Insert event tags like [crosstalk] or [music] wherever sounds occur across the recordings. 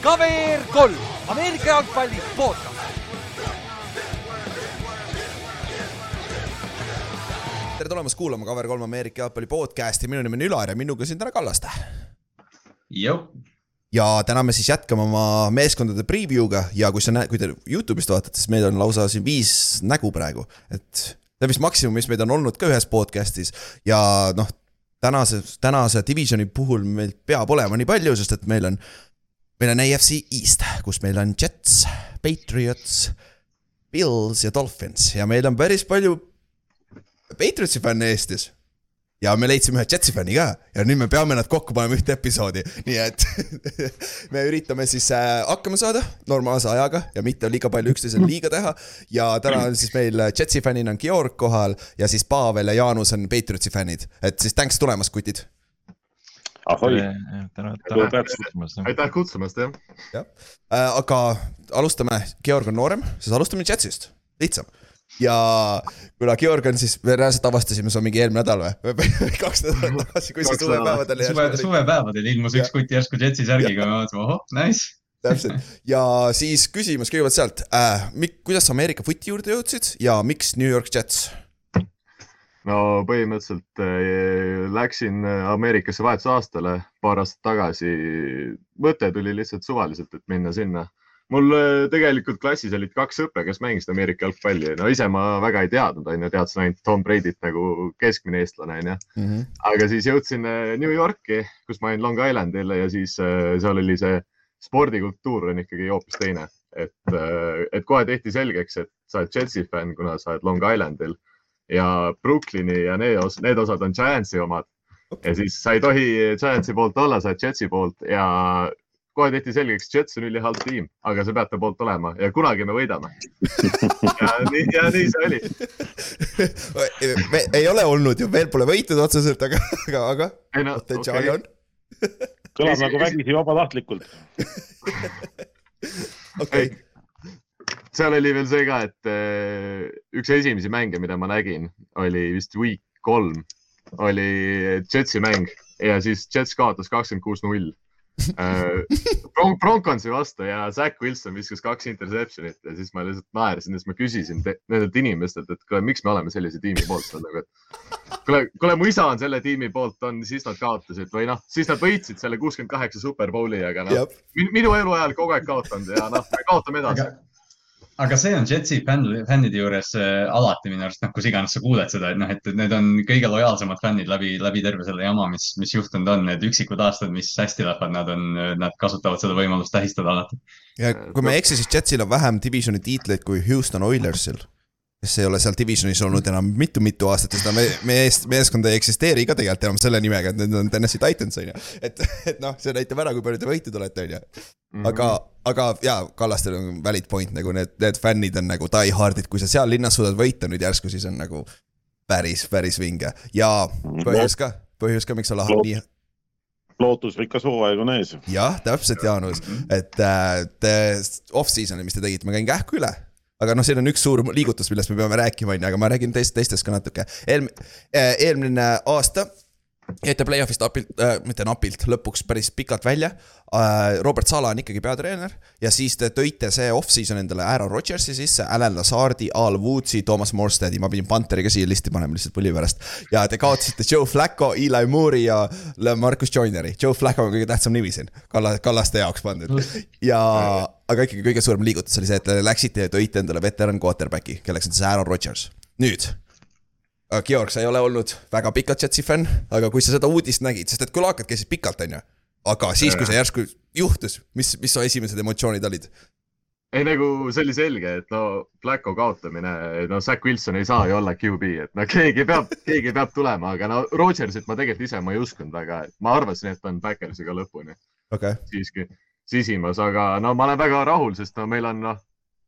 KVR kolm, Ameerika jalgpalli podcast. tere tulemast kuulama KVR kolm Ameerika jalgpalli podcast'i, minu nimi on Ülar ja minuga siin täna Kallaste. ja täna me siis jätkame oma meeskondade preview'ga. Ja kui sa näed, kui te Youtube'ist vaatate, siis meil on lausa siin viis nägu praegu, et see on vist maksimum, mis meid on olnud ka ühes podcast'is. Ja noh, tänase, tänase divisioni puhul meil peab olema nii palju, sest et meil on, meil on AFC East, kus meil on Jets, Patriots, Bills ja Dolphins ja meil on päris palju Patriotsi fänne Eestis. Ja me leidsime ühe Jetsi fänni ka. Ja nüüd me peame nad kokku panema ühte episoodi, nii et [laughs] me üritame siis äh, hakkama saada normaalse ajaga ja mitte liiga palju üksteisele liiga teha. ja täna on siis meil Jetsi fännina on Georg kohal ja siis Pavel ja Jaanus on Patriotsi fännid, et siis thanks tulemast, kutid. ahoi, kutsumast. aitäh kutsumast, jah. jah. Äh,, aga alustame, Georg on noorem, siis alustame Jetsist, lihtsam ja kuna Georg on siis, me reaalselt avastasime seda mingi eelmine nädal või, kaks nädalat tagasi, kui see suvepäevadel suve, suvepäevadel ilmus üks kutt järsku Jetsi särgiga, ma vaatasin, ohoh, nice. täpselt ja siis küsimus kõigepealt sealt äh,, kuidas sa Ameerika footi juurde jõudsid ja miks New York Jets? no põhimõtteliselt äh, läksin äh, Ameerikasse vahetusaastale paar aastat tagasi. mõte tuli lihtsalt suvaliselt, et minna sinna. Mul äh, tegelikult klassis olid kaks sõpra, kes mängisid Ameerika jalgpalli. no ise ma väga ei teadnud, onju, teadsin ainult Tom Brady't nagu keskmine eestlane, onju. Mhm. aga siis jõudsin äh, New Yorki, kus ma olin Long Islandil ja siis äh, seal oli see spordikultuur on ikkagi hoopis teine, et, et kohe tehti selgeks, et sa oled Jetsi fänn, kuna sa oled Long Islandil ja Brooklyni ja need osad, need osad on Giantsi omad ja siis sa ei tohi Giantsi poolt olla, sa oled Jetsi poolt ja kohe tehti selgeks, Jets on ülihalb tiim, aga sa pead ta poolt olema ja kunagi me võidame. ja nii, ja nii see oli. me ei ole olnud ju, veel pole võitnud otseselt, aga, aga, aga ei no, potentsiaali okei on. kõlab nagu vägisi vabatahtlikult. okei, seal oli veel see ka, et äh, üks esimesi mänge, mida ma nägin, oli vist week kolm, oli Jetsi mäng ja siis Jets kaotas kakskümmend kuus null. Bron-, Bronconsi vastu ja Zack Wilson viskas kaks interception'it ja siis ma lihtsalt naersin ja siis ma küsisin nendelt inimestelt, et kuule, miks me oleme sellise tiimi poolt seal nagu, et kuule, kuule, mu isa on selle tiimi poolt, on, siis nad kaotasid või noh, siis nad võitsid selle kuuskümmend kaheksa Superbowli, aga noh, minu eluajal kogu aeg kaotanud ja noh, me kaotame edasi. Aga, aga see on Jetsi fänn, fännide juures äh, alati minu arust, noh, kus iganes sa kuuled seda, et noh, et need on kõige lojaalsemad fännid läbi, läbi terve selle jama, mis, mis juhtunud on, need üksikud aastad, mis hästi lähevad, nad on, nad kasutavad seda võimalust tähistada alati. ja kui ma ei eksi, siis Jetsil on vähem divisioni tiitleid kui Houston Oilersil. Kes ei ole seal divisionis olnud enam mitu-mitu aastat seda me, meie meeskond ei eksisteeri ka tegelikult enam selle nimega, et need on Tennessee Titans on ju. et, et noh, see näitab ära, kui palju te võitnud olete, on ju. Mhm. aga, aga jaa, Kallastel on valid point nagu need, need fännid on nagu die hard'id, kui sa seal linnas suudad võita nüüd järsku, siis on nagu päris, päris vinge ja põhjus ka, põhjus ka, miks olla Loot- nii, lootusrikas hooaeg on ees. jah, täpselt, Jaanus, et äh, off-season'i, mis te tegite, ma käin kähku üle. Aga noh, siin on üks suur liigutus, millest me peame rääkima, on ju, aga ma räägin teist, teistest ka natuke. eelm-, eelmine aasta jäite play-off'ist napilt äh,, mitte napilt, lõpuks päris pikalt välja äh,. Robert Sala on ikkagi peatreener ja siis te tõite see off-season endale Aaron Rodgersi sisse, Alan Lazardi, Al Woodsi, Thomas Morstedi, ma pidin Pantheri ka siia listi panema lihtsalt pulli pärast. ja te kaotasite Joe Flacco, Eli Moore'i ja Marcus Joineri. Joe Flacco on kõige tähtsam nimi siin, Kalla, Kallaste jaoks pandud. ja, aga ikkagi kõige suurem liigutus oli see, et te läksite ja tõite endale veteran quarterback'i, kelleks on siis Aaron Rodgers. nüüd, Georg, sa ei ole olnud väga pikalt Jetsi fänn, aga kui sa seda uudist nägid, sest et külaakad käisid pikalt, on ju. aga siis, kui see järsku juhtus, mis, mis su esimesed emotsioonid olid? ei nagu see oli selge, et no Blacko kaotamine, no Zack Wilson ei saa ju olla QB, et no keegi peab, keegi peab tulema, aga no Rodgersit ma tegelikult ise ma ei uskunud et ma arvasin, et ta on Backersiga lõpuni okay., siiski sisimas, aga no ma olen väga rahul, sest no meil on noh,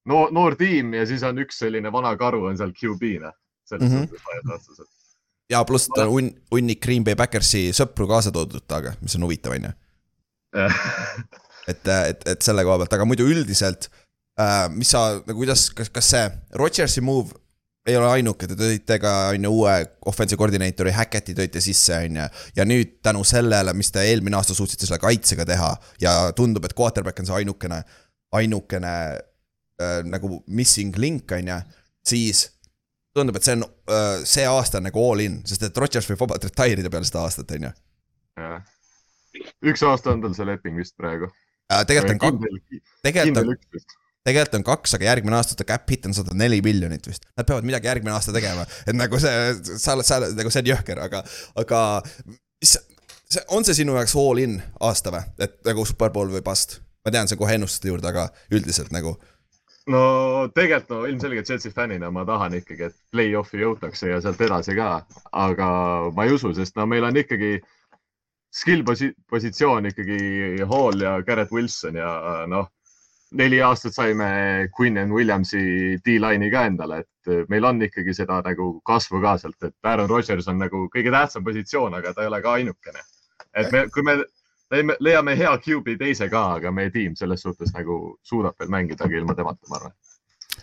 noor, noor tiim ja siis on üks selline vana karu on seal QB-na. Selles Mhm. suhtes laias laastus, et ja pluss ta on hunn, hunnik Green Bay Backersi sõpru kaasa toodud taga, mis on huvitav, on ju. [laughs] et, et, et selle koha pealt, aga muidu üldiselt äh,, mis sa nagu, kuidas, kas, kas see Rodgersi move ei ole ainuke, te tõite ka on ju uue offensive koordineetori Hackett'i tõite sisse, on ju. ja nüüd tänu sellele, mis te eelmine aasta suutsite selle kaitsega teha ja tundub, et quarterback on see ainukene, ainukene äh, nagu missing link, on ju, siis tundub, et see on äh,, see aasta on nagu all in, sest et Rodgers võib vabalt retire ida peale seda aastat, on ju. üks aasta on tal see leping vist praegu. tegelikult on kaks, tegelikult on tegelikult on kaks, aga järgmine aasta ta cap hit on sada neli miljonit vist. Nad peavad midagi järgmine aasta tegema, et nagu see, sa oled, sa oled nagu see on jõhker, aga, aga mis, see, on see sinu jaoks all in aasta või, et nagu superpool või bust? ma tean, see on kohe ennustuste juurde, aga üldiselt nagu no tegelikult no ilmselgelt Jetsi fännina ma tahan ikkagi, et play-off'i jõutakse ja sealt edasi ka, aga ma ei usu, sest no meil on ikkagi skill posi- positsioon ikkagi Hall ja Garrett Wilson ja noh, neli aastat saime Quinn and Williamsi D-line'i ka endale, et meil on ikkagi seda nagu kasvu ka sealt, et Aaron Rodgers on nagu kõige tähtsam positsioon, aga ta ei ole ka ainukene. et me, kui me leiame, leiame hea QB teise ka, aga meie tiim selles suhtes nagu suudab veel mängida ka ilma temata, ma arvan.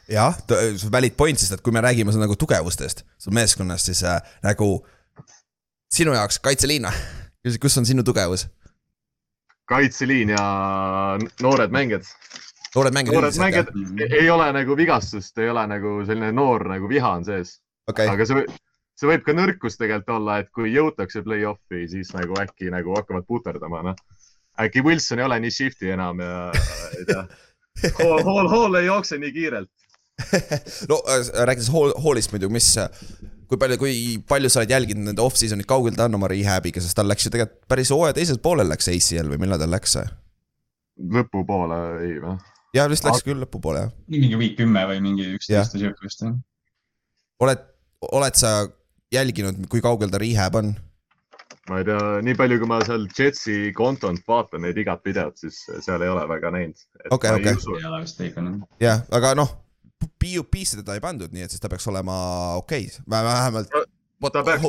jah, valid point, sest et kui me räägime nagu tugevustest, sul meeskonnast, siis äh, nagu sinu jaoks kaitseliin, kus on sinu tugevus? kaitseliin ja noored mängijad. noored mängijad noored mängijad ei- ole nagu vigastust, ei ole nagu selline noor nagu viha on sees, okei, aga see, see võib ka nõrkus tegelikult olla, et kui jõutakse play-off'i, siis nagu äkki nagu hakkavad puterdama, noh. äkki Wilson ei ole nii shifty enam ja ei tea. Hall, Hall, Hall ei jookse nii kiirelt. [laughs] no äh, rääkides Hall, Hallist muidu, mis, kui palju, kui palju sa oled jälginud nende off-season'it, kaugel ta on oma rehab'iga, sest tal läks ju tegelikult päris hooaja teisel poolel läks ACL või millal tal läks see? lõpupoole ei või? ja vist läks küll lõpupoole jah. mingi week kümme või mingi Jah. üksteist või siuke vist jah. oled, oled sa jälginud, kui kaugel ta rehab on? ma ei tea, nii palju, kui ma seal Jetsi kontolt vaatan neid igat videot, siis seal ei ole väga näinud. Okei, okei. õige. jah, aga noh, PUP-sse teda ei pandud, nii et siis ta peaks olema okei okay., vähemalt ta peaks-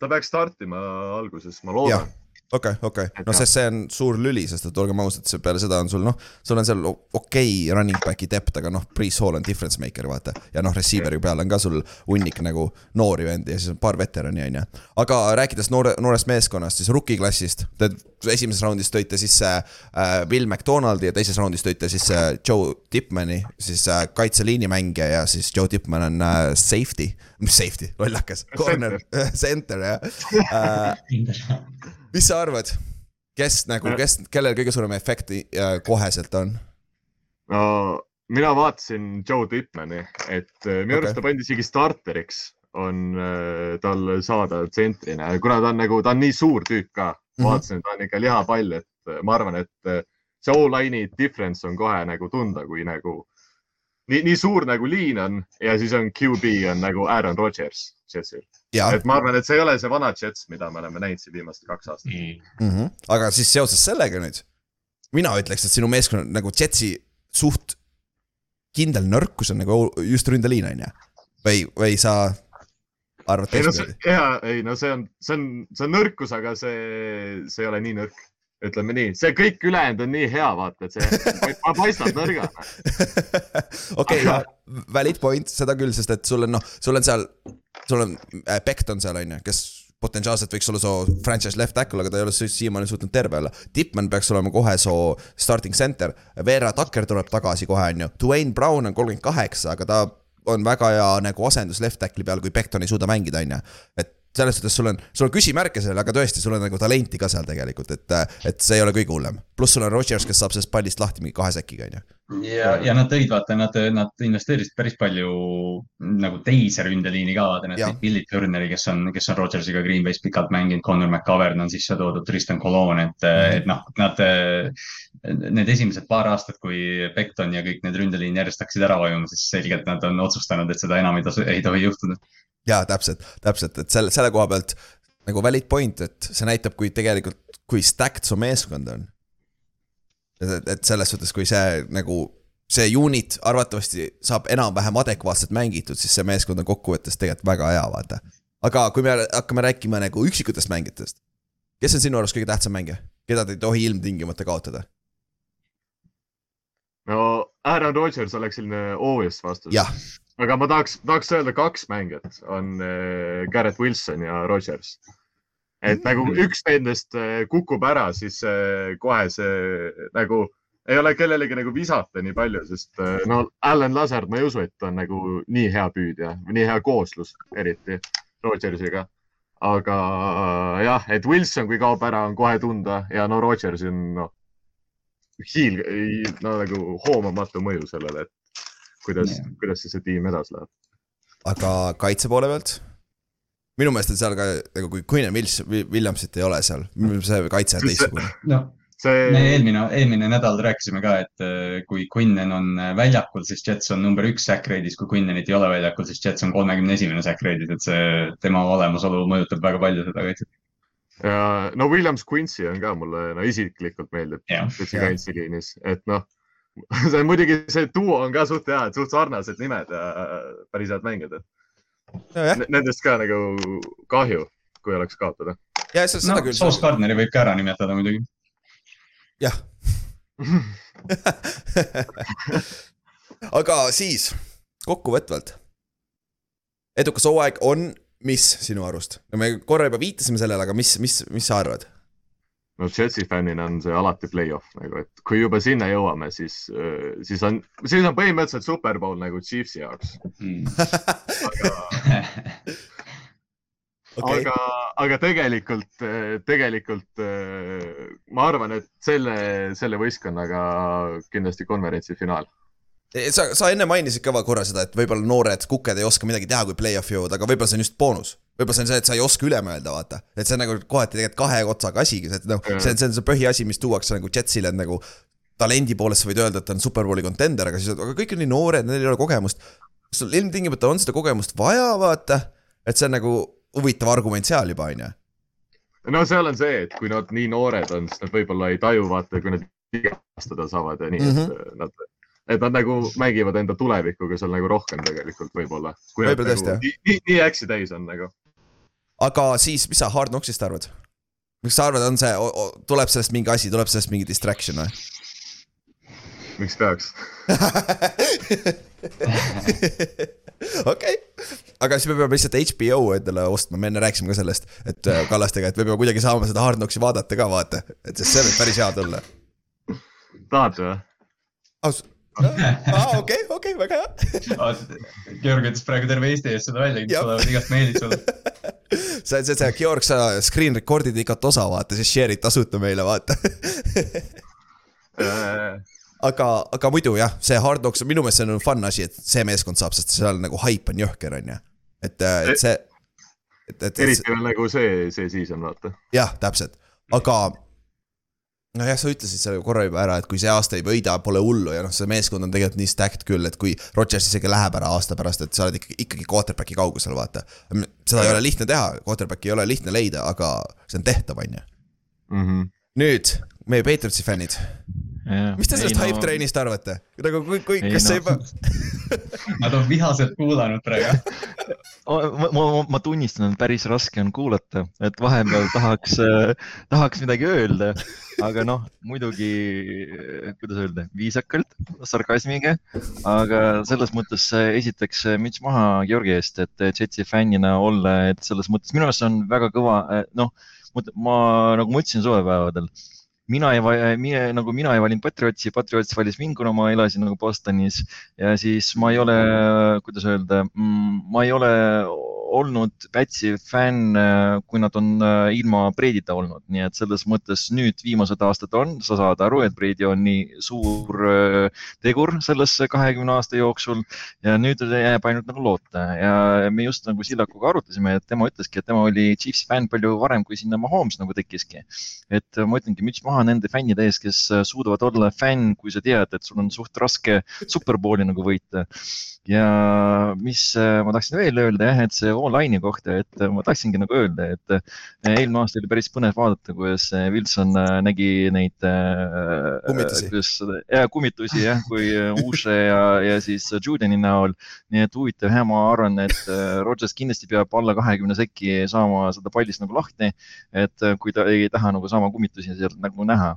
ta peaks startima alguses, ma loodan. okei, okei, Et no sest see on suur lüli, sest et olgem ausad, see peale seda on sul noh, sul on seal okei okay running back'i depth, aga noh, Priis Hall on difference maker, vaata. ja noh, receiver'i peal on ka sul hunnik nagu noori vendi ja siis on paar veterani, on ju. aga rääkides noore, noorest meeskonnast, siis rookie klassist, te esimeses raundis tõite sisse äh, Will McDonaldi ja teises raundis tõite sisse Joe Tipmani, siis äh, kaitseliini mängija ja siis Joe Tipman on äh, safety, [laughs] mis safety, lollakas, corner, [laughs] center jah. Äh, [laughs] mis sa arvad, kes nagu, kes, kellel kõige suurem efekt äh, koheselt on? no mina vaatasin Joe Tipmani, et äh, minu arust Okei. ta pandi isegi starteriks, on äh, tal saada tsentrina, kuna ta on nagu, ta on nii suur tüüp ka. Mhm. vaatasin, et ta on ikka lihapall, et äh, ma arvan, et äh, see all-line'i difference on kohe nagu tunda, kui nagu nii, nii suur nagu liin on ja siis on QB on nagu Aaron Rodgers Jetsil. Jaa et ma arvan, et see ei ole see vana Jets, mida me oleme näinud siin viimased kaks aastat. mm, -hmm. aga siis seoses sellega nüüd, mina ütleks, et sinu meeskonna nagu Jetsi suht kindel nõrkus on nagu just ründeliin on ju, või, või sa arvad ei no see teistmoodi?, ja ei no see on, see on, see on nõrkus, aga see, see ei ole nii nõrk. ütleme nii, see kõik ülejäänud on nii hea, vaata, et see pa- paistab nõrgana. [laughs] okei, valid point, seda küll, sest et sul on noh, sul on seal, sul on äh, Becht on seal on ju, kes potentsiaalselt võiks olla su franchise left tackle, aga ta ei ole si- siiamaani suutnud terve olla. Tipman peaks olema kohe su starting center, Vera Tucker tuleb tagasi kohe on ju, Dwayne Brown on kolmkümmend kaheksa, aga ta on väga hea nagu asendus left tackle'i peal, kui Becton ei suuda mängida, on ju. et selles suhtes sul on, sul on küsimärke seal, aga tõesti, sul on nagu talenti ka seal tegelikult, et, et see ei ole kõige hullem. pluss sul on Rodgers, kes saab sellest pallist lahti mingi kahe säkiga, on ju. ja, ja nad tõid, vaata, nad, nad investeerisid päris palju nagu teise ründeliini ka, vaata, nad tõid Billy Turneri, kes on, kes on Rodgersiga Green Bay's pikalt mänginud, Connor McCovern on sisse toodud, Tristan Colon, et mm. -hmm. et noh, nad, need esimesed paar aastat, kui Becton ja kõik need ründeliin järjest hakkasid ära vajuma, siis selgelt nad on otsustanud, et seda enam ei ei tohi juhtuda. jaa, täpselt, täpselt, et selle, selle koha pealt nagu valid point, et see näitab, kui tegelikult, kui stacked su meeskond on. et, et selles suhtes, kui see nagu, see unit arvatavasti saab enam-vähem adekvaatselt mängitud, siis see meeskond on kokkuvõttes tegelikult väga hea, vaata. aga kui me hakkame rääkima nagu üksikutest mängijatest, kes on sinu arust kõige tähtsam mängija, keda te ei tohi ilmtingimata kaotada? no Aaron Rodgers oleks selline obvious vastus. jah, aga ma tahaks, tahaks öelda kaks mängijat on äh, Garrett Wilson ja Rodgers. et nagu üks nendest äh, kukub ära, siis äh, kohe see nagu ei ole kellelegi nagu visata nii palju, sest äh, no Allan Lazard, ma ei usu, et ta on nagu nii hea püüdja, nii hea kooslus, eriti Rodgersiga. aga äh, jah, et Wilson, kui kaob ära, on kohe tunda ja no Rodgers on noh, hiil, no nagu hoomamatu mõju sellele, et kuidas Jah., kuidas siis see tiim edasi läheb. aga kaitse poole pealt? minu meelest on seal ka nagu kui Quinn Wills-, Williamsit ei ole seal, see kaitse on see- teistsugune. noh, me see, eelmine, eelmine nädal rääkisime ka, et äh, kui Quinnen on äh, väljakul, siis Jets on number üks sack rate'is, kui Quinnenit ei ole väljakul, siis Jets on kolmekümne esimene sack rate'is, et see tema olemasolu mõjutab väga palju seda kaitset. ja no Williams Quincy on ka mulle no isiklikult meeldib jah. kaitseliinis, et noh, [laughs] see on muidugi, see duo on ka suht hea, et suht sarnased nimed ja äh, päris head mängijad, et nendest ka nagu kahju, kui oleks kaotada. ja seda, seda no küll. Sauce Gardneri võib ka ära nimetada muidugi. jah. aga siis kokkuvõtvalt. edukas hooaeg on, mis sinu arust? no me korra juba viitasime sellele, aga mis, mis, mis sa arvad? No Jetsi fännina on see alati play-off nagu, et kui juba sinna jõuame, siis, siis on, siis on põhimõtteliselt superbowl nagu Chiefsi jaoks. okei, aga, aga tegelikult, tegelikult äh, ma arvan, et selle, selle võistkonnaga kindlasti konverentsi finaal. sa, sa enne mainisid ka korra seda, et võib-olla noored kuked ei oska midagi teha, kui play-off'i jõuavad, aga võib-olla see on just boonus. võib-olla see on see, et sa ei oska üle mõelda, vaata. et see on nagu kohati tegelikult kahe otsaga asi, et noh, see on, see on see põhiasi, mis tuuakse nagu Jetsile, et nagu talendi poolest sa võid öelda, et ta on superbowli contender, aga siis, aga kõik on nii noored, neil ei ole kogemust. sul ilmtingimata on seda kogemust vaja, vaata, et see on nagu huvitav argument seal juba, on ju. no seal on see, et kui nad nii noored on, siis nad võib-olla ei taju, vaata, kui nad vigastada saavad ja nii mm, -hmm. et nad, et nad nagu mängivad enda tulevikuga seal nagu rohkem tegelikult võib-olla. Võib-olla tõesti, jah. nii, nii, äksi täis on nagu. aga siis, mis sa Hard Knocksist arvad? mis sa arvad, on see, tuleb sellest mingi asi, tuleb sellest mingi distraction või? miks peaks? [laughs] okei, aga siis me peame lihtsalt HBO endale ostma, me enne rääkisime ka sellest, et äh, Kallastega, et me peame kuidagi saama seda Hard Knocksi vaadata ka vaata, et sest see võib päris hea tulla. tahate või? aus, aa okei, okei, väga hea. [laughs] Georg ütles praegu terve Eesti ees seda välja, Jah. tulevad igast meilid sulle. [laughs] see, see, see Georg, sa screen record'id igat osa vaata, siis share'id tasuta meile vaata. [laughs] aga, aga muidu jah, see Hard Knocks on minu meelest see on fun asi, et see meeskond saab, sest seal nagu hype on jõhker, on ju. et, et see, et, et eriti veel nagu see, see season, vaata. jah, täpselt, aga nojah, sa ütlesid selle korra juba ära, et kui see aasta ei võida, pole hullu ja noh, see meeskond on tegelikult nii stacked küll, et kui Rodgers isegi läheb ära aasta pärast, et sa oled ikkagi, ikkagi quarterback'i kaugusel, vaata. seda ei ole lihtne teha, quarterback'i ei ole lihtne leida, aga see on tehtav, on ju. Mhm. nüüd meie Patriotsi fännid, mis te sellest hype treenist arvate? nagu kui, kui, Ei kas see no. juba, [laughs] Nad on vihaselt kuulanud praegu. [laughs] ma, ma, ma tunnistan, et päris raske on kuulata, et vahepeal tahaks, [laughs] tahaks midagi öelda, aga noh, muidugi, kuidas öelda, viisakalt, sarkasmiga, aga selles mõttes äh, esiteks äh, müts maha Georgi eest, et äh, Jetsi fännina olla, et selles mõttes minu arust see on väga kõva, noh, ma nagu ma ütlesin suvepäevadel mina ei, mina, nagu mina ei valinud Patriotsi, Patriots valis mind, kuna ma elasin nagu Bostonis. Ja siis ma ei ole, kuidas öelda, ma ei ole olnud Pätsi fänn, kui nad on äh, ilma Breidita olnud, nii et selles mõttes nüüd viimased aastad on, sa saad aru, et Breidi on nii suur äh, tegur selles kahekümne aasta jooksul ja nüüd jääb ainult nagu loota. Ja me just nagu Sillakuga arutasime, et tema ütleski, et tema oli Chiefsi fänn palju varem, kui sinna Mahomes nagu tekkiski. et ma ütlengi müts maha nende fännide ees, kes suudavad olla fänn, kui sa tead, et sul on suht raske superbowli nagu võita. Ja mis äh, ma tahtsin veel öelda jah, et see online'i kohta, et äh, ma tahtsingi nagu öelda, et äh, eelmine aasta oli päris põnev vaadata, kuidas äh, Wilson nägi neid Kummitusi. kuidas, ja kummitusi jah, kui Uše ja, ja siis Judeni näol. nii et huvitav jah, ma arvan, et Rodgers kindlasti peab alla kahekümne sekki saama seda pallist nagu lahti. et kui ta ei taha nagu sama kummitusi sealt nagu näha.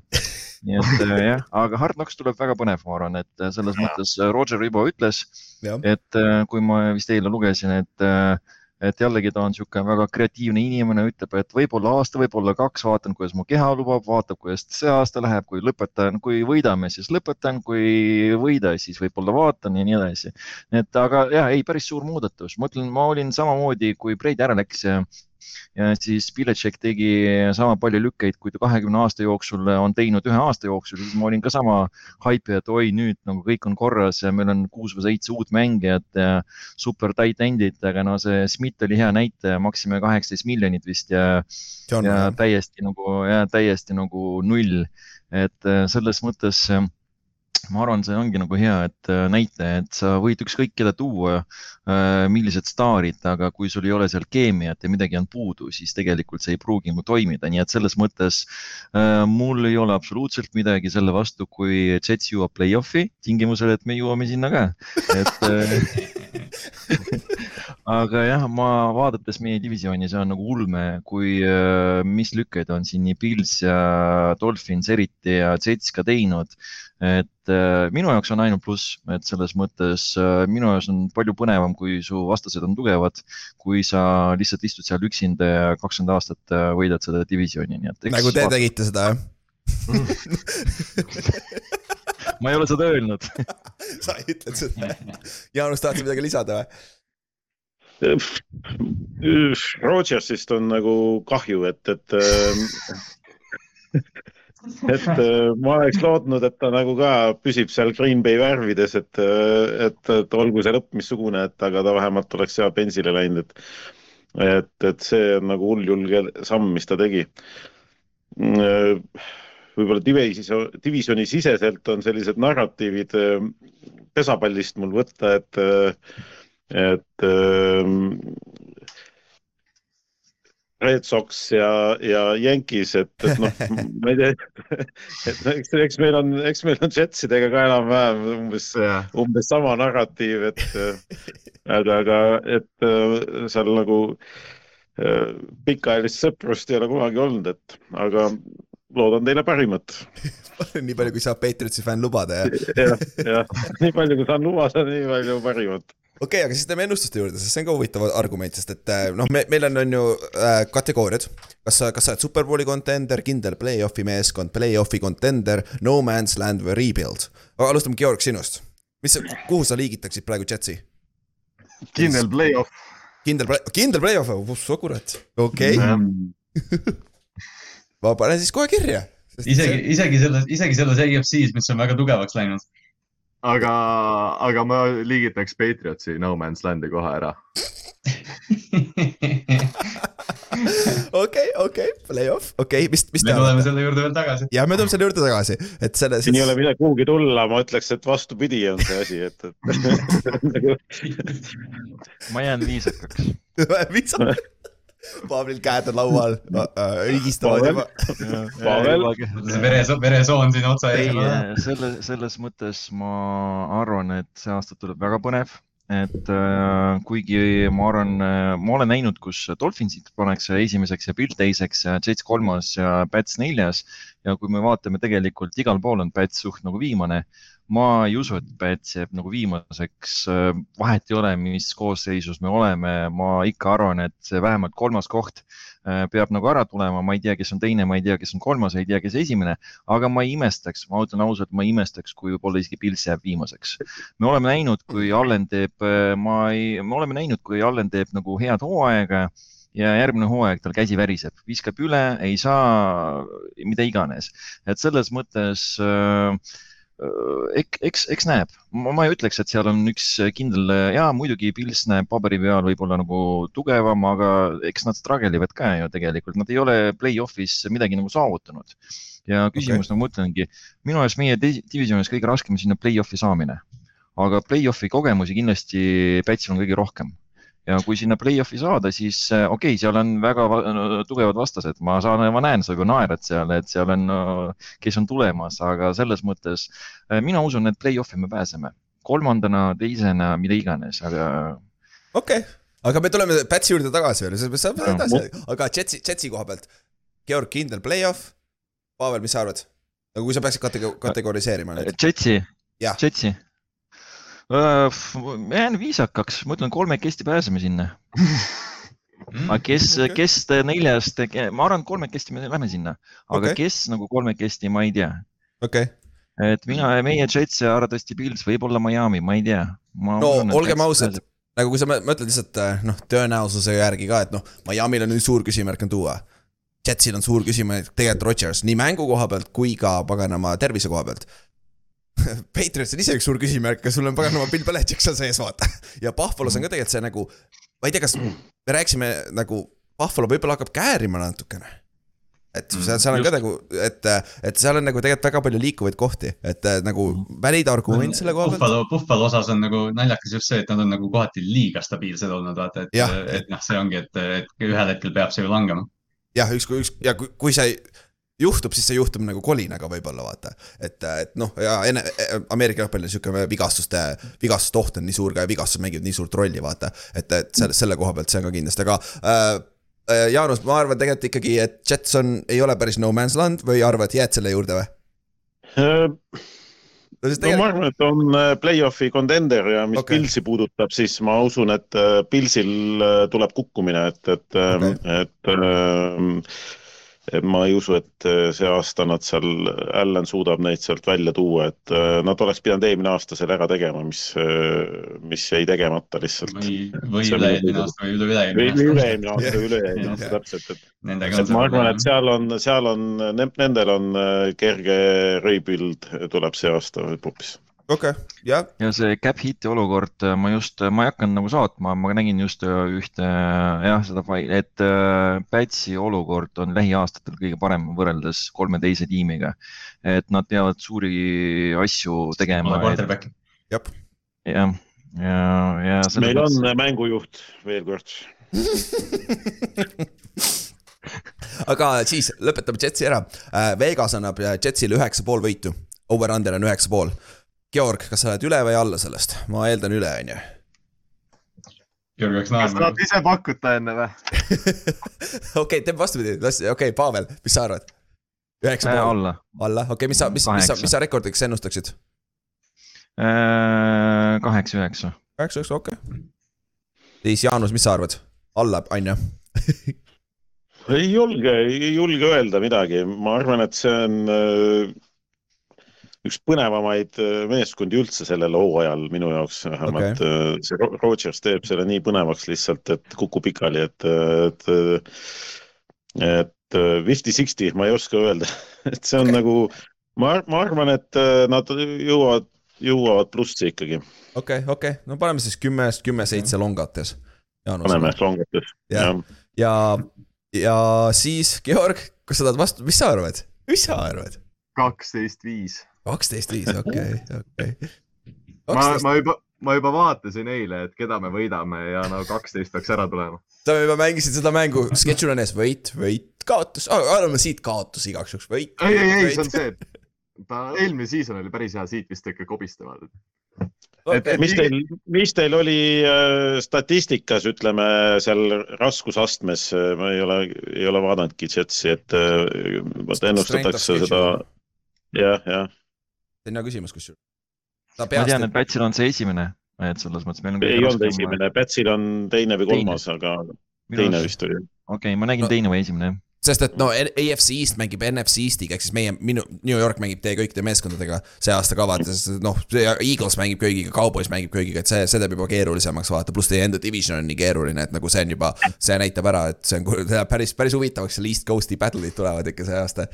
nii et jah, aga Hard Knocks tuleb väga põnev, ma arvan, et selles mõttes Roger Ribo ütles, jah, et kui ma vist eile lugesin, et, et jällegi ta on niisugune väga kreatiivne inimene, ütleb, et võib-olla aasta, võib-olla kaks, vaatan, kuidas mu keha lubab, vaatab, kuidas see aasta läheb, kui lõpetan, kui võidame, siis lõpetan, kui ei võida, siis võib-olla vaatan ja nii edasi. et aga jah, ei päris suur muudatus, ma ütlen, ma olin samamoodi, kui Brady ära läks ja siis Belichik tegi sama palju lükkeid, kui ta kahekümne aasta jooksul on teinud ühe aasta jooksul, siis ma olin ka sama haipi, et oi, nüüd nagu kõik on korras ja meil on kuus või seitse uut mängijat ja super tight end'id, aga no see Schmidt oli hea näitaja, maksime kaheksateist miljonit vist ja, ja täiesti nagu ja täiesti nagu null. et äh, selles mõttes äh, ma arvan, see ongi nagu hea, et äh, näitaja, et sa võid ükskõik keda tuua, millised staarid, aga kui sul ei ole seal keemiat ja midagi on puudu, siis tegelikult see ei pruugi nagu toimida, nii et selles mõttes äh, mul ei ole absoluutselt midagi selle vastu, kui Jets jõuab play-off'i tingimusel, et me jõuame sinna ka, et äh, [laughs] aga jah, ma vaadates meie divisjoni, see on nagu ulme, kui, mis lükkeid on siin nii Pils ja Dolphins eriti ja Jets ka teinud. Et äh, minu jaoks on ainult pluss, et selles mõttes äh, minu jaoks on palju põnevam, kui su vastased on tugevad, kui sa lihtsalt istud seal üksinda ja kakskümmend aastat äh, võidad seda divisjoni, nii et. nagu te tegite seda jah? [laughs] ma ei ole seda öelnud. [laughs] sa ei ütle seda. Jaanus, tahtsid midagi lisada või? Rodgersist on nagu kahju, et, et [laughs] et äh, ma oleks lootnud, et ta nagu ka püsib seal Green Bay värvides, et, et, et olgu see lõpp missugune, et aga ta vähemalt oleks seal pensile läinud, et et, et see on nagu hulljulge samm, mis ta tegi. võib-olla division, divisjoni siseselt on sellised narratiivid äh, pesapallist mul võtta, et, et Red Sox ja, ja Yankees, et, et noh, ma ei tea, et eks, eks meil on, eks meil on Jetsidega ka enam-vähem umbes, jah, umbes sama narratiiv, et aga, aga et äh, seal nagu äh, pikaajalist sõprust ei ole kunagi olnud, et aga loodan teile parimat. [laughs] nii palju, kui saab Patriotsi fänn lubada ja. jah, jah, nii palju, kui saan lubada, nii palju parimat. Okei okay,, aga siis teeme ennustuste juurde, sest see on ka huvitav argument, sest et äh, noh, me, meil on, on ju äh, kategooriad. kas sa, kas sa oled superbowli contender, kindel play-off'i meeskond, play-off'i contender, no man's land või rebuild? alustame Georg sinust. mis, kuhu sa liigitaksid praegu Jetsi? kindel play-off. kindel, kindel play-off, oh kurat, okei okay. [laughs] ma panen siis kohe kirja. isegi, isegi selles, isegi selles AFC-s, mis on väga tugevaks läinud. aga, aga ma liigitaks Patriotsi No Man's Land'i kohe ära. okei, okei, play-off, okei okay,, mis, mis me tuleme selle juurde veel tagasi. ja me tuleme selle juurde tagasi, et selle. siin ei ole midagi kuhugi tulla, ma ütleks, et vastupidi on see asi, et, et [laughs] ma jään viisakaks. viisakalt. [laughs] Paablil käed on laual, [laughs] higistavad juba. [laughs] Pavel? see veresoon, veresoon siin otsa ees selle, selles mõttes ma arvan, et see aasta tuleb väga põnev, et äh, kuigi ma arvan, ma olen näinud, kus Dolphinsid pannakse esimeseks ja Bill teiseks ja Jets kolmas ja Pats neljas. Ja kui me vaatame tegelikult igal pool on Pats suht nagu viimane, ma ei usu, et Pats jääb nagu viimaseks, vahet ei ole, mis koosseisus me oleme, ma ikka arvan, et see vähemalt kolmas koht äh, peab nagu ära tulema, ma ei tea, kes on teine, ma ei tea, kes on kolmas, ei tea, kes esimene, aga ma ei imestaks, ma ütlen ausalt, ma ei imestaks, kui võib-olla isegi Pils jääb viimaseks. me oleme näinud, kui Allen teeb, ma ei, me oleme näinud, kui Allen teeb nagu head hooaega ja järgmine hooaeg tal käsi väriseb, viskab üle, ei saa, mida iganes, et selles mõttes äh, eks, eks, eks näeb, ma ei ütleks, et seal on üks kindel ja muidugi Pils näeb paberi peal võib-olla nagu tugevam, aga eks nad struggle ivad ka ju tegelikult, nad ei ole play-off'is midagi nagu saavutanud. ja küsimus okay., nagu ma ütlengi, minu arust meie di- divisionis kõige raskem on sinna play-off'i saamine. aga play-off'i kogemusi kindlasti Pätsil on kõige rohkem ja kui sinna play-off'i saada, siis äh, okei okay,, seal on väga va tugevad vastased, ma saan, ma näen seda, kui naerad seal, et seal on, kes on tulemas, aga selles mõttes äh, mina usun, et play-off'i me pääseme. kolmandana, teisena, mida iganes, aga okei okay., aga me tuleme Pätsi juurde tagasi veel, selles mõttes saame edasi, aga Jetsi, Jetsi koha pealt. Georg, kindel play-off. Pavel, mis sa arvad? nagu kui sa peaksid katego- kategoriseerima neid. Jetsi Jetsi. Ma jään viisakaks, ma ütlen kolmekesti pääseme sinna, aga kes Okei. okay., kes neljast, ma arvan, et kolmekesti me lähme sinna, aga okay. kes nagu kolmekesti, ma ei tea. okei okay., et mina, meie Jets ja arvatavasti Pils, võib-olla Miami, ma ei tea. no olgem ausad, nagu kui sa mõ- mõtled lihtsalt äh, noh, tõenäosuse järgi ka, et noh, Miami'l on nüüd suur küsimärk on tuua. Jetsil on suur küsimärk tegelikult Rodgers nii mängu koha pealt kui ka paganama tervise koha pealt. [laughs] Patriots on ise üks suur küsimärk, kas sul on paganama Bill Belichik seal sees, vaata. ja Buffalo's on ka tegelikult see nagu, ma ei tea, kas me rääkisime nagu, Buffalo võib-olla hakkab käärima natukene. et seal, seal on ka nagu, et, et seal on nagu tegelikult väga palju liikuvaid kohti, et nagu valid argument selle koha pealt. Buffalo, Buffalo osas on nagu naljakas just see, et nad on nagu kohati liiga stabiilsed olnud, vaata, et et noh, see ongi, et, et ühel hetkel peab see ju langema. jah, üks, üks ja kui, kui see juhtub, siis see juhtub nagu kolinaga võib-olla vaata. et, et noh, ja enne Ameerika jalgpallil sihuke vigastuste, vigastuste oht on nii suur ka ja vigastused mängivad nii suurt rolli, vaata. et, et selle, selle koha pealt see on ka kindlasti, aga äh, äh, Jaanus, ma arvan tegelikult ikkagi, et Jets on, ei ole päris no man's land või arvad, jääd selle juurde või? no ma arvan, et on äh, play-off'i contender ja mis okay. Pilsi puudutab, siis ma usun, et äh, Pilsil äh, tuleb kukkumine, et, et Okei. okay., et äh, ma ei usu, et äh, see aasta nad seal, Allan suudab neid sealt välja tuua, et äh, nad oleks pidanud eelmine aasta selle ära tegema, mis, mis jäi tegemata lihtsalt. või, või üle-eelmine aasta või või üle-üle-eelmine või aasta. üle-eelmine aasta, üle-eelmine Jah. aasta täpselt, et et ma arvan, et seal on, seal on, nendel on äh, kerge rebuild tuleb see aasta hoopis. Okei okay., jah, ja see cap hit'i olukord, ma just, ma ei hakanud nagu saatma, ma nägin just ühte jah, seda faili, et äh, Pätsi olukord on lähiaastatel kõige parem võrreldes kolme teise tiimiga. et nad peavad suuri asju tegema. jah, jah, ja, ja. meil on mängujuht veel kord. [laughs] aga siis lõpetame Jetsi ära. Vegas annab Jetsile üheksa pool võitu, over-under on üheksa pool. Georg, kas sa oled üle või alla sellest? ma eeldan üle, on ju. Georg peaks kas naerma tahad. ise pakkuda enne või? [laughs] okei, teeme vastupidi, las, okei okay,, Pavel, mis sa arvad? üheksa äh, pool, alla. alla, okei okay,, mis sa, mis, mis sa, Kaheksa. mis sa rekordiks ennustaksid? Äh, kaheksa, üheksa. üheksa, üheksa, okei okay.. siis Jaanus, mis sa arvad? alla, on ju? [laughs] ei julge, ei julge öelda midagi, ma arvan, et see on äh, üks põnevamaid äh, meeskondi üldse sellel hooajal minu jaoks vähemalt okay.. see Ro- Rodgers teeb selle nii põnevaks lihtsalt, et kukub pikali, et, et, et fifty-sixty, ma ei oska öelda, [laughs] et see on okay. nagu, ma, ma arvan, et äh, nad jõuavad, jõuavad plussi ikkagi, okei, okei, no paneme siis kümnest kümme seitse longates. paneme longates, Jah. jah. ja, ja siis Georg, kas sa tahad vastu, mis sa arvad? mis sa arvad? kaksteist, viis. Kaksteist viis, [laughs] okei, okei. ma, ma juba, ma juba vaatasin eile, et keda me võidame ja no kaksteist peaks ära tulema. sa juba mängisid seda mängu, sketšil on ees võit, võit, kaotus, anname siit kaotus igaks juhuks, võit. ei, ei, ei, see on see, et ta eelmine season oli päris hea, siit vist ikka kobistavad. et- mis teil, mis teil oli äh, statistikas, ütleme seal raskusastmes, ma ei ole, ei ole vaadanudki Jetsi, et äh, vaata ennustatakse seda, jah, jah. See on hea küsimus, kusjuures. ma tean, et, Pätsil on see esimene, et selles mõttes meil on. ei olnud esimene, Pätsil on teine või kolmas, aga teine. vist oli. okei, ma nägin No- teine või esimene, jah. sest et no AFC East mängib NFC Eastiga ehk siis meie, minu, New York mängib teie kõikide meeskondadega see aasta ka vaata, sest noh, Eagles mängib kõigiga, Cowboys mängib kõigiga, et see, see teeb juba keerulisemaks vaata, pluss teie enda division on nii keeruline, et nagu see on juba, see näitab ära, et see on see läheb päris, päris huvitavaks, seal East Coast'i battle'id tulevad ikka see aasta.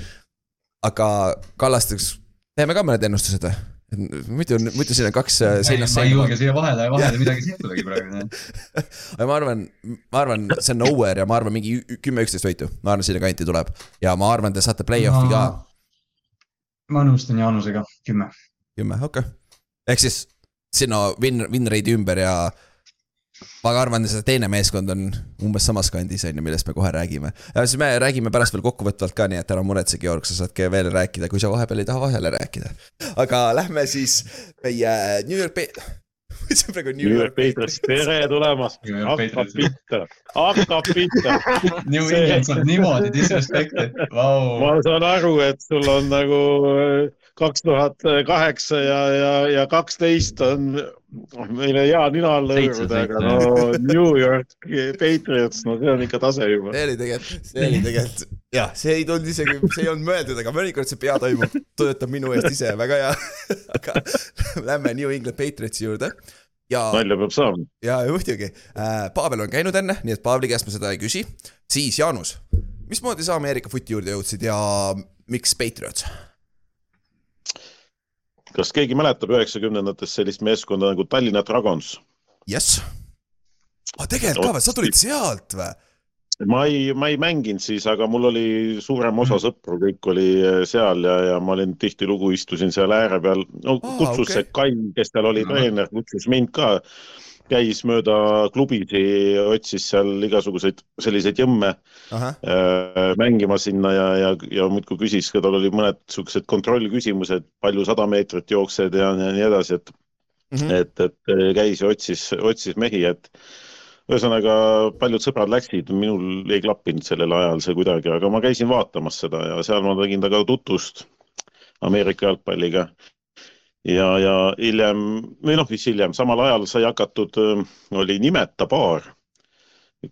aga Kallasteks, teeme ka mõned ennustused või? muidu, muidu siin on kaks äh, seinast ma ei julge siia vahele, vahele midagi sihtudagi praegu. [laughs] aga ma arvan, ma arvan, see on nowhere ja ma arvan, mingi kümme, üksteist võitu, ma arvan, sinna kanti tuleb ja ma arvan, te saate play-off'i ka. ma nõustun Jaanusega, kümme. kümme, okei okay.. ehk siis sinna win, win rate'i ümber ja ma ka arvan, see teine meeskond on umbes samas kandis, on ju, millest me kohe räägime. ja siis me räägime pärast veel kokkuvõtvalt ka, nii et ära muretse, Georg, sa saad veel rääkida, kui sa vahepeal ei taha vahele rääkida. aga lähme siis meie New York Pe-, [laughs] see on praegu New York Patriots, tere tulemast. New hakkab pihta, hakkab pihta. New England saab niimoodi disrespekti, vau. ma saan aru, et sul on nagu kaks tuhat kaheksa ja, ja, ja kaksteist on meile hea nina alla hõõruda, aga no [laughs] New York Patriots, no see on ikka tase juba. see oli tegelikult, see oli tegelikult, jah, see ei tulnud isegi, see ei olnud mõeldud, aga mõnikord see pea toimub, töötab minu eest ise, väga hea. aga lähme New England Patriotsi juurde ja, nalja peab saama. ja muidugi äh,, Pavel on käinud enne, nii et Pavli käest ma seda ei küsi. siis Jaanus, mismoodi sa Ameerika footi juurde jõudsid ja miks Patriots? Kas keegi mäletab üheksakümnendates sellist meeskonda nagu Tallinna Dragons? jess. aga tegelikult ka või, sa tulid sealt või? ma ei, ma ei mänginud siis, aga mul oli suurem osa sõpru, kõik oli eh, seal ja, ja ma olin tihtilugu istusin seal ääre peal. no Aa, kutsus okei. see Kai, kes tal oli Ahah. treener, kutsus mind ka. Käis mööda klubisi, otsis seal igasuguseid selliseid jõmme ahah, äh, mängima sinna ja, ja, ja muudkui küsis tal oli mõned siuksed kontrollküsimused, palju sada meetrit jooksed ja, ja nii edasi, et Mhm. et, et käis ja otsis, otsis mehi, et ühesõnaga paljud sõbrad läksid, minul ei klappinud sellel ajal see kuidagi, aga ma käisin vaatamas seda ja seal ma tegin temaga tutvust Ameerika jalgpalliga. ja, ja hiljem või noh, mis hiljem, samal ajal sai hakatud, oli Nimeta baar,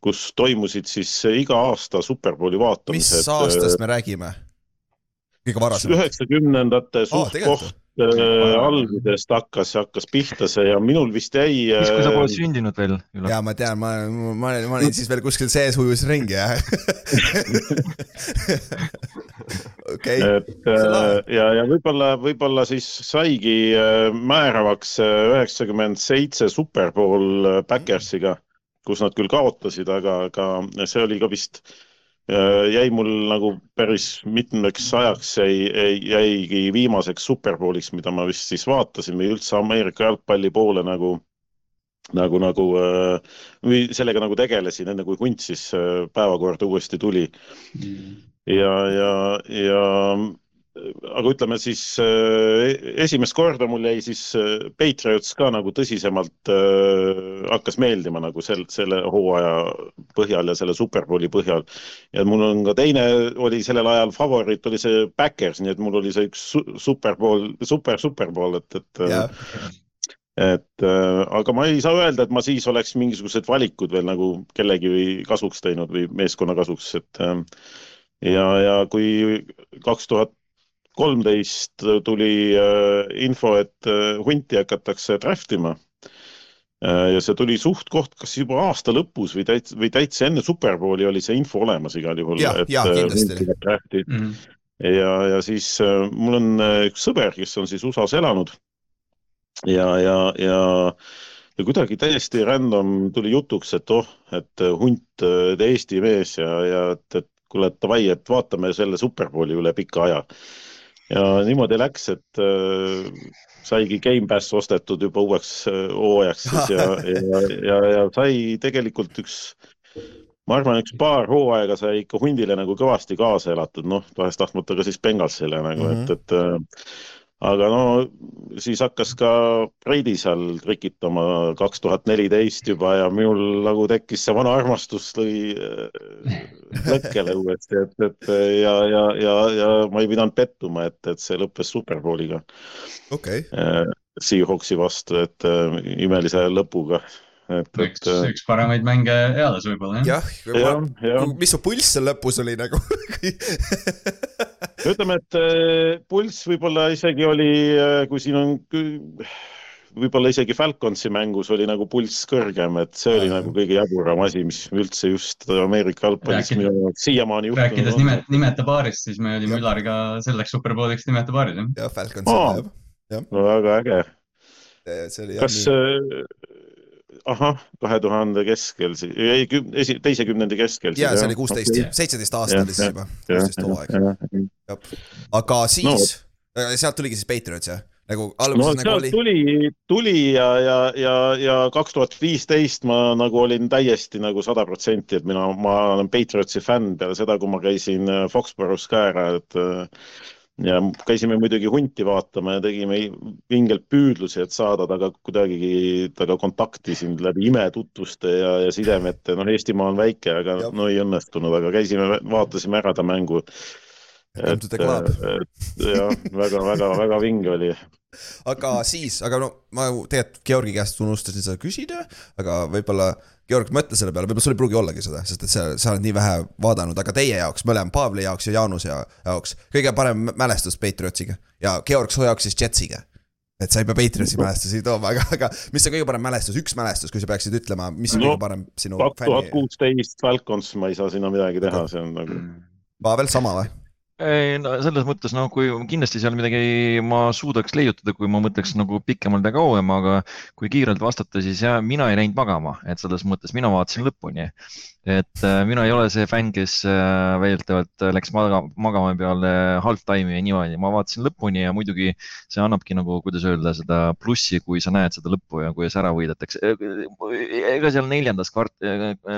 kus toimusid siis iga aasta Superbowli mis vaatamised. aastast me räägime? kõige varasemalt? üheksakümnendate suht tegelikult koht äh, algusest hakkas, hakkas pihta see ja minul vist jäi. siis, kui sa pole sündinud veel, ja ma tean, ma, ma, ma olin siis veel kuskil sees ujus ringi, jah. [laughs] okei, et äh, ja, ja võib-olla, võib-olla siis saigi äh, määravaks üheksakümmend seitse Superbowl äh, Backersiga, kus nad küll kaotasid, aga, aga see oli ka vist, jäi mul nagu päris mitmeks ajaks jäi, jäigi viimaseks Superbowliks, mida ma vist siis vaatasin või üldse Ameerika jalgpalli poole nagu, nagu, nagu äh, või sellega nagu tegelesin, enne kui hunt siis äh, päevakorda uuesti tuli. Ja, ja, ja aga ütleme siis äh, esimest korda mul jäi siis äh, Patriots ka nagu tõsisemalt äh, hakkas meeldima nagu sel, selle hooaja põhjal ja selle Superbowli põhjal. ja mul on ka teine oli sellel ajal favoriit oli see Backers, nii et mul oli see üks su- Superbowl, super Superbowl, et, et jah, et äh, aga ma ei saa öelda, et ma siis oleks mingisugused valikud veel nagu kellegi või kasuks teinud või meeskonna kasuks, et äh, ja, ja kui kaks tuhat kolmteist tuli äh, info, et äh, hunti hakatakse draft ima äh, ja see tuli suht-koht kas juba aasta lõpus või täitsa, või täitsa enne Superbowli oli see info olemas igal juhul. Jah, jah, kindlasti oli. Mhm. ja, ja siis mul on üks sõber, kes on siis USA-s elanud ja, ja, ja, ja kuidagi täiesti random tuli jutuks, et oh, et hunt, Eesti mees ja, ja et, et kuule, et davai, et vaatame selle Superbowli üle pika aja. Ja niimoodi läks, et äh, saigi Gamepass ostetud juba uueks äh, hooajaks siis ja, [laughs] ja, ja, ja sai tegelikult üks ma arvan, üks paar hooaega sai ikka hundile nagu kõvasti kaasa elatud, noh, tahes-tahtmata ka siis Bengalsile nagu mm, -hmm. et, et äh, aga no siis hakkas ka Brady seal trikitama kaks tuhat neliteist juba ja minul nagu tekkis see vana armastus lõi äh, lõkkele uuesti, et, et ja, ja, ja, ja ma ei pidanud pettuma, et, et see lõppes Superbowliga. Okei, äh, Seahawksi vastu, et äh, imelise lõpuga, et, üks et, äh, üks paremaid mänge eales võib-olla jah. jah, jah, jah. mis su pulss seal lõpus oli nagu? [laughs] ütleme, et äh, pulss võib-olla isegi oli, kui siin on võib-olla isegi Falconsi mängus oli nagu pulss kõrgem, et see oli nagu kõige jaburam asi, mis üldse just Ameerika jalgpallis minu jaoks siiamaani rääkides juhtunud nimet, nimeta paarist, siis me olime Ülariga selleks Superbowliks nimeta paaris jah. jah, Falcons Aa. jah, on. väga äge. see oli kas äh, ahah, kahe tuhande keskel, ei, esi, teise kümnendi keskel. ja see oli kuusteist, seitseteist aasta oli siis juba, kuusteist hooaeg. aga siis no., sealt tuligi siis Patriots jah? nagu no alguses nagu sealt oli, tuli, tuli ja, ja, ja, ja kaks tuhat viisteist ma nagu olin täiesti nagu sada protsenti, et mina, ma olen Patriotsi fänn peale seda, kui ma käisin äh, Foxborough's ka ära, et äh, ja käisime muidugi hunti vaatama ja tegime vingelt püüdlusi, et saada temaga kuidagigi temaga kontakti siin läbi imetutvuste ja, ja sidemete. noh, Eestimaa on väike, aga Jah. no ei õnnestunud, aga käisime, vaatasime ära ta mängu. Come to the club. jah, väga-väga-väga vinge oli. aga siis, aga no ma tegelikult Georgi käest unustasin seda küsida, aga võib-olla Georg, mõtle selle peale, võib-olla sul ei pruugi ollagi seda, sest et sa, sa oled nii vähe vaadanud, aga teie jaoks, mõlema Pavli jaoks ja Jaanuse ja- jaoks kõige parem mälestus Patriotsiga ja Georg su jaoks siis Jetsiga. et sa ei pea Patriotsi mälestusi tooma, aga, aga mis on kõige parem mälestus, üks mälestus, kui sa peaksid ütlema, mis on No, kõige parem sinu kaks tuhat kuusteist Falcons, ma ei saa sinna midagi teha, see on nagu Pavel sama või? Ei no selles mõttes noh, kui kindlasti seal midagi ma suudaks leiutada, kui ma mõtleks nagu pikemalt ja kauem, aga kui kiirelt vastata, siis jah, mina ei läinud magama, et selles mõttes mina vaatasin lõpuni. et äh, mina ei ole see fänn, kes äh, väidetavalt läks maga, magama peale halftime'i ja niimoodi, ma vaatasin lõpuni ja muidugi see annabki nagu, kuidas öelda, seda plussi, kui sa näed seda lõppu ja kuidas ära võidetakse. ega seal neljandas kvart-,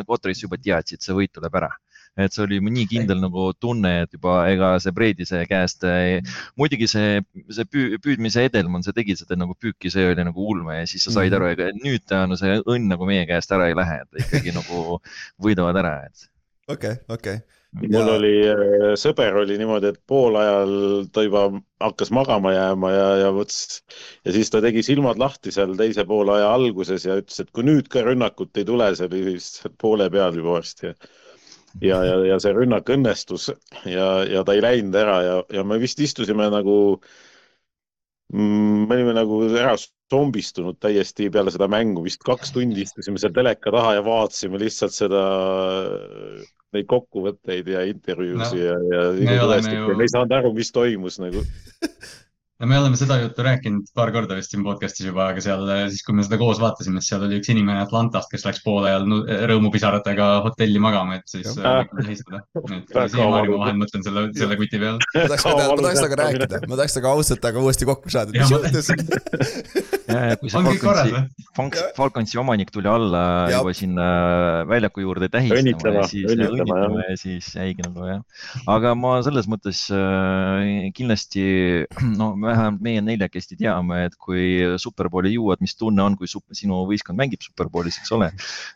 kvartalis juba teadsid, see võit tuleb ära et see oli nii kindel nagu tunne, et juba ega see Breedise käest, muidugi see, see püü, püüdmise edelman, see tegi seda nagu püüki, see oli nagu ulme ja siis sa said aru, ega nüüd ta no see õnn nagu meie käest ära ei lähe, et ikkagi nagu võidavad ära, et. okei, okei. mul oli, sõber oli niimoodi, et poolajal ta juba hakkas magama jääma ja, ja mõtles ja siis ta tegi silmad lahti seal teise poolaja alguses ja ütles, et kui nüüd ka rünnakut ei tule, see oli vist poole peal juba varsti ja, ja, ja see rünnak õnnestus ja, ja ta ei läinud ära ja, ja me vist istusime nagu mm,, me olime nagu ära zombistunud täiesti peale seda mängu, vist kaks tundi istusime seal teleka taha ja vaatasime lihtsalt seda, neid kokkuvõtteid ja intervjuusid No, ja, ja me ju- me ei saanud aru, mis toimus nagu. [laughs] no me oleme seda juttu rääkinud paar korda vist siin podcast'is juba, aga seal siis, kui me seda koos vaatasime, siis seal oli üks inimene Atlantast, kes läks poole ajal nu- rõõmupisaratega hotelli magama, et siis Jah. äh, tähistada. [laughs] et siiamaani ma vahel mõtlen selle, selle kuti peale. ma tahaks temaga rääkida, ma tahaks temaga ausalt temaga uuesti kokku saada, [laughs] Ja ja, ja kui see Falconsi, Falconsi omanik tuli alla Jah. juba sinna väljaku juurde tähistama ja siis õnnitlema, ja siis jäigi nagu jah. aga ma selles mõttes äh, kindlasti, no vähemalt meie neljakesti teame, et kui Superbowli jõuad, mis tunne on, kui sup- sinu võistkond mängib Superbowlis, eks ole.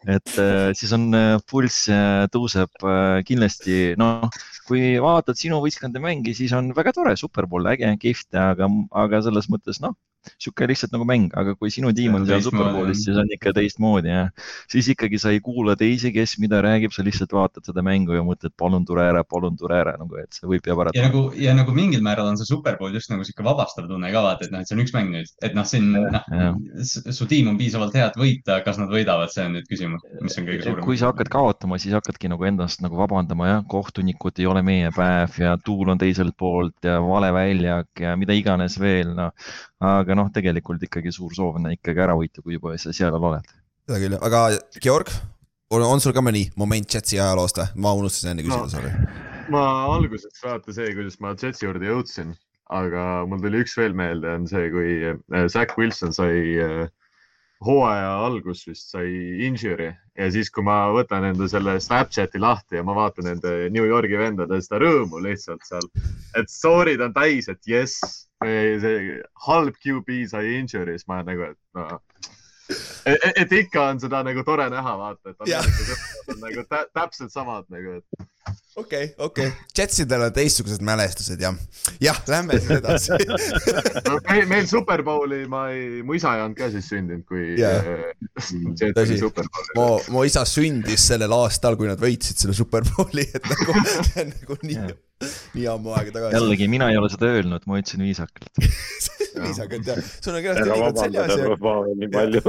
et äh, siis on äh, pulss tõuseb kindlasti, noh, kui vaatad sinu võistkonna mängi, siis on väga tore, Superbowl, äge, kihvt, aga, aga selles mõttes noh, sihuke lihtsalt nagu mäng, aga kui sinu tiim on seal jah. siis on ikka teistmoodi ja siis ikkagi sa ei kuula teisi, kes mida räägib, sa lihtsalt vaatad seda mängu ja mõtled, palun tule ära, palun tule ära nagu, et see võib jääb ära. ja nagu, ja nagu mingil määral on see Superbowl just nagu sihuke vabastav tunne ka vaata, et noh, et see on üks mäng nüüd, et noh, siin noh Jah., su tiim on piisavalt hea, et võita, kas nad võidavad, see on nüüd küsimus, mis on kõige suurem. kui sa hakkad kaotama, siis hakkadki nagu endast nagu vabandama jah, kohtunikud ei ole meie päev ja tuul on teiselt poolt ja vale väljak ja mida iganes veel, noh. aga noh, tegelikult ikkagi suur soov on ikkagi ära võita, kui juba sa seal oled. seda küll, aga Georg, on, on sul ka mõni moment Jetsi ajaloost või? ma unustasin enne küsida, sorry. ma alguseks vaata see, kuidas ma Jetsi juurde jõudsin, aga mul tuli üks veel meelde, on see, kui äh, Zack Wilson sai äh, hooaja algus vist sai injury ja siis, kui ma võtan enda selle Snapchati lahti ja ma vaatan nende New Yorgi vendade seda rõõmu lihtsalt seal, et story'd on täis, et jess, see halb QB sai injury, siis ma olen nagu, et no, et, et ikka on seda nagu tore näha, vaata, et Jah. Ameerika sõbrad on nagu tä täpselt samad nagu, et okei, okei, Jetsidel on teistsugused mälestused jah. jah, lähme siis edasi [laughs] no, meil, meil Superbowli ma ei, mu isa ei olnud ka siis sündinud, kui yeah. [laughs] Tõsi. mu, mu isa sündis sellel aastal, kui nad võitsid selle Superbowli, et nagu [laughs] nagu nii Jah., nii ammu aega tagasi. jällegi, mina ei ole seda öelnud, ma ütlesin viisakalt. Viisakalt jah, sul on kenasti ära liigud seljas ja, nii palju.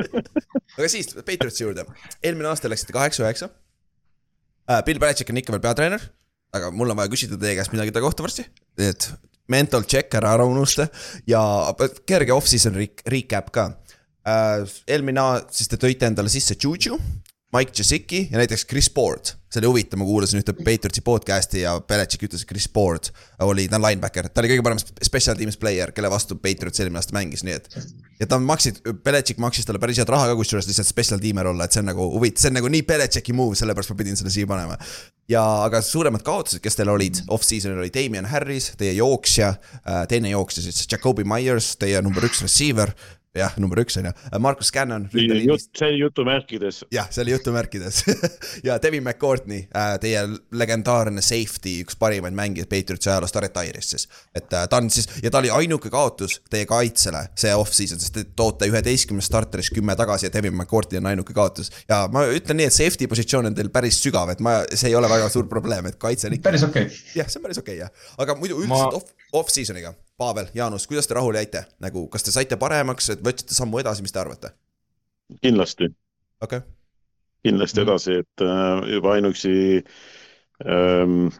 [laughs] aga siis Patriotsi juurde, eelmine aasta läksite kaheksa-üheksa uh,. Bill Belichik on ikka veel peatreener, aga mul on vaja küsida teie käest midagi ta kohta varsti, et mental check ära ära unusta. Ja kerge off-season re recap ka. Uh,. eelmine siis te tõite endale sisse Juju, Mike Jasicki ja näiteks Chris Board. see oli huvitav, ma kuulasin ühte Patriotsi podcast'i ja Belichik ütles, et Chris Board oli, ta on linebacker, ta oli kõige parem special teams player, kelle vastu Patriots eelmine aasta mängis, nii et ja ta maksid, Belichik maksis talle päris head raha ka kusjuures lihtsalt special tiimer olla, et see on nagu huvitav, see on nagu nii Belichiki move, sellepärast ma pidin selle siia panema. ja aga suuremad kaotused, kes teil olid off-season'il oli Damien Harris, teie jooksja, teine jooksja siis Jakobi Myers, teie number üks receiver jah, number üks on ju, Markus Cannon. see oli jutumärkides. jah, see oli jutumärkides [laughs] ja Devin McCourtney, äh, teie legendaarne safety, üks parimaid mängijaid Patriotsi ajaloos, ta retire'is siis. et äh, ta on siis ja ta oli ainuke kaotus teie kaitsele see off-season, sest te toote üheteistkümnest starterist kümme tagasi ja Devin McCourtney on ainuke kaotus. ja ma ütlen nii, et safety positsioon on teil päris sügav, et ma, see ei ole väga suur probleem, et kaitse on ikka. päris okei okay.. jah, see on päris okei okay, jah, aga muidu üldiselt ma... off, off-season'iga Pavel, Jaanus, kuidas te rahule jäite, nagu kas te saite paremaks, et võtsite sammu edasi, mis te arvate? kindlasti. okei okay.. kindlasti edasi, et äh, juba ainuüksi ähm,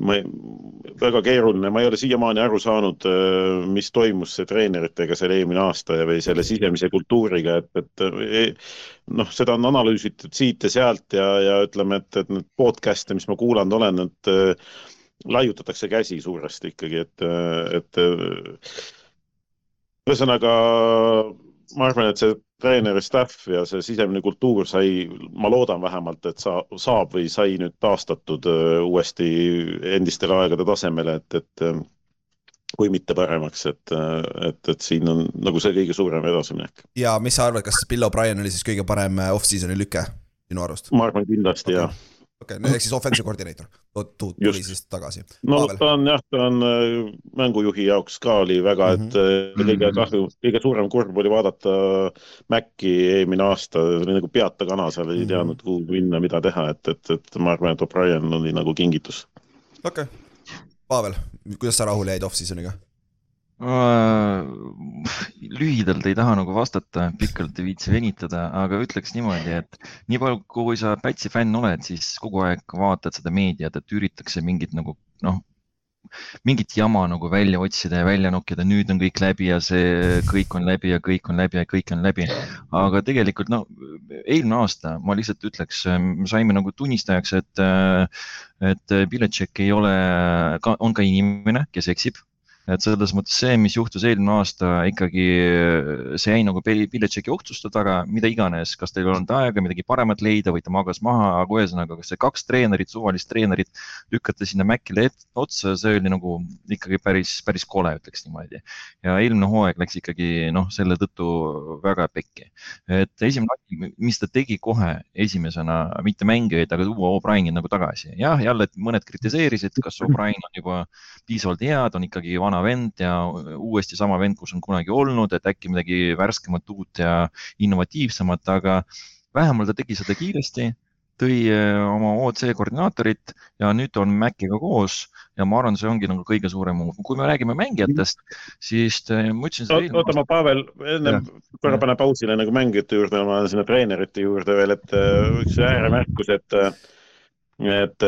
ma väga keeruline, ma ei ole siiamaani aru saanud, äh, mis toimus treeneritega seal eelmine aasta ja, või selle sisemise kultuuriga, et, et e, noh, seda on analüüsitud siit ja sealt ja, ja ütleme, et, et need podcast'e, mis ma kuulanud olen, et laiutatakse käsi suuresti ikkagi, et, et ühesõnaga ma arvan, et see treeneri staff ja see sisemine kultuur sai, ma loodan vähemalt, et sa, saab või sai nüüd taastatud äh, uuesti endistele aegade tasemele, et, et äh, kui mitte paremaks, et, et, et siin on nagu see kõige suurem edasiminek. ja mis sa arvad, kas Bill O'Brien oli siis kõige parem äh, off-season'i lüke sinu arust? ma arvan kindlasti okay. jah okei okay,, ehk siis offensive koordineeter tuli siis tagasi. no Pavel. ta on jah, ta on äh, mängujuhi jaoks ka oli väga, et mm -hmm. kõige kahju, kõige suurem kurb oli vaadata Maci eelmine aasta, oli nagu peata kana seal, ei mm -hmm. teadnud, kuhu minna, mida teha, et, et, et ma arvan, et O'Brien oli nagu kingitus. okei okay., Pavel, kuidas sa rahule jäid off-season'iga? Lühidalt ei taha nagu vastata, pikalt ei viitsi venitada, aga ütleks niimoodi, et nii palju, kui sa Pätsi fänn oled, siis kogu aeg vaatad seda meediat, et üritatakse mingit nagu noh, mingit jama nagu välja otsida ja välja nokkida, nüüd on kõik läbi ja see kõik on läbi ja kõik on läbi ja kõik on läbi. aga tegelikult no eelmine aasta ma lihtsalt ütleks, me saime nagu tunnistajaks, et, et Belichik ei ole, on ka inimene, kes eksib et selles mõttes see, mis juhtus eelmine aasta ikkagi, see jäi nagu Belichicki otsuste taga, mida iganes, kas teil ei olnud aega midagi paremat leida või ta magas maha, aga ühesõnaga, kas see kaks treenerit, suvalist treenerit lükati sinna Mäkkile otsa, see oli nagu ikkagi päris, päris kole, ütleks niimoodi. ja eelmine hooaeg läks ikkagi noh, selle tõttu väga pekki. et esimene asi, mis ta tegi kohe esimesena, mitte mängijaid, aga tuua O'Brien'i nagu tagasi. jah, jälle mõned kritiseerisid, kas O'Brien on juba piisavalt hea, ta on ikkagi vana vana vend ja uuesti sama vend, kus on kunagi olnud, et äkki midagi värskemat, uut ja innovatiivsemat, aga vähemalt ta tegi seda kiiresti, tõi äh, oma OC koordinaatorit ja nüüd on Maciga koos ja ma arvan, see ongi nagu kõige suurem muu. kui me räägime mängijatest, siis äh, ma ütlesin. oota, ma Pavel, enne korra pane pausile nagu mängijate juurde, ma sinna treenerite juurde veel, et äh, üks ääremärkus, et, et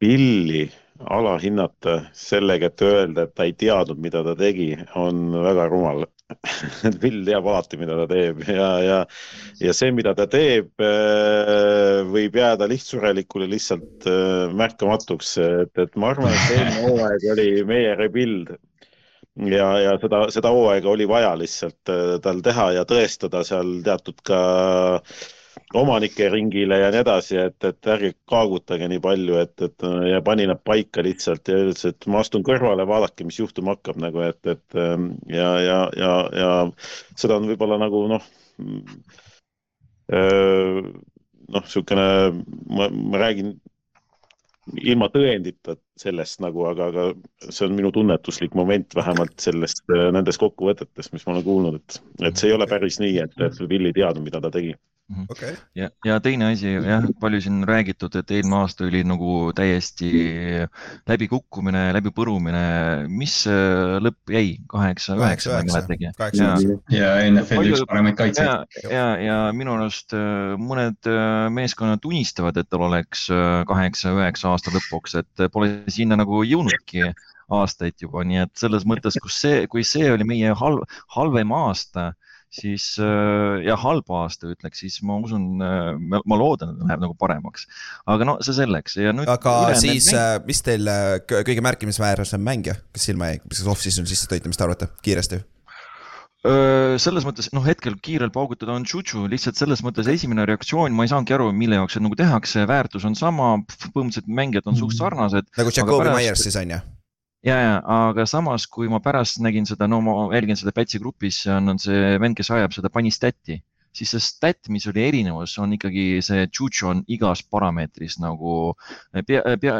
Billi alahinnata sellega, et öelda, et ta ei teadnud, mida ta tegi, on väga rumal. [laughs] Bill teab alati, mida ta teeb ja, ja, ja see, mida ta teeb, äh, võib jääda lihtsurelikule lihtsalt äh, märkamatuks, et, et ma arvan, et eelmine [laughs] hooaeg oli meie rebuild. Ja, ja seda, seda hooaega oli vaja lihtsalt äh, tal teha ja tõestada seal teatud ka äh, omanike ringile ja nii edasi, et, et ärge kaagutage nii palju, et, et ja pani nad paika lihtsalt ja ütles, et ma astun kõrvale, vaadake, mis juhtuma hakkab nagu, et, et ähm, ja, ja, ja, ja seda on võib-olla nagu noh äh, noh, niisugune, ma, ma räägin ilma tõendita sellest nagu, aga, aga see on minu tunnetuslik moment vähemalt sellest, nendes kokkuvõtetes, mis ma olen kuulnud, et, et see ei ole päris nii, et, et Bill ei teadnud, mida ta tegi Mhm. okay.. ja, ja teine asi jah, palju siin räägitud, et eelmine aasta oli nagu täiesti läbikukkumine, läbipõrumine. mis lõpp jäi? kaheksa, üheksa, ma ei mäletagi. ja, ja NFL-i üks paremaid kaitseid. ja, ja, ja minu arust äh, mõned äh, meeskonnad unistavad, et tal oleks äh, kaheksa, üheksa aasta lõpuks, et pole sinna nagu jõudnudki aastaid juba, nii et selles mõttes, kus see, kui see oli meie halv, halvem aasta siis äh, ja halba aasta ütleks, siis ma usun, äh, ma loodan, et läheb nagu paremaks. aga no see selleks ja nüüd. aga siis, mäng... Äh, mis teil kõige märkimisväärsem mängija, kes silma jäi, mis off-season sisse tõite, mis te arvate, kiiresti? Selles mõttes, noh, hetkel kiirelt paugutada on tšutšu, lihtsalt selles mõttes esimene reaktsioon, ma ei saanudki aru, mille jaoks see nagu tehakse, väärtus on sama, põhimõtteliselt mängijad on suht sarnased. nagu Jakobi pärast- Myers siis on ju? ja, ja aga samas, kui ma pärast nägin seda, no ma jälgin seda Pätsi grupis, on on see vend, kes ajab seda, pani stat'i, siis see stat, mis oli erinevus, on ikkagi see Juju on igas parameetris nagu pea, pea,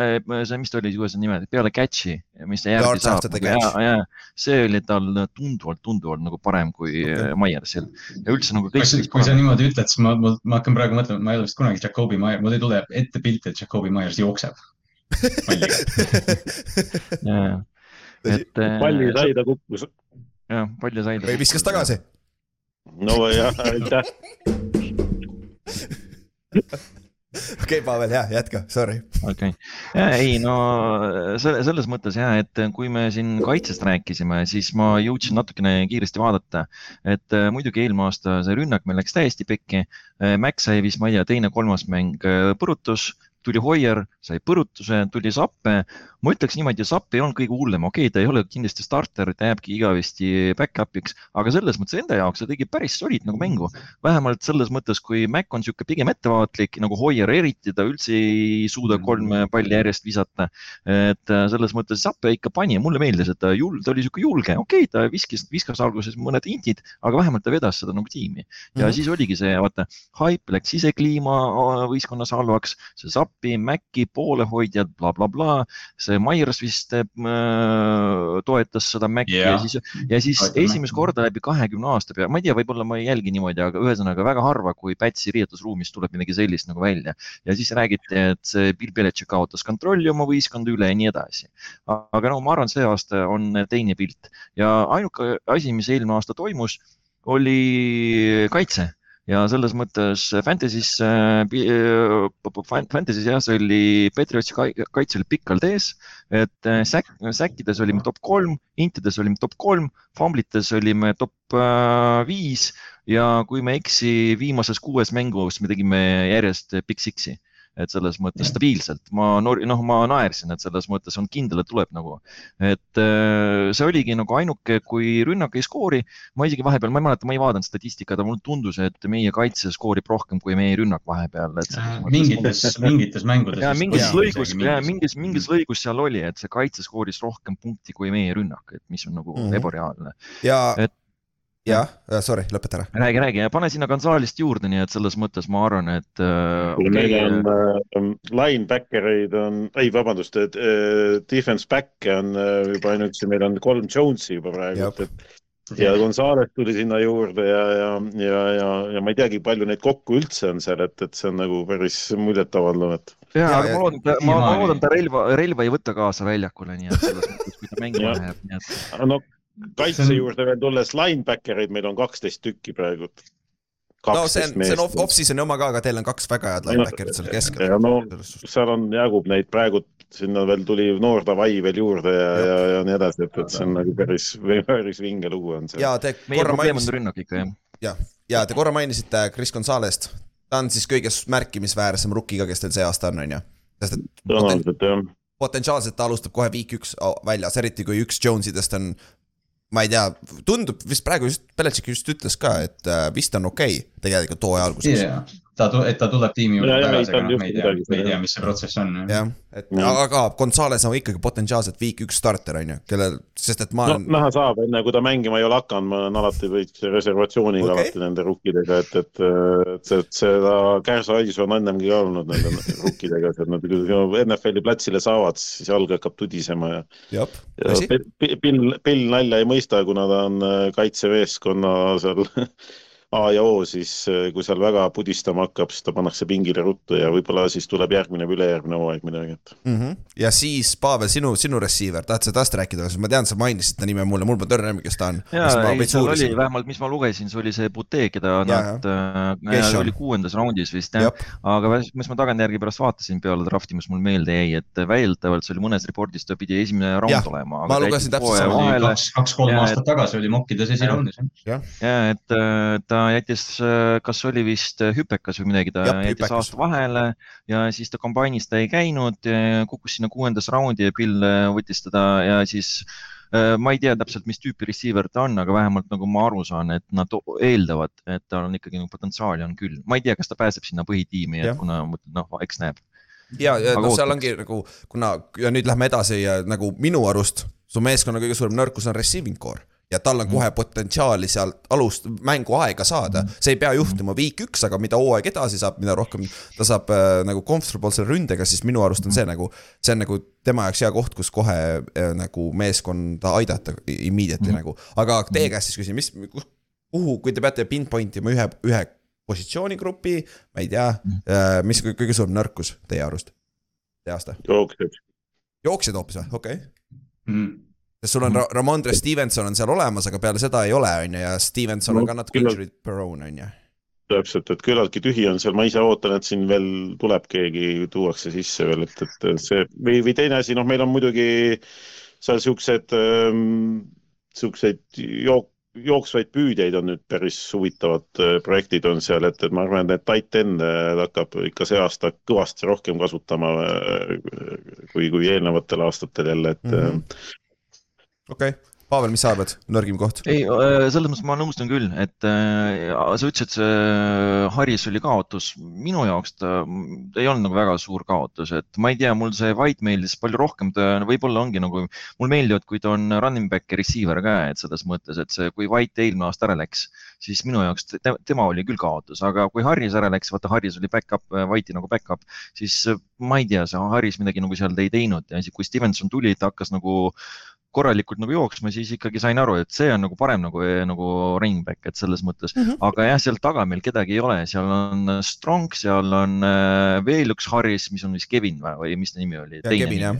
see, mis ta oli, kuidas see nimi, peale catch'i, mis ta järgi saab ja ja see oli tal tunduvalt, tunduvalt nagu parem kui okay. Myersil ja üldse nagu kõik kui, kui sa niimoodi ütled, siis ma, ma, ma hakkan praegu mõtlema, et ma ei ole vist kunagi Jakobi Myers, mul ei tule ette pilt, et Jakobi Myers jookseb palliga. [laughs] palli sai, ta kukkus. jah, palju sai ta. või viskas tagasi. No [laughs] jah, aitäh. okei, Pavel, jah, jätka, sorry. okei okay., ei no selle, selles mõttes ja, et kui me siin kaitsest rääkisime, siis ma jõudsin natukene kiiresti vaadata, et äh, muidugi eelmine aasta see rünnak meil läks täiesti pekki. Max sai vist, ma ei tea, teine-kolmas mäng äh, põrutus, tuli Hoier, sai põrutuse, tuli Sappe. ma ütleks niimoodi, Sapp ei olnud kõige hullem, okei okay,, ta ei ole kindlasti starter, ta jääbki igavesti back-up'iks, aga selles mõttes enda jaoks ta tegi päris solid nagu mängu. vähemalt selles mõttes, kui Mac on niisugune pigem ettevaatlik nagu Hoier eriti, ta üldse ei suuda kolme palli järjest visata. et äh, selles mõttes Sappe ikka pani ja mulle meeldis, et ta jul-, ta oli niisugune julge, okei okay,, ta viskas, viskas alguses mõned intid, aga vähemalt ta vedas seda nagu tiimi. ja mm Mhm. -hmm. siis oligi see, vaata, haip läks sisekliima äh, võistkonnas halvaks, see Sappi, Maci, poolehoidjad bla,, blablabla. see Myers vist äh, toetas seda Maci yeah. Ja siis, ja siis Toetab esimest korda läbi kahekümne aasta peale, ma ei tea, võib-olla ma ei jälgi niimoodi, aga ühesõnaga väga harva, kui Pätsi riietusruumist tuleb midagi sellist nagu välja ja siis räägiti, et see Bill Belichik kaotas kontrolli oma võistkonda üle ja nii edasi. aga no ma arvan, see aasta on teine pilt ja ainuke asi, mis eelmine aasta toimus, oli kaitse ja selles mõttes Fantasy's, Fantasy's jah, see oli Patriotsi kai- kaitse oli pikalt ees, et äh, säk-, säkkides olime top kolm, intides olime top kolm, famblites olime top äh, viis ja kui ma ei eksi, viimases kuues mängus me tegime järjest Big Six'i et selles mõttes stabiilselt, ma noh, ma naersin, et selles mõttes on kindel, et tuleb nagu. et äh, see oligi nagu ainuke, kui rünnak ei skoori, ma isegi vahepeal, ma ei mäleta, ma ei vaadanud statistikat, aga mulle tundus, et meie kaitse skoorib rohkem kui meie rünnak vahepeal, et selles mõttes- mingites, mingites mängudes. ja mingis lõigus, mingis, mingis lõigus seal oli, et see kaitse skooris rohkem punkti kui meie rünnak, et mis on nagu mm. -hmm. ebareaalne. ja Et-, jah, sorry, lõpeta ära. räägi, räägi. Ja pane sinna Gonzalest juurde, nii et selles mõttes ma arvan, et äh, kuule, meil on äh, linebacker'eid on, ei vabandust, et äh, defense back'e on äh, juba ainuüksi, meil on kolm Jones'i juba praegu et ja Gonzales tuli sinna juurde ja, ja, ja, ja, ja ma ei teagi, palju neid kokku üldse on seal, et, et see on nagu päris muljetavaldav, et. Ja, Ja- aga ja- ma loodan, ma, ma loodan, ta relva, relva ei võta kaasa väljakule, nii et selles mõttes, kui ta mängima läheb, nii et no kaitse juurde veel tulles, linebacker'id meil on kaksteist tükki praegu. no see on, see on off- off-season'i oma ka, aga teil on kaks väga head linebacker'it seal keskel. ja no seal on, jagub neid praegu, sinna veel tuli noor Davai veel juurde ja, ja, ja nii edasi, et, et see on nagu päris, [laughs] päris vinge lugu on see. ja te korra mainisite, jah. ja te korra mainisite Chris Gonzalest. ta on siis kõige märkimisväärsem rookie ka, kes teil see aasta on, on ju? sest et tõenäoliselt jah. potentsiaalselt ta alustab kohe week üks väljas, eriti kui üks Jonesidest on ma ei tea, tundub vist praegu just, Belichik just ütles ka, et äh, vist on okei okay, tegelikult hooaja alguses. jaa, ta, et ta tuleb tiimi juurde tagasi, aga on noh, me ei tea, me ei tea, mis see protsess on. jah, et Mm. aga Gonzales on ikkagi potentsiaalselt week üks starter on ju, kellel, sest et ma no olen, näha saab, enne kui ta mängima ei ole hakanud, ma olen alati veits reservatsiooniga okay. alati nende rukkidega, et, et, et, et seda kärsa-haisu on ennemgi ka olnud nende [laughs] rukkidega, et nad kui NFL-i platsile saavad, siis jalg hakkab tudisema ja jah, ja tõsi, Bill, Bill, Bill nalja ei mõista, kuna ta on äh, kaitsemeeskonna seal [laughs] A ja O, siis äh, kui seal väga pudistama hakkab, siis ta pannakse pingile ruttu ja võib-olla siis tuleb järgmine või ülejärgmine hooaeg midagi, et. Mhm. ja siis Pavel, sinu, sinu receiver, tahad sa tast rääkida, sest ma tean, sa mainisid ta nime mulle, mul pole tõrne, kes ta on. ja, ei, seal oli vähemalt, mis ma lugesin, see oli see Butee, keda Jaa, nad äh,, oli kuuendas raundis vist jah, jah, aga mis- ma tagantjärgi pärast vaatasin peale drafti, mis mul meelde jäi, et väidetavalt see oli mõnes reportis, ta pidi esimene Jah, raund olema. ma lugesin täpselt sama. kaks-kolm Ja, aastat tagasi oli mokkides esiraundis. ja et äh, ta jättis, kas oli vist äh, hüpekas või midagi, ta Jah, jättis hüpekas. aasta vahele ja siis ta kombainist ta ei käinud, kukkus sinna kuuendasse raundi ja Bill äh, võttis teda ja siis ma ei tea täpselt, mis tüüpi receiver ta on, aga vähemalt nagu ma aru saan, et nad eeldavad, et tal on ikkagi nagu potentsiaali on küll. ma ei tea, kas ta pääseb sinna põhitiimi, kuna noh, eks näeb. ja, ja noh, seal ongi nagu, kuna ja nüüd lähme edasi ja nagu minu arust su meeskonna kõige suurem nõrkus on receiving core ja tal on kohe mm. potentsiaali sealt alust, mänguaega saada. Mhm. see ei pea juhtuma week üks, aga mida hooaeg edasi saab, mida rohkem ta saab äh, nagu comfortable selle ründega, siis minu arust on see Mhm. nagu. see on nagu tema jaoks hea koht, kus kohe äh, nagu meeskonda aidata immediately Mhm. nagu. aga teie käest siis küsin, mis, kuhu, kui te peate pinpoint ima ühe, ühe positsioonigrupi, ma ei tea Mhm. äh,, mis kõige kõige suurem nõrkus teie arust? see aasta, jooksjad. jooksjad hoopis või, okei okay. mm.. Sest sul on Ra Ramondre Stevenson on seal olemas, aga peale seda ei ole, on ju, ja Stevenson on No, ka natuke injured prone, on ju. täpselt, et küllaltki tühi on seal, ma ise ootan, et siin veel tuleb keegi, tuuakse sisse veel, et, et see või, või teine asi, noh, meil on muidugi seal siuksed ähm,, siukseid jook-, jooksvaid püüdjaid on nüüd päris huvitavad äh, projektid on seal, et, et ma arvan, et need tight end äh, hakkab ikka see aasta kõvasti rohkem kasutama äh, kui, kui eelnevatel aastatel jälle, et Mhm. mm -hmm. Okei okay., Pavel, mis sa arvad, nõrgim koht? ei, selles mõttes ma nõustun küll, et äh, sa ütlesid, see Haris oli kaotus. minu jaoks ta, ta ei olnud nagu väga suur kaotus, et ma ei tea, mul see White meeldis palju rohkem, ta võib-olla ongi nagu, mulle meeldivad, kui ta on running back ja receiver ka, et selles mõttes, et see, kui White eelmine aasta ära läks, siis minu jaoks te, tema oli küll kaotus, aga kui Haris ära läks, vaata Haris oli back-up, White'i nagu back-up, siis äh, ma ei tea, see Haris midagi nagu seal ei teinud ja siis, kui Stevenson tuli, ta hakkas nagu korralikult nagu jooksma, siis ikkagi sain aru, et see on nagu parem nagu, nagu running back, et selles mõttes mm. -hmm. aga jah, seal taga meil kedagi ei ole, seal on Strong, seal on äh, veel üks Harris, mis on vist Kevin või, või mis ta nimi oli? ja Kevin jah.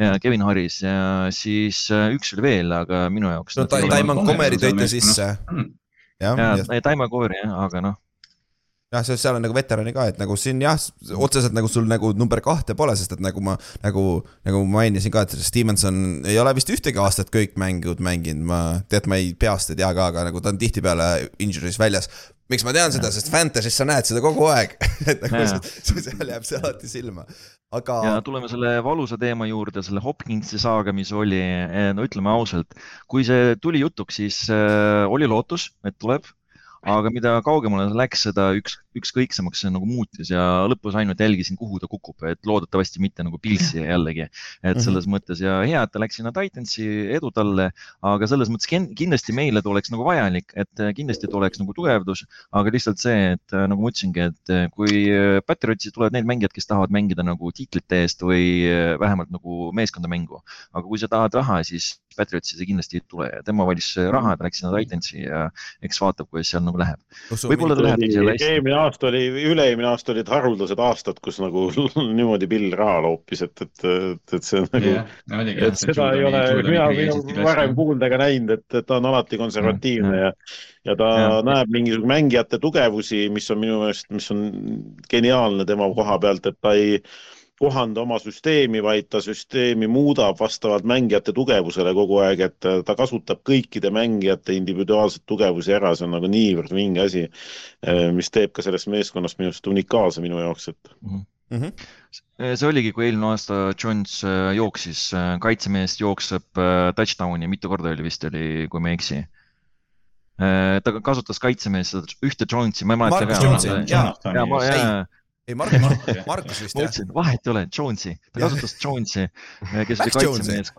ja Kevin Harris ja siis üks oli veel, aga minu jaoks. no Taimon Comeri tõite sisse, jah, ja jah, Taimo Koori jah, aga noh, jah, seal on nagu veterani ka, et nagu siin jah, otseselt nagu sul nagu number kahte pole, sest et nagu ma nagu, nagu ma mainisin ka, et Stevenson ei ole vist ühtegi aastat kõik mängud mänginud, ma tead, ma ei peast ei tea ka, aga nagu ta on tihtipeale injuries väljas. miks ma tean seda, sest Fantasy's sa näed seda kogu aeg, [laughs] et nagu Jaa. see- seal jääb see alati silma, aga ja tuleme selle valusa teema juurde, selle Hopkinsi saaga, mis oli, no ütleme ausalt, kui see tuli jutuks, siis äh, oli lootus, et tuleb. Aga mida kaugemale ta läks, seda üks, ükskõiksemaks see nagu muutis ja lõpus ainult jälgisin, kuhu ta kukub, et loodetavasti mitte nagu Pilsi jällegi. et Mhm. selles mõttes ja hea, et ta läks sinna Titansi, edu talle, aga selles mõttes kin- kindlasti meile ta oleks nagu vajalik, et kindlasti ta oleks nagu tugevdus, aga lihtsalt see, et nagu ma ütlesingi, et kui Patriotsi tulevad need mängijad, kes tahavad mängida nagu tiitlite eest või äh, vähemalt nagu meeskondamängu, aga kui sa tahad raha, siis Patriotsi see kindlasti ei tule ja tema valis raha, ta läks sinna Titansi ja eks vaatab, kuidas seal nagu läheb. võib-olla ta lähebki seal hästi. Aasta oli, üle-eelmine aasta olid haruldased aastad, kus nagu [laughs] niimoodi Bill raha loopis, et, et, et, et see on nagu jah, oligi. et seda ei ole mina, mina varem kuulda ega näinud, et, et ta on alati konservatiivne ja, ja ta ja. Ja. näeb mingisuguse mängijate tugevusi, mis on minu meelest, mis on geniaalne tema koha pealt, et ta ei kohanda oma süsteemi, vaid ta süsteemi muudab vastavalt mängijate tugevusele kogu aeg, et ta kasutab kõikide mängijate individuaalseid tugevusi ära, see on nagu niivõrd vinge asi, mis teeb ka sellest meeskonnast minu arust unikaalse minu jaoks, et Mhm. see oligi, kui eelmine aasta Jones äh, jooksis, kaitsemees jookseb äh, touchdown'i, mitu korda oli vist oli, kui ma ei eksi. ta kasutas kaitsemees seda ühte Jonesi, ma ei mäleta Marcus. Jonesi, jaa. Ja ma, Ei. Markus jah. Markus vist ma jah, ütlesin, vahet ei ole, Jonesi, ta kasutas Jonesi, kes oli kaitsemees.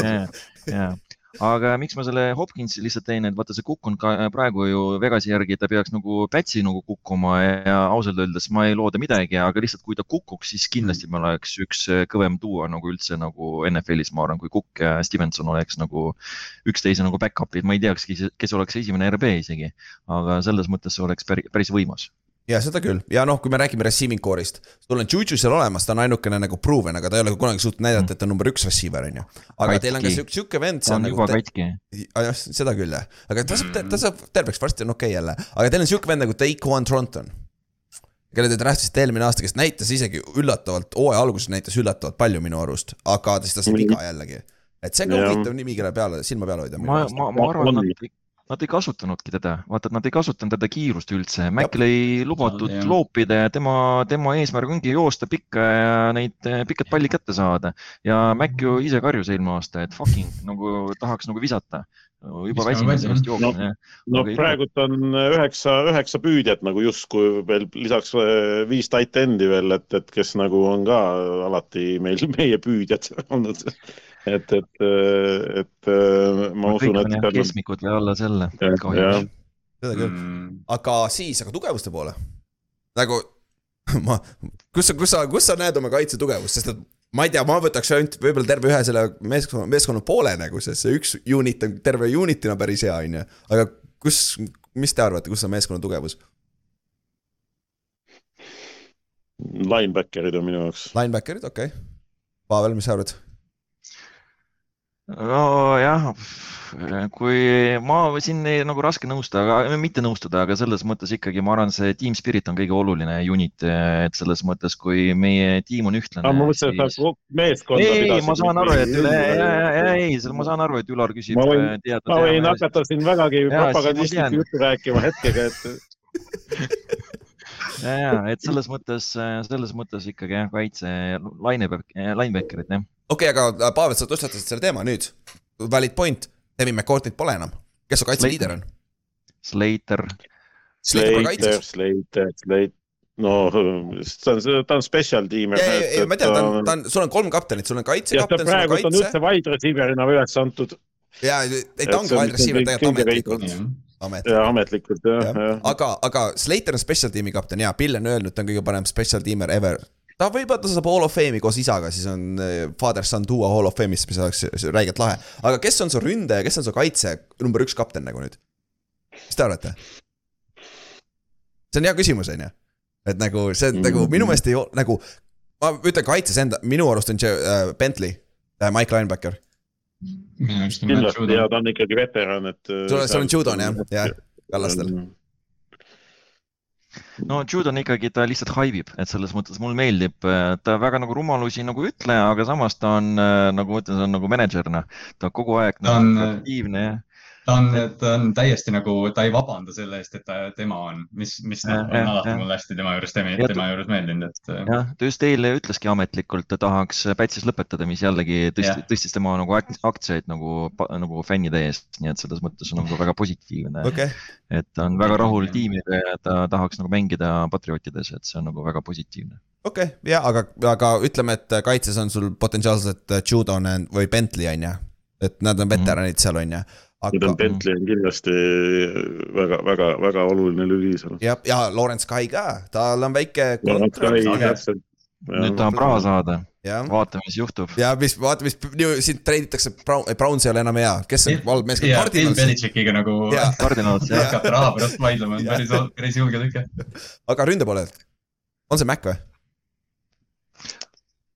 ja, ja, aga miks ma selle Hopkinsi lihtsalt teen, et vaata, see kukk on ka praegu ju Vegasi järgi, ta peaks nagu Pätsi nagu kukkuma ja ausalt öeldes ma ei looda midagi, aga lihtsalt kui ta kukuks, siis kindlasti me oleks üks kõvem duo nagu üldse nagu NFL-is, ma arvan, kui Kukk ja Stevenson oleks nagu üksteise nagu back-up'id, ma ei teaks, kes oleks esimene RB isegi, aga selles mõttes see oleks päris, päris võimas ja seda küll ja noh, kui me räägime receiving core'ist, sul on Juju seal olemas, ta on ainukene nagu proven, aga ta ei ole kunagi suutnud näidata, et ta on number üks receiver on ju. aga Katki. teil on ka sihuke, sihuke vend ta seal on nagu juba. katki. jah, seda küll jah, aga ta saab, ta saab terveks, varsti on okei okay jälle, aga teil on sihuke vend nagu Daquan Tronton. kelle te draftisite eelmine aasta, kes näitas isegi üllatavalt, hooaja alguses näitas üllatavalt palju minu arust, aga siis ta sai viga jällegi. et see on ka huvitav nimi, kelle peale silma peal hoida. ma, ma, ma arvan, et nad ei kasutanudki teda, vaata, et nad ei kasutanud teda kiirust üldse. Mäkil ei lubatud Jah. loopida ja tema, tema eesmärk ongi joosta pikka ja neid eh, pikad palli kätte saada. ja Mäkk ju ise karjus eelmine aasta, et fucking nagu tahaks nagu visata. juba väsinud sellest jooksma. no Aga ei praegult on üheksa, üheksa püüdjat nagu justkui veel lisaks äh, viis tight end'i veel, et, et kes nagu on ka alati meil meie püüdjad [laughs] olnud. Et, et, et äh, ma usun, kõik et keskmikud või alla selle kahjuks. seda küll. Mm. aga siis, aga tugevuste poole. nagu [laughs] ma, kus sa, kus sa, kus sa näed oma kaitse tugevust, sest et ma ei tea, ma võtaks ainult võib-olla terve ühe selle meeskonna, meeskonna poole nagu, sest see üks unit on terve unit'ina päris hea, on ju. aga kus, mis te arvate, kus on meeskonna tugevus? linebacker'id on minu jaoks. Linebacker'id, okei okay.. Pavel, mis sa arvad? nojah, kui ma siin ei, nagu raske nõustuda, aga mitte nõustuda, aga selles mõttes ikkagi ma arvan, see team spirit on kõige oluline unit, et selles mõttes, kui meie tiim on ühtlane. ma mõtlesin, et sa meeskonda ei, ei, pidasid ma saan aru, et üle, ei, ei, ma saan aru, et Ülar küsib Ma võin- äh, ma võin hakata siin vägagi siis propagandistlikku juttu rääkima hetkega, et ja, ja, et selles mõttes, selles mõttes ikkagi jah, kaitse, lineback, linebacker'id jah. Okei okay,, aga äh, Pavel, sa tõstatasid selle teema nüüd. Valid point, Devin McCourtney't pole enam. kes su kaitseliider on? Slater, Slater Slater. Slater, no ta on, ta on special tiimer. ei, ei, ei, ma tean, ta on, ta on, sul on kolm kaptenit, sul on ja ta kaitsekapten, sul on praegu on kaitse üldse wide receiver'ina üles antud ja, ei ta ongi on wide receiver tegelikult ametlikult, ametlikult. ja ametlikult jah, jah jah, aga, aga Slater on special tiimi kapten ja Bill on öelnud, ta on kõige parem special tiimer ever. Ta võib-olla ta saab hall of fame'i koos isaga, siis on eh, father son duo hall of fame'is, mis oleks räigelt lahe. aga kes on su ründaja, kes on su kaitse number üks kapten nagu nüüd? mis te arvate? see on hea küsimus, on ju. et nagu see mm. nagu minu meelest ei ole nagu, ma ütlen kaitses enda, minu arust on see äh, Bentley äh,, Mike Linebacker. kindlasti ja ta on ikkagi veteran, et. sul on, sul on Judon jah, jah, kallastel. No Judon ikkagi, ta lihtsalt haibib, et selles mõttes mulle meeldib, ta väga nagu rumalusi nagu ei ütle, aga samas ta on äh, nagu ma ütlen, see on nagu mänedžer, noh. ta kogu aeg Ta nagu on- aktiivne ja ta on, ta on täiesti nagu, ta ei vabanda selle eest, et ta tema on, mis, mis noh, Jah, on jah, alati mulle hästi tema juures, tema, Ja tema juures meeldinud, et äh, jah, ta just eile ütleski ametlikult, ta tahaks Pätsis lõpetada, mis jällegi tõstis tõstis tema nagu ak- aktsiaid nagu, nagu fännide eest, nii et selles mõttes on nagu väga positiivne. Okei, et ta on väga rahul tiimiga ja ta tahaks nagu mängida Patriotides, et see on nagu väga positiivne. okei okay,, ja aga, aga ütleme, et kaitses on sul potentsiaalselt Judon and- või Bentley on ju. et nad on veteranid seal on ju, Aga Bentley on kindlasti väga, väga, väga oluline lüli seal. ja, ja Lawrence Kai ka, tal on väike nüüd tahab raha saada, jah, vaatame, mis juhtub. ja mis, vaata, mis nüüd siin treiditakse, Brown, Browns ei ole enam hea, kes on? Valv meeskond, ja Cardinals, Belichickiga nagu kardinaalid, jah. hakata raha pärast vaidlema. On Jah. päris, päris julge tükk. aga ründe poolelt, on see Mac või?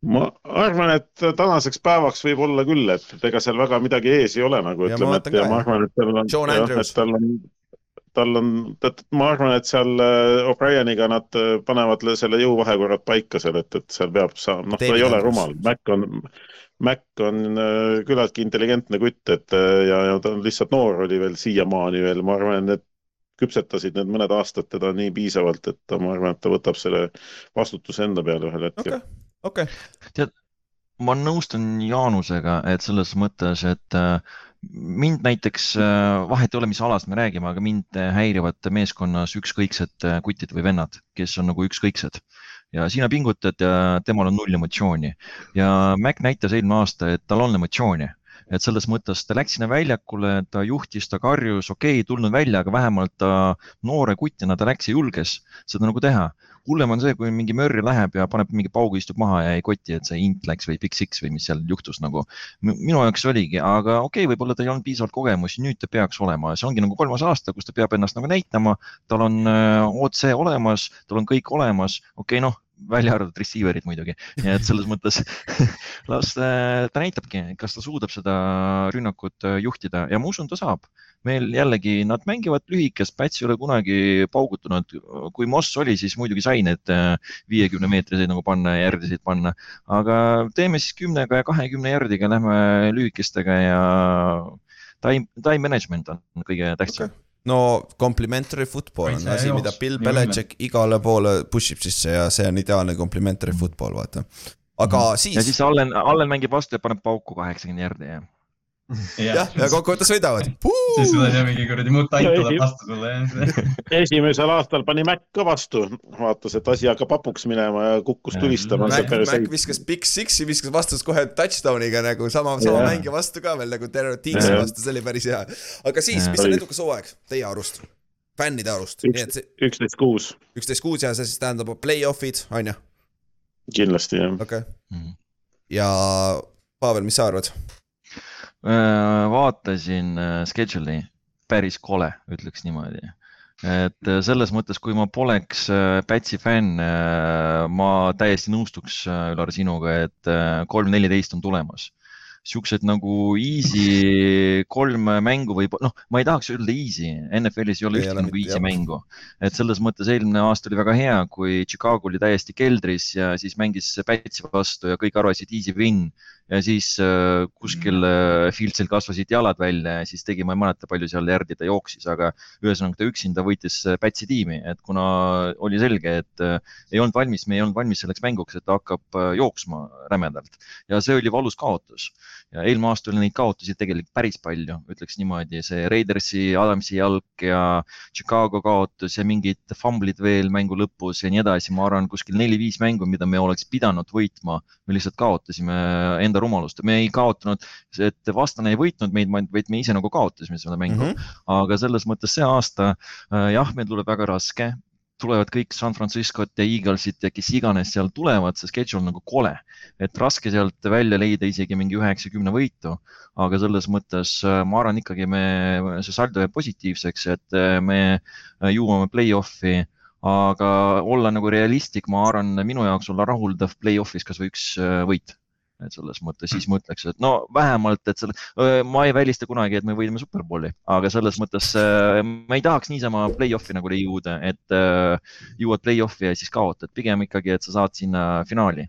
Ma arvan, et tänaseks päevaks võib olla küll, et ega seal väga midagi ees ei ole nagu ütleme, et ja ma jah. arvan, et tal on, Andrews. et tal on, tal on, ma arvan, et seal äh, O'Brieniga nad äh, panevad le- selle jõuvahekorrad paika seal, et, et seal peab saama, noh, ta ei ole rumal, Mac on, Mac on äh, küllaltki intelligentne kutt, et ja, ja ta on lihtsalt noor oli veel siiamaani veel, ma arvan, et küpsetasid need mõned aastad teda nii piisavalt, et ta, ma arvan, et ta võtab selle vastutuse enda peale ühel hetkel okei, okei, ma nõustun Jaanusega, et selles mõttes, et äh, mind näiteks, vahet ei ole, mis alast me räägime, aga mind äh, häirivad meeskonnas ükskõiksed äh, kutid või vennad, kes on nagu ükskõiksed. ja sina pingutad ja temal on null emotsiooni. Ja Mac näitas eelmine aasta, et tal on emotsiooni et selles mõttes ta läks sinna väljakule, ta juhtis, ta karjus, okei okay,, ei tulnud välja, aga vähemalt ta noore kutina ta läks ja julges seda nagu teha hullem on see, kui mingi mörri läheb ja paneb mingi paugu, istub maha ja ei koti, et see int läks või big six või mis seal juhtus nagu. minu jaoks oligi, aga okei okay,, võib-olla tal ei olnud piisavalt kogemusi, nüüd ta peaks olema, see ongi nagu kolmas aasta, kus ta peab ennast nagu näitama. tal on äh, OC olemas, tal on kõik olemas, okei okay,, noh, välja arvatud receiver'id muidugi, nii et selles mõttes [laughs] las äh, ta näitabki, kas ta suudab seda rünnakut äh, juhtida. Ja ma usun, ta saab. Meil jällegi nad mängivad lühikest, Päts ei ole kunagi paugutanud, kui Moss oli, siis muidugi sai need viiekümne meetriseid nagu panna ja järgiseid panna, aga teeme siis kümnega ja kahekümne järgiga, lähme lühikestega ja time, time management on kõige tähtsam. Okei. No complimentary football on asi, mida Bill Belichik igale poole push ib sisse ja see on ideaalne complimentary football, vaata. aga ja siis, siis Allan, Allan mängib vastu ja paneb pauku kaheksakümmend järgi ja. jah, ja kokkuvõttes võidavad. siis tuleb ja mingi kuradi mutant tuleb vastu sulle jah. esimesel aastal pani Mac ka vastu, vaatas, et asi hakkab hapuks minema ja kukkus Ja. tulistama. Mac, Mac viskas Big Six'i, viskas vastus kohe touchdown'iga nagu sama, sama Jah. mängija vastu ka veel nagu terve Tiigsi Jah. vastu, see oli päris hea. aga siis, Jah. mis on edukas hooaeg teie arust? fännide arust, üksteist kuus, üksteist kuus ja see siis tähendab play-off'id, on ju, kindlasti jah. okei okay.. Mhm. ja Pavel, mis sa arvad? Äh, vaatasin äh, schedule'i, päris kole, ütleks niimoodi. et äh, selles mõttes, kui ma poleks Pätsi fänn, ma täiesti nõustuks, Ülar, sinuga, et kolm neliteist on tulemas. Siuksed nagu easy kolm mängu või noh, ma ei tahaks öelda easy, NFL-is ei ole ühtegi nagu easy jah. mängu. et selles mõttes eelmine aasta oli väga hea, kui Chicago oli täiesti keldris ja siis mängis Pätsi vastu ja kõik arvasid easy win ja siis äh, kuskil äh, Fieldsil kasvasid jalad välja ja siis tegi, ma ei mäleta, palju seal järgi ta jooksis, aga ühesõnaga ta üksinda võitis äh, Pätsi tiimi, et kuna oli selge, et ei olnud valmis, me ei olnud valmis selleks mänguks, et ta hakkab jooksma rämedalt. Ja see oli valus kaotus. Ja eelmine aasta oli neid kaotusi tegelikult päris palju, ütleks niimoodi, see Raidersi, Adamsi jalg ja Chicago kaotus ja mingid famblid veel mängu lõpus ja nii edasi, ma arvan, kuskil neli-viis mängu, mida me oleks pidanud võitma, me lihtsalt kaotasime enda rumalust, me ei kaotanud, et vastane ei võitnud meid, vaid me ise nagu kaotasime seda mängu. Mm. -hmm. aga selles mõttes see aasta äh, jah, meil tuleb väga raske, tulevad kõik San Franciscot ja Eaglesit ja kes iganes seal tulevad, see schedule on nagu kole, et raske sealt välja leida isegi mingi üheksakümne võitu, aga selles mõttes äh, ma arvan ikkagi me, see saldo jääb positiivseks, et äh, me jõuame play-off'i, aga olla nagu realistlik, ma arvan, minu jaoks olla rahuldav play-off'is kasvõi üks võit et selles mõttes siis ma ütleks, et no vähemalt, et selle, ma ei välista kunagi, et me võidame Superbowli, aga selles mõttes ma ei tahaks niisama play-off'i nagu jõuda, et jõuad play-off'i ja siis kaotad, pigem ikkagi, et sa saad sinna finaali.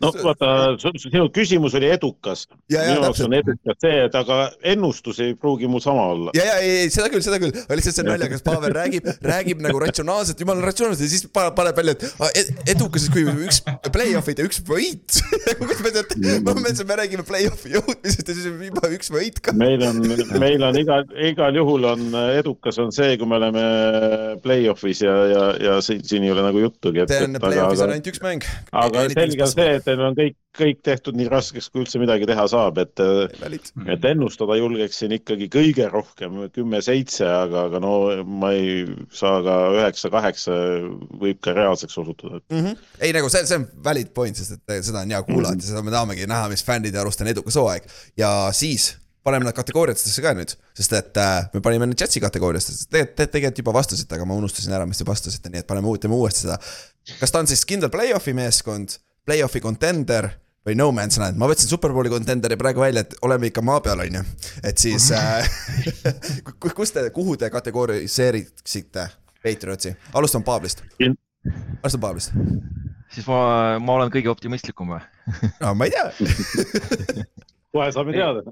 No vaata, sinu küsimus oli edukas. minu jaoks on edukas see, et aga ennustus ei pruugi mul sama olla. ja, ja ei, ei seda küll, seda küll, aga lihtsalt see on naljakas, Pavel räägib, räägib nagu ratsionaalselt, jumala ratsionaalselt ja siis pa- paneb välja, et ah, ed- edukas, kui üks play-off'id ja üks võit. [laughs] kuidas me teate, ma mõtlesin, me räägime play-off'i jõudmisest ja siis on juba üks võit ka. meil on, meil on igal, igal juhul on edukas on see, kui me oleme play-off'is ja, ja, ja siin, siin ei ole nagu juttugi. see on play-off'is on ainult üks mäng. aga selge on see, et teil on kõik, kõik tehtud nii raskeks, kui üldse midagi teha saab, et, et ennustada julgeksin ikkagi kõige rohkem kümme-seitse, aga, aga no ma ei saa ka üheksa-kaheksa võib ka reaalseks osutuda. mm. -hmm. ei nagu see, see on valid point, sest et seda on hea kuulata ja seda me tahamegi näha, mis fännide arust on edukas hooaeg ja siis paneme nad kategooriatesse ka nüüd, sest et äh, me panime need Jetsi kategooriasse, sest tegelikult te, tegelikult juba vastasite, aga ma unustasin ära, mis te vastasite, nii et paneme, teeme uuesti seda. kas ta on siis kindel play-off'i meeskond, play-off'i contender või no man's land, ma võtsin Superbowli contenderi praegu välja, et oleme ikka maa peal, on ju. et siis äh, [laughs] kus te, kuhu te kategoriseeriksite Patriotsi, alustame Paablist. alustame Paablist. siis ma, ma olen kõige optimistlikum või? no ma ei tea. [laughs] kohe saame teada.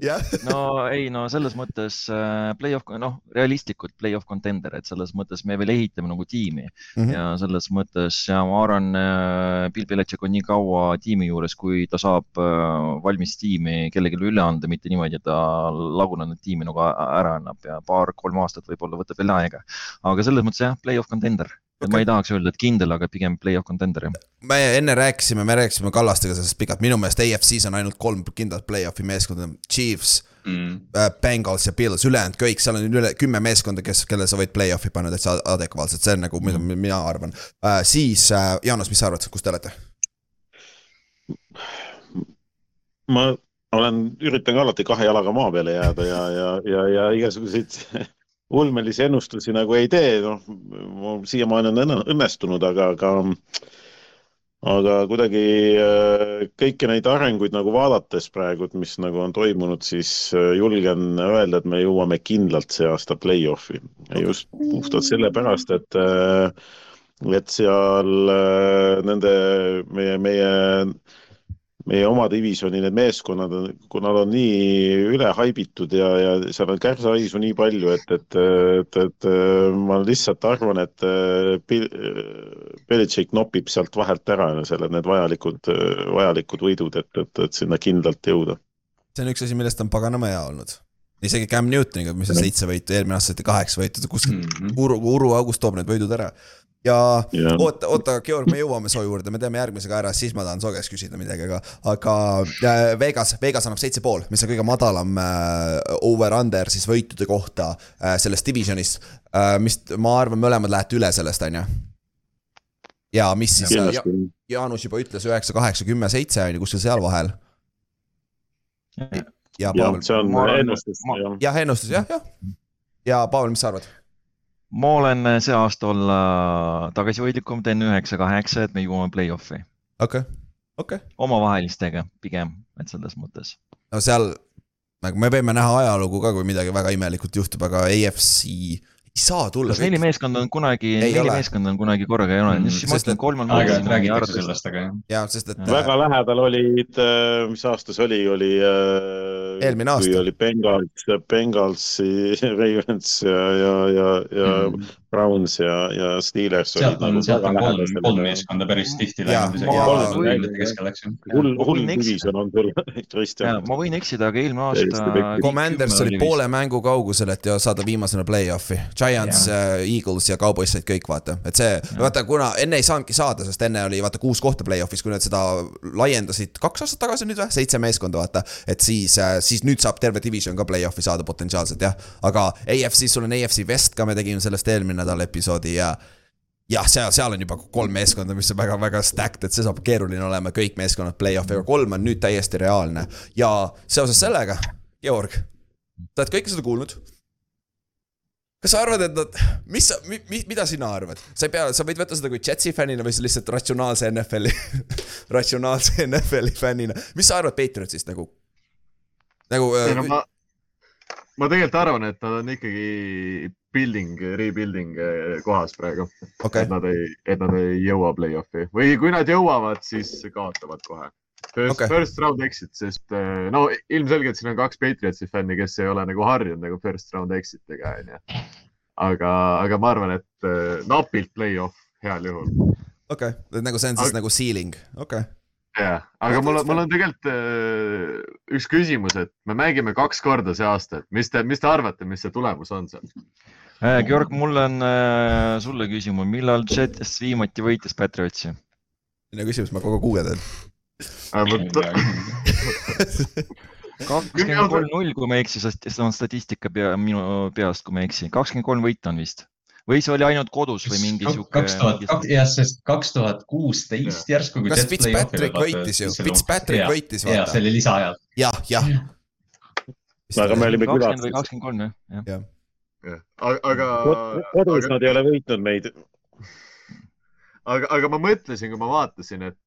no ei, no selles mõttes äh, play-off, noh, realistlikult play-off contender, et selles mõttes me veel ehitame nagu tiimi mm. -hmm. ja selles mõttes ja ma arvan äh,, Bill Belichik on nii kaua tiimi juures, kui ta saab äh, valmis tiimi kellelegi üle anda, mitte niimoodi, et ta lagunenud tiimi nagu ära annab ja paar-kolm aastat võib-olla võtab veel aega. aga selles mõttes jah, play-off contender okay., ma ei tahaks öelda, et kindel, aga pigem play-off contender jah. me enne rääkisime, me rääkisime Kallastega sellest pikalt, minu meelest AFC-s on ainult kolm kindlat play-off'i meeskonda, Chiefs Mm. äh, Bengals ja Bills, ülejäänud kõik, seal on üle kümme meeskonda, kes, kelle sa võid play-off'i panna täitsa adekvaatselt, see on nagu, mida mina arvan äh,. siis äh, Jaanus, mis sa arvad, kus te olete? ma olen, üritan ka alati kahe jalaga maa peale jääda ja, ja, ja, ja igasuguseid [laughs] ulmelisi ennustusi nagu ei tee, noh, siiamaani on õnne- õnnestunud, aga, aga aga kuidagi äh, kõiki neid arenguid nagu vaadates praegu, mis nagu on toimunud, siis äh, julgen öelda, et me jõuame kindlalt see aasta play-off'i. Just puhtalt sellepärast, et äh, et seal nende meie, meie meie oma divisjoni need meeskonnad on, kui nad on nii üle haibitud ja, ja seal on kärsahaisu nii palju, et, et, et, et ma lihtsalt arvan, et äh, Bil- Belichik nopib sealt vahelt ära selle, need vajalikud, vajalikud võidud, et, et, et sinna kindlalt jõuda. see on üks asi, millest on paganama hea olnud. isegi Cam Newtoniga, mis on seitse võitu, eelmine aasta saite kaheksa võitu, kuskilt Mhm. uru, uruaugust toob need võidud ära. Ja Jah. oota, oota, Georg, me jõuame su juurde, me teeme järgmise ka ära, siis ma tahan su käest küsida midagi, aga, aga äh, Vegas, Vegas annab seitse pool, mis on kõige madalam äh, over-under siis võitude kohta äh, sellest divisionist äh,, mis ma arvan, mõlemad lähete üle sellest, on ju. ja mis siis ja,, kindlasti, Jaanus juba ütles üheksa, kaheksa, kümme, seitse on ju kuskil seal vahel ja jah Pavel,, see on ma arvan, ennustus ma-, jah. jah, ennustus jah, jah. ja Pavel, mis sa arvad? Ma olen äh, see aasta olla tagasihoidlikum, teen üheksa-kaheksa, et me jõuame play-off'i. okei okay., okei okay.. omavahelistega pigem, et selles mõttes. no seal nagu me võime näha ajalugu ka, kui midagi väga imelikult juhtub, aga AFC ei saa tulla. kas neli meeskonda on kunagi, neli ole. meeskonda on kunagi korraga ei ole Mm,, siis ma ütlen et- kolmel aeg-ajalt räägitakse sellest, aga jah. ja sest et väga lähedal olid, mis aasta see oli, oli. Eelmine aasta. kui oli Bengals, Bengalsi, [laughs] Ravens ja, ja, ja, ja Mhm. Browns ja, ja Steelers. sealt on, sealt on kolm, kolm. meeskonda päris tihti läinud isegi hull, hull division on Ja, Kristjan. ma võin eksida, aga eelmine aasta. Commanders oli poole mängu kaugusel, et saada viimasena play-off'i. Giants, Eagles ja Cowboys said kõik, vaata, et see, vaata, kuna enne ei saanudki saada, sest enne oli vaata kuus kohta play-off'is, kui nad seda laiendasid kaks aastat tagasi nüüd või, seitse meeskonda, vaata. et siis, siis nüüd saab terve division ka play-off'i saada potentsiaalselt jah, aga AFC-s sul on AFC West ka, me tegime sellest eelmine nädal episoodi ja jah, seal, seal on juba kolm meeskonda, mis on väga-väga stacked, et see saab keeruline olema, kõik meeskonnad play-off'i, aga kolm on nüüd täiesti reaalne. ja seoses sellega, Georg, sa oled kõike seda kuulnud. kas sa arvad, et nad, mis sa mi,, mi, mida sina arvad, sa ei pea, sa võid võtta seda kui Jetsi fännina või sa lihtsalt ratsionaalse NFL-i, [laughs] ratsionaalse NFL-i fännina, mis sa arvad Patriotsist nagu? nagu äh, ma, ma tegelikult arvan, et nad on ikkagi building, rebuilding eh, kohas praegu okay.. et, nad ei, et nad ei jõua play-off'i või kui nad jõuavad, siis kaotavad kohe. First okay., first round exit, sest eh, no ilmselgelt siin on kaks Patriotsi fänni, kes ei ole nagu harjunud nagu first round exit iga, onju. aga, aga ma arvan, et eh, napilt play-off heal juhul. okei, nagu see on siis Aga- nagu ceiling, okei okay.. jah, aga mul on, mul on tegelikult äh, üks küsimus, et me mängime kaks korda see aasta, et mis te, mis te arvate, mis see tulemus on seal? Äh, Georg, mul on äh, sulle küsimus, millal Jets viimati võitis Patriotsi? selline küsimus, ma kogu aeg guugeldan. [laughs] kakskümmend kolm null, kui ma ei eksi, see on statistika pea, minu peast, kui ma ei eksi, kakskümmend kolm võitu on vist. või see oli ainult kodus või mingi sihuke. kaks tuhat, jah, sest kaks tuhat kuusteist järsku. Kas Fitzpatrick võitis ju? Fitzpatrick võitis, ja vaata. see oli lisaajal. jah, jah. aga me olime kakskümmend või külas. kakskümmend kolm jah, jah. aga, kodus aga, nad ei ole võitnud meid. aga, aga ma mõtlesin, kui ma vaatasin, et,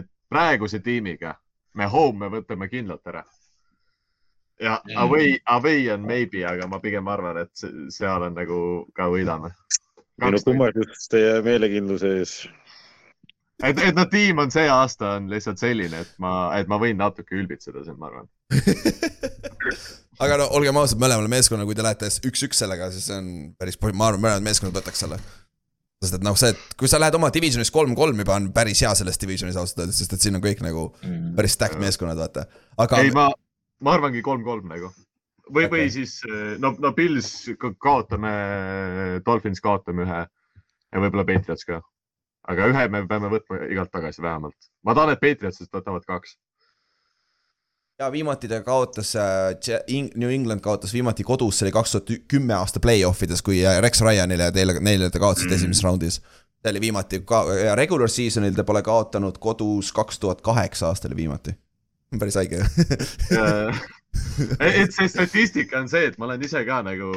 et praeguse tiimiga me home me võtame kindlalt ära. ja Mm. away, away on maybe, aga ma pigem arvan, et se- seal on nagu ka võidame. minu kummardus teie meelekindluse ees. et, et noh, tiim on see aasta on lihtsalt selline, et ma, et ma võin natuke ülbitseda siin, ma arvan. [laughs] aga no olgem ausad, mõlemale meeskonnale, kui te lähete üks-üks sellega, siis see on päris, ma arvan, mõlemad meeskonnad võtaks selle. sest et noh, see, et kui sa lähed oma divisionis kolm-kolm juba on päris hea selles divisionis ausalt öeldes, sest et siin on kõik nagu päris stacked meeskonnad, vaata. aga ei, ma, ma arvangi kolm-kolm nagu. või okay., või siis no, no Pils ka- kaotame, Dolphins kaotame ühe ja võib-olla Patriots ka. aga ühe me peame võtma igalt tagasi vähemalt. ma tahan, et Patriotsist võtavad kaks. Ja viimati ta kaotas, New England kaotas viimati kodus, see oli kaks tuhat kümme aasta play-off ides, kui äh, Rex Ryanile ja teile, neile te kaotasite Mm. esimeses raundis. see oli viimati ka regular season'il te pole kaotanud kodus kaks tuhat kaheksa aastal viimati. päris haige et see statistika on see, et ma olen ise ka nagu,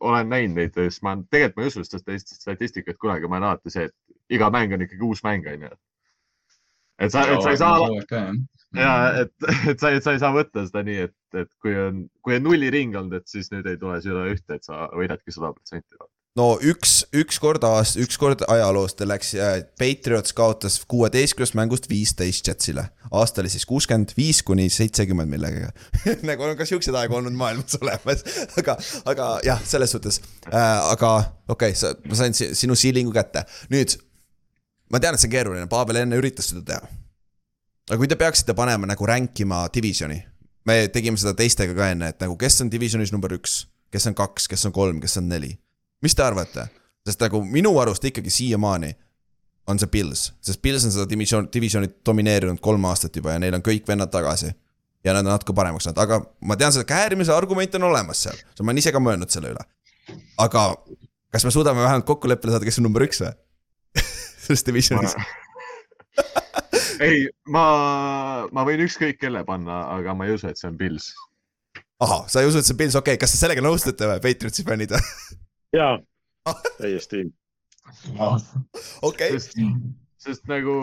olen näinud neid, sest ma tegelikult ma ei usu seda statist- statistikat kunagi, ma olen alati see, et iga mäng on ikkagi uus mäng, onju. Et sa, et sa ei saa, ja et, [laughs] et sa, et sa ei saa võtta seda nii, et, et kui on, kui on nulliring olnud, et siis nüüd ei tule seda ühte, et sa võidadki sada protsenti. no üks, üks kord aast-, üks kord ajaloos ta läks, Patriots kaotas kuueteistkümnest mängust viisteist Jetsile. aasta oli siis kuuskümmend viis kuni seitsekümmend millegagi. [laughs] nagu on ka siukseid aegu olnud maailmas olemas, [laughs] aga, aga jah, selles suhtes äh,, aga okei okay,, sa, ma sain si- sinu siilingu kätte, nüüd. Ma tean, et see on keeruline, Pavel enne üritas seda teha. aga kui te peaksite panema nagu rank ima divisioni, me tegime seda teistega ka enne, et nagu kes on divisionis number üks, kes on kaks, kes on kolm, kes on neli mis te arvate? sest nagu minu arust ikkagi siiamaani on see Pils, sest Pils on seda divisioon, divisiooni domineerinud kolm aastat juba ja neil on kõik vennad tagasi. ja nad on natuke paremaks saanud, aga ma tean, seda käärimise argument on olemas seal, ma olen ise ka mõelnud selle üle. aga kas me suudame vähemalt kokkuleppele saada, kes on number üks või? Selles divisionis. [laughs] ei, ma, ma võin ükskõik kelle panna, aga ma ei usu, et see on Pils. ahah, sa ei usu, et see Pils, okei okay,, kas te sellega nõustute või, Patriotsi fännid või? [laughs] jaa, täiesti. okei, sest, sest nagu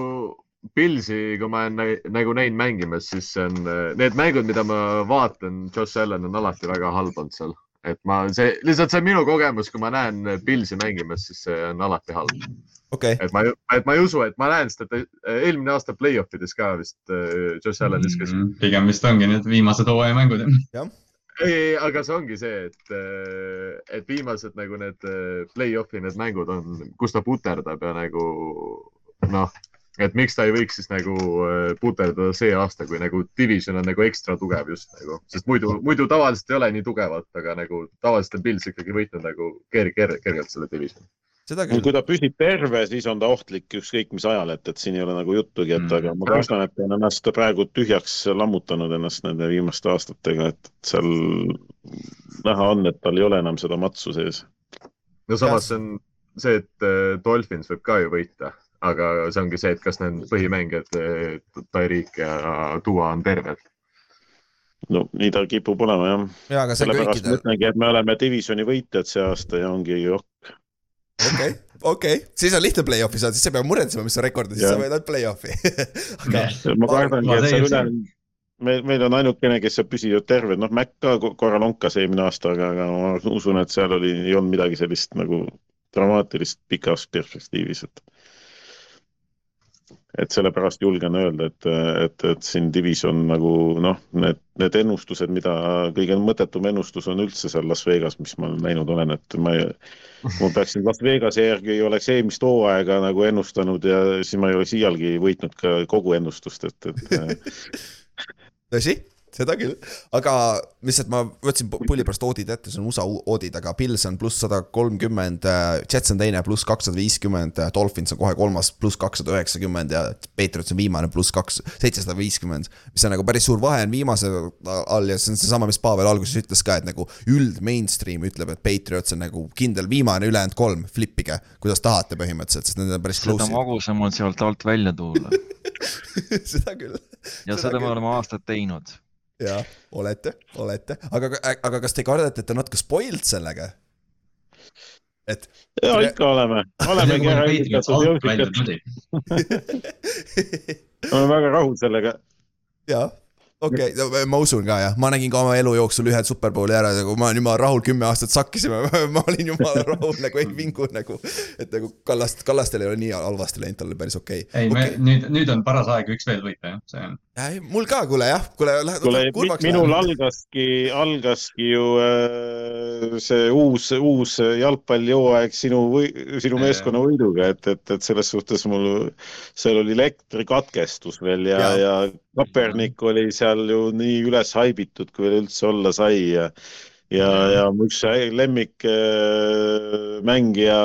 Pilsi, kui ma olen nä- nagu näinud mängimas, siis see on, need mängud, mida ma vaatan, Josh Allan on alati väga halb olnud seal. Et ma, see lihtsalt see on minu kogemus, kui ma näen Pilsi mängimas, siis see on alati halb. okei, et ma, et ma ei usu, et ma näen seda, eelmine aasta play-off ides ka vist äh, Josh Allan viskas mm. Mhm. pigem vist ongi need viimased hooaja mängud. ei, ei, aga see ongi see, et, et viimased nagu need äh, play-off'i need mängud on, kus ta puterdab ja nagu noh, et miks ta ei võiks siis nagu äh, puterdada see aasta, kui nagu division on nagu ekstra tugev just nagu, sest muidu, muidu tavaliselt ei ole nii tugevalt, aga nagu tavaliselt on Pils ikkagi võitnud nagu ker-, ker-, kergelt selle divisioni. kui ta püsib terve, siis on ta ohtlik ükskõik mis ajal, et, et siin ei ole nagu juttugi, et Mm. aga ma kardan, et ta on ennast praegu tühjaks lammutanud ennast nende viimaste aastatega, et seal näha on, et tal ei ole enam seda matsu sees. no samas see on see, et äh, Dolphins võib ka ju võita, aga see ongi see, et kas need põhimängijad äh, Tyreek ja Duo on terved. no nii ta kipub olema jah, see sellepärast ma ütlengi, et me oleme divisioni võitjad see aasta ja ongi jokk. okei, okei, siis on lihtne play-off'i saada, siis sa ei pea muretsema, mis on rekord ja siis Jah. sa võid ainult play-off'i. [laughs] aga ma kardangi, et seal täiesti- üle, meil, meil on ainukene, kes püsivad terved, noh, Mac ka ko- korra lonkas eelmine aasta, aga, aga ma usun, et seal oli, ei olnud midagi sellist nagu dramaatilist pikas perspektiivis, et et sellepärast julgen öelda, et, et, et siin division nagu noh, need, need ennustused, mida kõige mõttetum ennustus on üldse seal Las Vegas, mis ma näinud olen, et ma ma peaksin Las Vegase järgi oleks eelmist hooaega nagu ennustanud ja siis ma ei oleks iialgi võitnud ka kogu ennustust, et, et tõsi, seda küll, aga lihtsalt ma võtsin pu- pulli pärast oodid ette, see on USA oodid, aga Pils on pluss sada kolmkümmend, Jets on teine pluss kakssada viiskümmend, Dolphins on kohe kolmas pluss kakssada üheksakümmend ja Patriots on viimane pluss kaks, seitsesada viiskümmend. mis on nagu päris suur vahe on viimase all ja see on seesama, mis Pavel alguses ütles ka, et nagu üld mainstream ütleb, et Patriots on nagu kindel viimane, ülejäänud kolm, flippige, kuidas tahate põhimõtteliselt, sest need on päris seda close'id. magusam on sealt alt välja tulla [laughs] seda küll. ja seda me oleme aastaid teinud. jah, olete, olete, aga, aga kas te kardate, et te natuke spoiled sellega? et ja ikka oleme, olemegi ära välja jõudnud, olen väga rahul sellega. jaa, okei okay,, ma usun ka jah, ma nägin ka oma elu jooksul ühe superbowli ära, nagu ma olen jumala rahul, kümme aastat sakkisime, [laughs] ma olin jumala rahul nagu ei vingu nagu. et nagu Kallast, Kallastel ei ole nii halvasti läinud, tal oli päris okei ei, me okay.. nüüd, nüüd on paras aeg üks veel võita, jah, see on. Okay. mul ka, kuule jah, kuule lähed kuule, kurvaks. minul algaski, algaski ju äh, see uus, uus jalgpallihooaeg sinu või sinu meeskonna võiduga, et, et, et selles suhtes mul, seal oli elektrikatkestus veel ja, Jaa. ja Kapernik oli seal ju nii üles haibitud, kui veel üldse olla sai ja ja, ja mu üks lemmik äh, mängija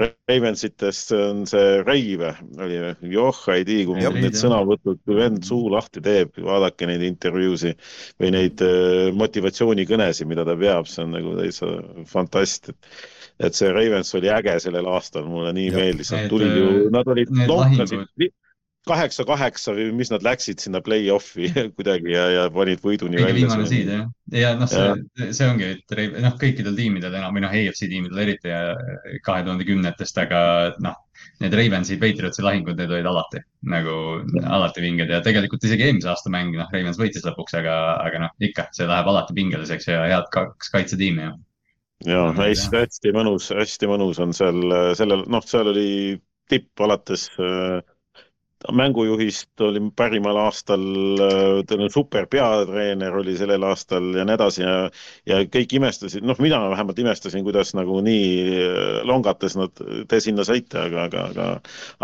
Ravensitest on see Reive, oli, joh, ei tea, kui mul need sõnavõtud, kui vend suu lahti teeb, vaadake neid intervjuusid või neid äh, motivatsioonikõnesid, mida ta peab, see on nagu täitsa fantast, et et see Ravens oli äge sellel aastal, mulle nii Jah. meeldis, nad tulid ju äh,, nad olid need lonkasid kaheksa-kaheksa või mis nad läksid sinna play-off'i [laughs] kuidagi ja, ja panid võiduni välja. viimane seed jah, ja noh, see, see ongi, et noh, kõikidel tiimidel enam või noh, EFC tiimidel eriti ja kahe tuhande kümnetest, aga noh, need Ravensi, Patriotsi lahingud, need olid alati nagu alati vinged ja tegelikult isegi eelmise aasta mäng, noh, Ravens võitis lõpuks, aga, aga noh, ikka see läheb alati pingeliseks ja head kaks kaitsetiimi ja ja hästi, hästi mõnus, hästi mõnus on seal, sellel, noh, seal oli tipp alates äh, mängujuhist oli pärimal aastal äh, super peatreener oli sellel aastal ja nii edasi ja, ja kõik imestasid, noh, mina vähemalt imestasin, kuidas nagu nii äh, longates nad te sinna saite, aga, aga, aga,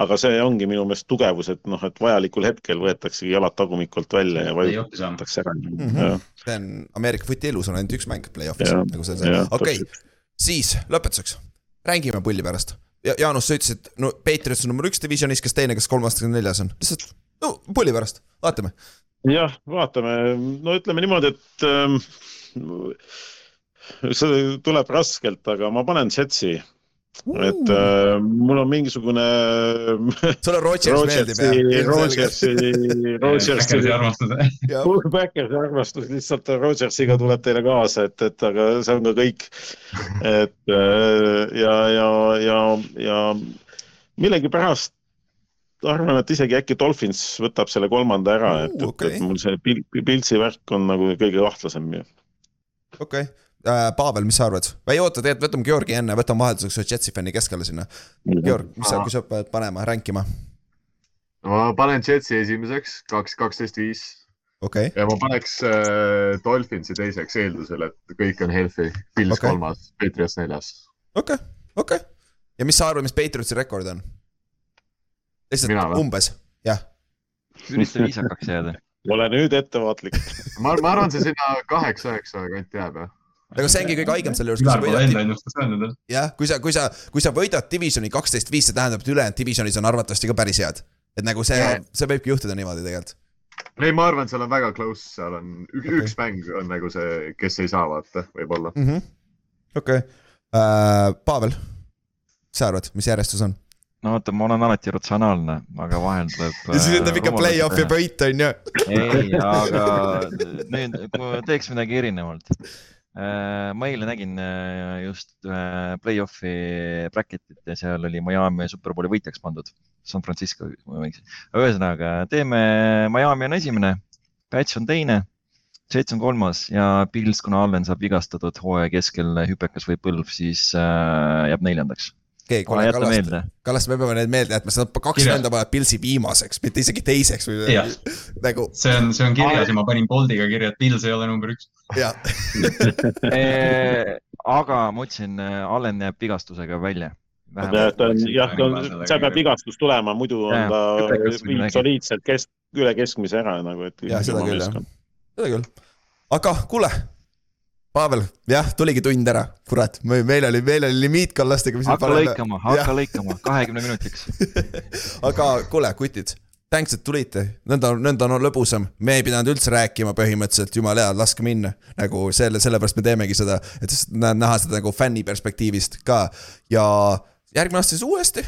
aga see ongi minu meelest tugevus, et noh, et vajalikul hetkel võetaksegi jalad tagumikult välja ja vajutatakse ära mm. -hmm. see on Ameerika footi elus on ainult üks mäng play-off'is nagu see on okei siis lõpetuseks, räägime pulli pärast. Ja Jaanus, sa ütlesid, no Patriots on number üks divisionis, kes teine, kes kolmas, kes neljas on, lihtsalt no pulli pärast, vaatame. jah, vaatame, no ütleme niimoodi, et ähm, see tuleb raskelt, aga ma panen Jetsi, et äh, mul on mingisugune [laughs] sulle Rodgers meeldib jah? Rodgersi, Rodgersi, Backersi armastus. lihtsalt Rodgersiga tuleb teile kaasa, et, et aga see on ka kõik. et äh, ja, ja, ja, ja millegipärast arvan, et isegi äkki Dolphins võtab selle kolmanda ära, et Uu,, okei. et mul see Pil- Piltsi värk on nagu kõige kahtlasem ju. okei. Pavel, mis sa arvad? või ei oota, tegelikult võtame Georgi enne, võtame vahelduseks ühe Jetsi fänni keskele sinna. Georg, mis sa, kui sa pead panema, ränkima, ma panen Jetsi esimeseks, kaks, kaksteist, viis okei okay., ja ma paneks äh, Dolphinsi teiseks eeldusel, et kõik on healthy. Pils okay. kolmas, Patriots neljas. okei okay., okei okay.. ja mis sa arvad, mis Patriotsi rekord on? Lihtsalt umbes, jah. ürita viisakaks jääda. ole nüüd ettevaatlik. ma, ma arvan, see sinna kaheksa-üheksa kanti jääb jah. Aga see ongi kõige haigem selle juures, kui sa võidad jah, kui sa, kui sa, kui sa võidad divisioni kaksteist, viis, see tähendab, et ülejäänud divisionis on arvatavasti ka päris head. et nagu see Jaa., see võibki juhtuda niimoodi tegelikult. ei, ma arvan, seal on väga close, seal on ük, Okei. üks mäng on nagu see, kes ei saa vaata, võib-olla. okei, Pavel, mis sa arvad, mis järjestus on? no vaata, ma olen alati ratsionaalne, aga vahel tuleb. ja siis ütleb ikka play-off'i võit on ju. ei, aga nüüd, kui teeks midagi erinevalt. Ma eile nägin äh, just ühe play-off'i bracket'it ja seal oli Miami superbowli võitjaks pandud. San Francisco, kui ma ei eksi. ühesõnaga teeme, Miami on esimene, Pats on teine, Jets on kolmas ja Pils, kuna Allen saab vigastatud hooaja keskel hüpekas või põlv, siis äh, jääb neljandaks. okei, kuule, meelde. Kallaste, me peame need meelde jätma, seda kaks venda panevad Pilsi viimaseks, mitte isegi teiseks või Jah. nagu, see on, see on kirjas ja ma panin boldiga kirja, et Pils ei ole number üks. jah. aga ma ütlesin, Allen jääb vigastusega välja. jah, ta on, jah, ta on, seal peab vigastus tulema, muidu on Jaa, ta midagi. soliidselt kesk, üle keskmise ära nagu, et. Jah, seda küll, jah. seda küll. aga kuule, Pavel, jah, tuligi tund ära, kurat, meil oli, meil oli limiit Kallastega, hakka lõikama, hakka lõikama, kahekümne minutiks. [laughs] aga kuule, kutid, thanks, et tulite, nõnda, nõnda on lõbusam, me ei pidanud üldse rääkima põhimõtteliselt, jumala hea, laske minna. nagu selle, sellepärast me teemegi seda, et nä- näha seda nagu fänni perspektiivist ka ja järgmine aasta siis uuesti.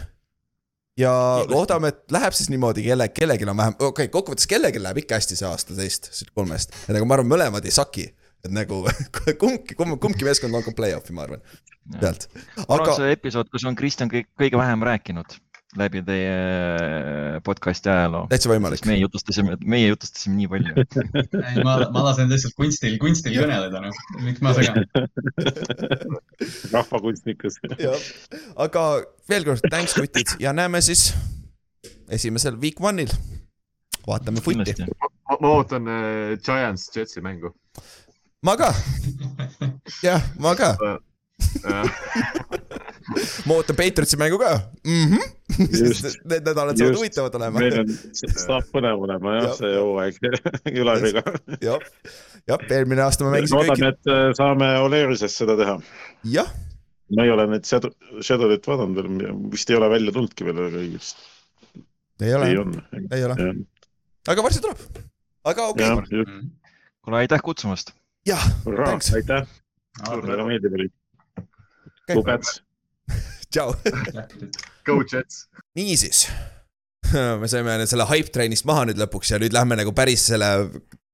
ja loodame, et läheb siis niimoodi, kelle, kellelgi on vähem, okei okay,, kokkuvõttes kellelgi läheb ikka hästi see aasta teist, kolmest. et nagu ma arvan, mõlemad ei saki, et nagu [laughs] kumbki, kumb, kumbki meeskond on ka play-off'i, ma arvan, sealt. aga see episood, kus on Kristjan kõige vähem rääkinud läbi teie äh, podcast'i ajaloo. täitsa võimalik. meie jutustasime, meie jutustasime nii palju. [laughs] ei, ma, ma lasen lihtsalt kunstil, kunstil kõneleda, noh. miks ma segan? [laughs] rahvakunstnikus. aga veel kord, thanks kutid ja näeme siis esimesel week one'il. vaatame ma, ma ootan äh, Giants Jetsi mängu ma ka, [laughs] jah, ma ka, [laughs] äh,. ma ootan Patriotsi mängu ka mm. Just. -hmm. Need nädalad saavad Just. huvitavad olema. meil on, saab põnev olema jah see hooaeg [laughs] Ülariga. jah, jah, eelmine aasta me mängisime loodan, kõik, et äh, saame Olerises seda teha. jah, ma ei ole neid Shadow, Shadow'it vaadanud veel, vist ei ole välja tulnudki veel väga õigesti. ei ole ei, ole, aga varsti tuleb. aga okei okay.,, just, kuule, aitäh kutsumast. jah, aitäh, väga meeldiv oli. Go Pats. [laughs] tšau. [laughs] Go Jets. niisiis, [laughs] me saime selle hype train'ist maha nüüd lõpuks ja nüüd lähme nagu päris selle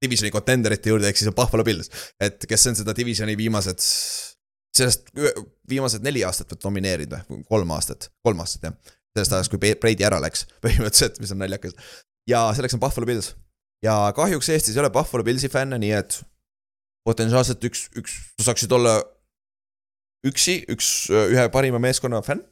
divisioni contenderite juurde, ehk siis on Buffalo Bills. et kes on seda divisioni viimased, sellest viimased neli aastat vot nomineerinud või kolm aastat, kolm aastat jah. sellest ajast, kui Brady ära läks põhimõtteliselt, mis on naljakas. ja selleks on Buffalo Bills. ja kahjuks Eestis ei ole Buffalo Billsi fänne, nii et potentsiaalselt üks, üks, sa saaksid olla üksi üks ühe parima meeskonna fänn.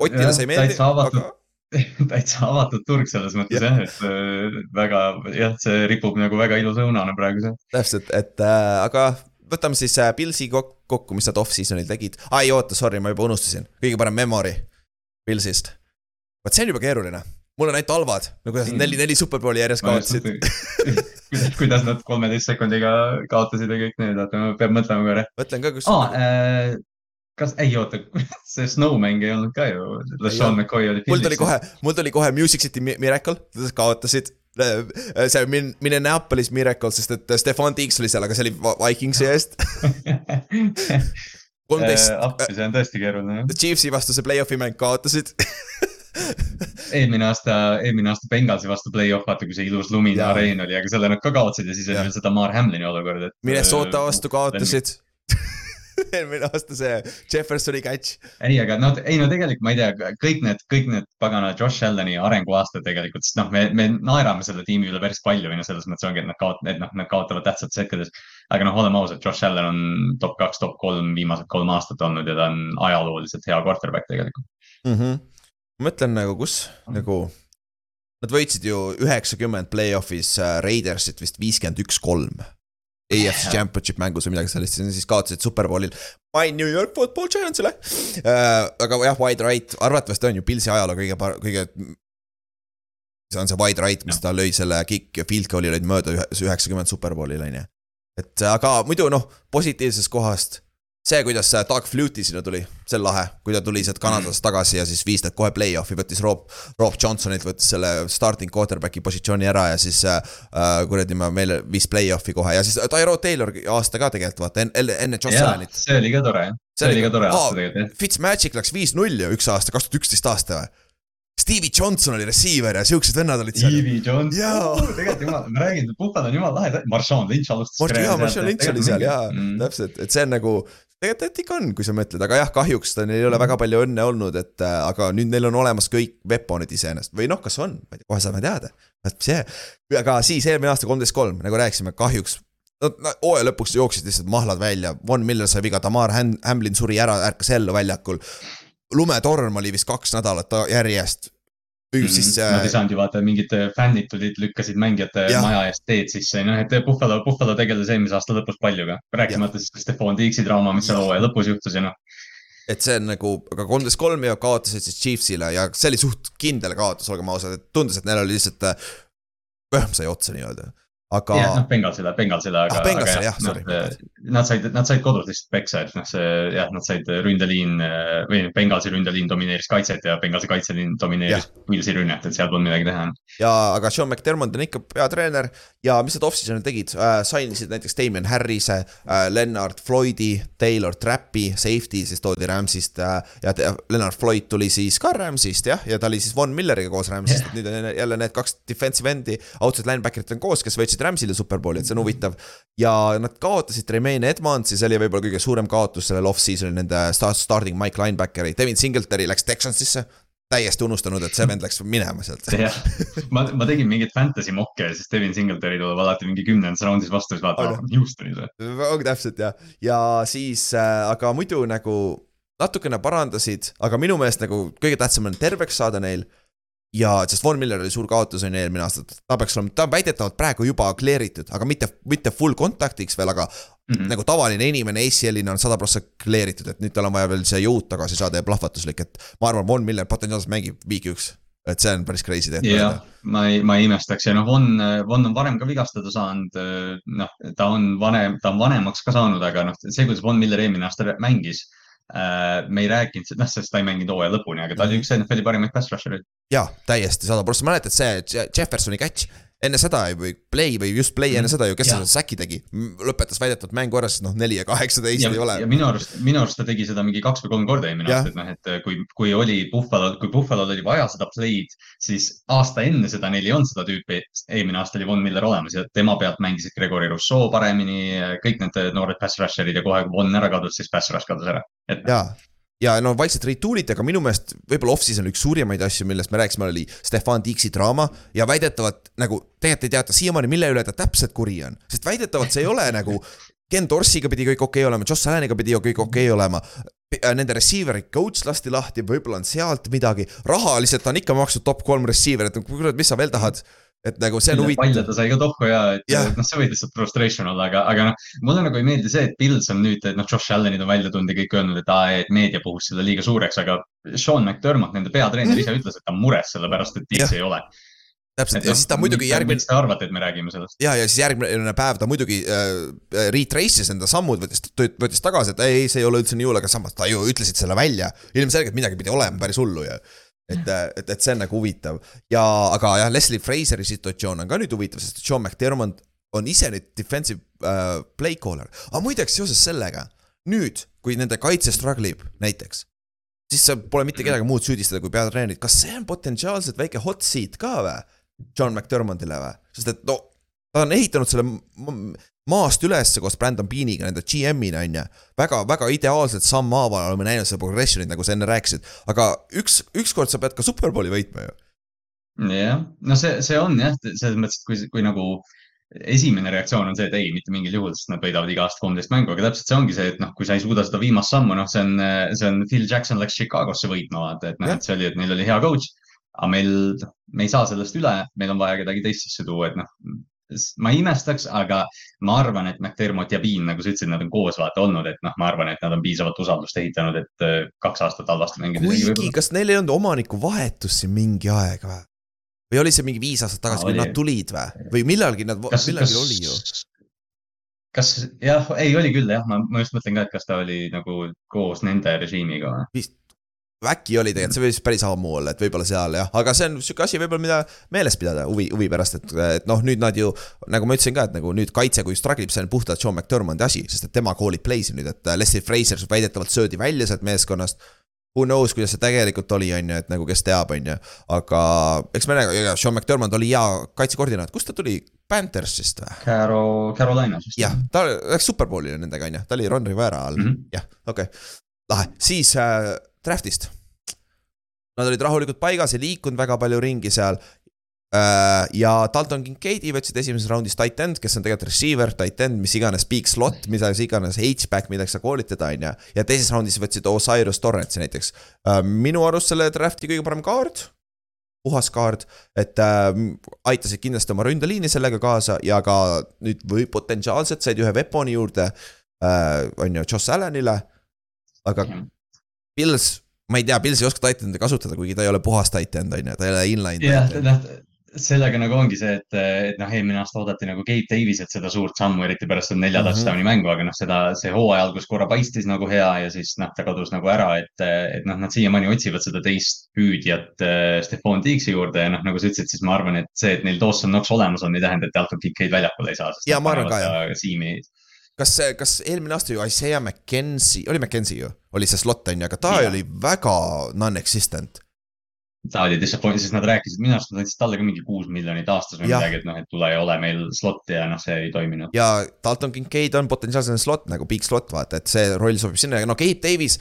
Otile see ei meeldi, aga [laughs] täitsa avatud turg selles mõttes jah, et äh, väga jah, see ripub nagu väga ilusa õunana praegu seal. täpselt, et äh, aga võtame siis äh, Pilsi kok- kokku, mis nad off-season'il tegid. aa ei oota, sorry, ma juba unustasin, kõige parem memory Pilsist. vot see on juba keeruline, mul on ainult halvad, no kuidas nad neli, neli superbowli järjest kaotasid. kuidas nad kolmeteist sekundiga kaotasid ja kõik need, oota, ma pean mõtlema korra. mõtlen ka, kus aa, kas, ei oota, [laughs] see Snowmäng ei olnud ka ju, LeSean McCoy oli. mul tuli kohe, mul tuli kohe Music City Mi- Miracle, kaotasid. see Min- Minneapolis Miracle, sest et Stefan Tiiks oli seal, aga see oli Vikingsi eest. [laughs] kolmteist, appi, see on tõesti keeruline. Chiefsi vastu see play-off'i mäng kaotasid. [laughs] eelmine aasta, eelmine aasta Bengalsi vastu play-off, vaata kui see ilus lumine areen oli, aga selle nad ka kaotsid ja siis oli veel seda Mar Hamlini olukord, et. Minnesota vastu kaotasid. [laughs] eelmine aasta see Jeffersoni catch. ei, aga no, ei no tegelikult ma ei tea, kõik need, kõik need pagana Josh Alleni arenguaastad tegelikult, sest noh, me, me naerame selle tiimi üle päris palju või noh, selles mõttes ongi, et nad kaot-, et noh, nad kaotavad tähtsates hetkades. aga noh, oleme ausad, Josh Allan on top kaks, top kolm viimased kolm aastat olnud ja ta on ajalooliselt hea quarterback tegelikult. mm. -hmm. Ma mõtlen nagu, kus nagu. Nad võitsid ju üheksakümmend play-off'is äh, Raidersit vist viiskümmend üks, kolm. AFC Championship mängus või midagi sellist, siis kaotasid Superbowlil My New York Football Giantsile äh,. aga jah, wide right, arvatavasti on ju Pilsi ajaloo kõige, kõige. see on see wide right, mis ta lõi selle kick, field goal'i lõid mööda ühe- üheksakümmend Superbowlil on ju. et aga muidu noh, positiivsest kohast see, kuidas Doug Flutie sinna tuli, see on lahe, kui ta tuli sealt Kanadast tagasi ja siis viis nad kohe play-off'i, võttis Rob, Rob Johnsonilt võttis selle starting quarterback'i positsiooni ära ja siis äh, äh, kuradi ma meile viis play-off'i kohe ja siis Tyro Taylor aasta ka tegelikult vaata enne, enne Allanit. see oli ka tore, see oli ka tore aasta tegelikult jah. Fitzmagic läks viis-null ju üks aasta, kaks tuhat üksteist aasta või? Stevie Johnson oli receiver ja siuksed vennad olid seal. Evie Jones, Jaa. tegelikult jumal, ma räägin, Buffalo on jumala lahe, Marshawn Lynch alustas. Jaa, Marshall Lynch oli seal jaa, mm.. täpselt, et see on nagu, tegelikult ikka on, kui sa mõtled, aga jah, kahjuks ta- neil ei ole väga palju õnne olnud, et äh, aga nüüd neil on olemas kõik weapon'id iseenesest või noh, kas on, ma ei tea, kohe saame teada. vot see, aga siis eelmine aasta kolmteist kolm, nagu rääkisime, kahjuks no, no, hooaja lõpuks jooksid lihtsalt mahlad välja, Von Miller sai viga, Tamar Ham- Hamlin suri ära, ärkas ellu väljakul. lumetorm oli vist kaks nädalat järjest. Hüüdis siis Mm, Nad ei äh, saanud ju vaata, mingid fännid tulid, lükkasid mängijate Jah. maja eest teed sisse, noh, et Buffalo, Buffalo tegeles eelmise aasta lõpus palju ka. rääkimata siis Stefan Tiiksi draama, mis seal hooaja lõpus juhtus ja noh, et see on nagu, aga kolmteist kolm ja kaotasid siis Chiefsile ja see oli suht kindel kaotus, olgem ausad, et tundus, et neil oli lihtsalt äh, kõhm sai otsa nii-öelda. aga jah, noh, Bengalsile, Bengalsile, aga Ah,, Bengalsile, jah, sorry, nad, said, nad said kodus lihtsalt peksa, et noh, see jah, nad said ründeliin või Bengalsi ründeliin domineeris kaitset ja Bengalsi kaitseliin domineeris Pilsi rünnet, et seal polnud midagi teha. ja, aga Sean McDermott on ikka peatreener ja mis nad off-season'il tegid äh,, sainisid näiteks Damien Harrise äh,, Lennart Floydi, Taylor Trappi, safety siis toodi Rams'ist äh, ja Lennart Floyd tuli siis ka Rams'ist jah, ja ta oli siis Von Milleriga koos Rams'ist yeah., et nüüd on jälle need kaks defensive endi, outside linebacker'it on koos, kes võitsid Rams'ile superbowli, et see on huvitav. ja nad kaotasid Remain Edmondsi, see oli võib-olla kõige suurem kaotus sellel off-season'il nende start, starting Mike linebackeri, Devin Singletary läks Texansisse täiesti unustanud, et see vend läks minema sealt. [laughs] jah, ma, ma tegin mingeid fantasy mokke ja siis Devin Singletary tuleb alati mingi kümnendas raundis vastu, siis vaatad Aga-, Houstonis või? ongi täpselt jah, ja siis äh,, aga muidu nagu natukene parandasid, aga minu meelest nagu kõige tähtsam on terveks saada neil. Ja sest Von Miller oli suur kaotus on ju eelmine aasta, ta peaks olema, ta on väidetavalt praegu juba clear itud, aga mitte, mitte full contact'iks veel, aga mm. nagu tavaline inimene ACL-ina on sada prossa clear itud, et nüüd tal on vaja veel see jõud tagasi saada ja plahvatuslik, et ma arvan, Von Miller potentsiaalselt mängib week üks, et see on päris crazy tegelikult. jah, ma ei, ma ei imestaks ja noh, Von, Von on varem ka vigastada saanud, noh, ta on vanem, ta on vanemaks ka saanud, aga noh, see, kuidas Von Miller eelmine aasta mängis. Me ei rääkinud, noh, sest ta ei mänginud hooaja lõpuni, aga ta oli üks NFL-i parimaid pass rusher'id. jaa, täiesti sada prossa, mäletad see Je- Jeffersoni catch, enne seda või play või just play enne seda ju, kes selle säki tegi, lõpetas väidetavalt mängu ära, sest noh, neli ja kaheksateist ja, ei ole ja. minu arust, minu arust ta tegi seda mingi kaks või kolm korda eelmine aasta, et noh, et kui, kui oli Buffalo, kui Buffalo'l oli vaja seda play'd, siis aasta enne seda neil ei olnud seda tüüpi. eelmine aasta oli Von Miller olemas ja tema pealt mängisid Gregory Rousseau paremini, kõik need noored pass rusher'id ja kohe, kui Von ära kadus, siis pass rush kadus ära. et jaa, ja no vaikselt retool'iti, aga minu meelest võib-olla off-season üks suurimaid asju, millest me rääkisime, oli Stefan Dixi draama ja väidetavalt nagu tegelikult ei teata siiamaani, mille üle ta täpselt kuri on, sest väidetavalt see ei ole nagu Ken Dorsiga pidi kõik okei okay olema, Josh Alleniga pidi kõik okei okay olema. Nende receiver'i coach lasti lahti, võib-olla on sealt midagi, rahaliselt on ikka maksnud top kolm receiver, et kurat, mis sa veel tahad. Et nagu see on huvitav. ta sai ka tohku ja, et Jah. noh, see võib lihtsalt frustration olla, aga, aga noh, mulle nagu ei meeldi see, et Pils on nüüd, et noh, Josh Allanid on välja tulnud ja kõik öelnud, et aa, et meedia puhus seda liiga suureks, aga Sean McDermott, nende peatreener ise ütles, et ta on mures sellepärast, et Jah. Dix ei ole. täpselt ja siis ta muidugi järgmine miks te arvate, et me räägime sellest? ja, ja siis järgmine päev ta muidugi äh, retrace'is enda sammud, võttis, võttis tagasi, et ei, see ei ole üldse nii hull, aga samas ta ju ütlesid selle välja. ilmselgelt midagi pidi olema päris hullu ju. et, et, et see on nagu huvitav ja, aga jah, Leslie Fraseri situatsioon on ka nüüd huvitav, sest Sean McDermott on ise nüüd defensive äh, play caller. aga muideks seoses sellega, nüüd, kui nende kaitse struggle ib näiteks, siis sa pole mitte kedagi muud süüdistada kui peatreenerit, kas see on potentsiaalselt väike hot seat ka või? John McDermottile või, sest et no ta on ehitanud selle maast üles koos Brandon Beaniga, nende GM-ina on ju. väga, väga ideaalselt sammhaaval oleme näinud seda progression'it, nagu sa enne rääkisid, aga üks, ükskord sa pead ka superbowli võitma ju. jah, no see, see on jah, selles mõttes, et kui, kui nagu esimene reaktsioon on see, et ei, mitte mingil juhul, sest nad võidavad iga aasta kolmteist mängu, aga täpselt see ongi see, et noh, kui sa ei suuda seda viimast sammu, noh, see on, see on Phil Jackson läks Chicagosse võitma, vaata, et noh, et see oli, et neil oli hea coach. aga meil, me ei saa sellest üle, meil on vaja kedagi teist sisse tuua, et noh, ma ei imestaks, aga ma arvan, et McDermott ja Bean, nagu sa ütlesid, nad on koos vaata olnud, et noh, ma arvan, et nad on piisavalt usaldust ehitanud, et eh, kaks aastat halvasti mängida. kuigi, kas neil ei olnud omanikuvahetust siin mingi aeg või? või oli see mingi viis aastat tagasi, kui Oli. nad tulid või? või millalgi nad, millalgi oli ju. kas jah, ei oli küll jah, ma, ma just mõtlen ka, et kas ta oli nagu koos nende režiimiga või? vist, äkki oli tegelikult, see võis päris ammu olla, et võib-olla seal jah, aga see on sihuke asi võib-olla, mida meeles pidada huvi, huvi pärast, et, et noh, nüüd nad ju. nagu ma ütlesin ka, et nagu nüüd kaitse, kui struggle ib, see on puhtalt Sean McDermotti asi, sest et tema call ib play'si nüüd, et Leslie Fraser väidetavalt söödi välja sealt meeskonnast. Who knows, kuidas see tegelikult oli, on ju, et nagu kes teab, on ju, aga eks me näeme, Sean McDermott oli hea kaitsekoordinaat, kust ta tuli, Panthersist või? Caro, Carolinas vist. jah, ta läks superbowlile nendega, on ju, ta oli Ron Rivera all mm. -hmm. jah, okei okay., lahe, siis äh, draft'ist. Nad olid rahulikult paigas, ei liikunud väga palju ringi seal äh,. ja Dalton Kincaidi võtsid esimeses raundis tight end, kes on tegelikult receiver, tight end, mis iganes, big slot, mida iganes, H-back, milleks sa koolitada, on ju. ja teises raundis võtsid Osiris Torrentsi näiteks äh,. minu arust selle draft'i kõige parem kaart puhas kaart, et äh, aitasid kindlasti oma ründeliini sellega kaasa ja ka nüüd või potentsiaalselt said ühe Weaponi juurde äh,, on ju, Joss Allanile. aga Pils, ma ei tea, Pils ei oska titan'e kasutada, kuigi ta ei ole puhas titan, on ju, ta ei ole inline jah, noh, sellega nagu ongi see, et, et noh, eelmine aasta oodati nagu Gabe Daviselt seda suurt sammu, eriti pärast seda nelja Mhm. touchdown'i mängu, aga noh, seda, see hooaja algus korra paistis nagu hea ja siis noh, ta kadus nagu ära, et, et noh, nad siiamaani otsivad seda teist püüdjat äh, Stefan Diggs'i juurde ja noh, nagu sa ütlesid, siis ma arvan, et see, et neil Dawson Knox olemas on, ei tähenda, et Dalton Kincaid väljakule ei saa. Jaa, ma arvan ka, jah. Siimi, kas, kas eelmine aasta ju Isaiah McKenzie, oli McKenzie ju, oli see slot on ju, aga ta Jaa. oli väga non-existent. ta oli disappointed, sest nad rääkisid, minu arust nad andsid talle ka mingi kuus miljonit aastas või Jah. midagi, et noh, et tule ja ole meil slot'i ja noh, see ei toiminud. ja Dalton Kincaid on potentsiaalselt slot nagu big slot, vaata, et see roll sobib sinna ja no Gabe Davis,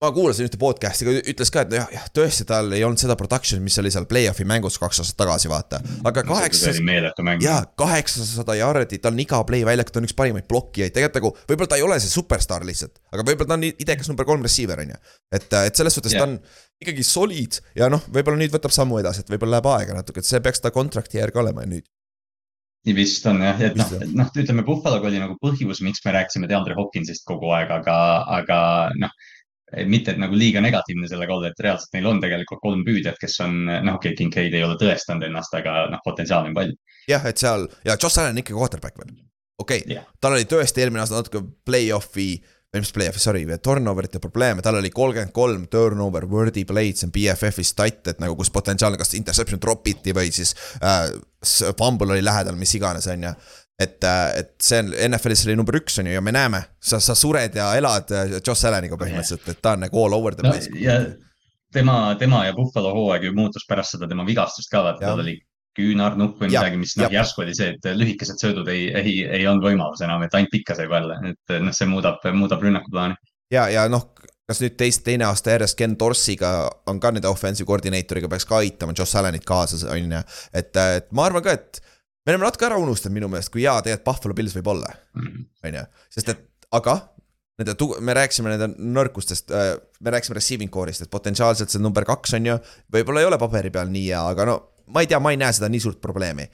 ma kuulasin ühte podcast'i, ütles ka, et jah, jah, tõesti, tal ei olnud seda production'i, mis oli seal play-off'i mängus kaks aastat tagasi, vaata. aga see kaheksa oli meeletu mäng. jaa, kaheksasada jaardi, tal on iga play väljakul, ta on üks parimaid blokkijaid, tegelikult nagu võib-olla ta ei ole see superstaar lihtsalt, aga võib-olla ta on idekas number kolm receiver on ju. et, et selles suhtes yeah. Ta on ikkagi solid ja noh, võib-olla nüüd võtab sammu edasi, et võib-olla läheb aega natuke, et see peaks ta kontrakti järg olema nüüd. nii vist on jah, et noh noh, ütleme Buffaloga oli nagu põhjus, miks me rääkisime DeAndre Hopkinsist kogu aeg, aga, aga noh, mitte et nagu liiga negatiivne selle kaudu, et reaalselt neil on tegelikult kolm püüdjat, kes on, noh, okei okay,, Kincaid ei ole tõestanud ennast, aga noh, potentsiaali on palju. jah, et seal ja Josh Allan on ikka quarterback veel, okei okay. Jah., tal oli tõesti eelmine aasta natuke play-off'i või mis play-off'i, sorry, turnover'ite probleeme, tal oli kolmkümmend kolm turnover worthy play'd, see on BFF-i stat, et nagu kus potentsiaalne, kas interception drop iti või siis äh, fumble oli lähedal, mis iganes, on ju. et, et see on NFL-is oli number üks, on ju, ja me näeme, sa, sa sured ja elad äh, Josh Allaniga põhimõtteliselt, et ta on nagu all over the no place. ja tema, tema ja Buffalo hooaeg ju muutus pärast seda tema vigastust ka, vaata tal oli küünarnukk või midagi, mis noh järsku oli see, et lühikesed söödud ei, ei, ei olnud võimalus enam, et ainult pikka sai jälle, et noh, see muudab, muudab rünnakuplaani. ja, ja noh, kas nüüd teist, teine aasta järjest Ken Dorsiga on ka nende offensive koordineeritoriga peaks ka aitama Josh Allanit kaasa, on ju. et, et ma arvan ka, et me oleme natuke ära unustanud minu meelest, kui hea tegelikult Buffalo Bills võib olla, Mhm. on ju, sest et aga nende tu-, me rääkisime nende nõrkustest, me rääkisime receiving core'ist, et potentsiaalselt see number kaks on ju, võib-olla ei ole paberi peal nii hea, aga no ma ei tea, ma ei näe seda nii suurt probleemi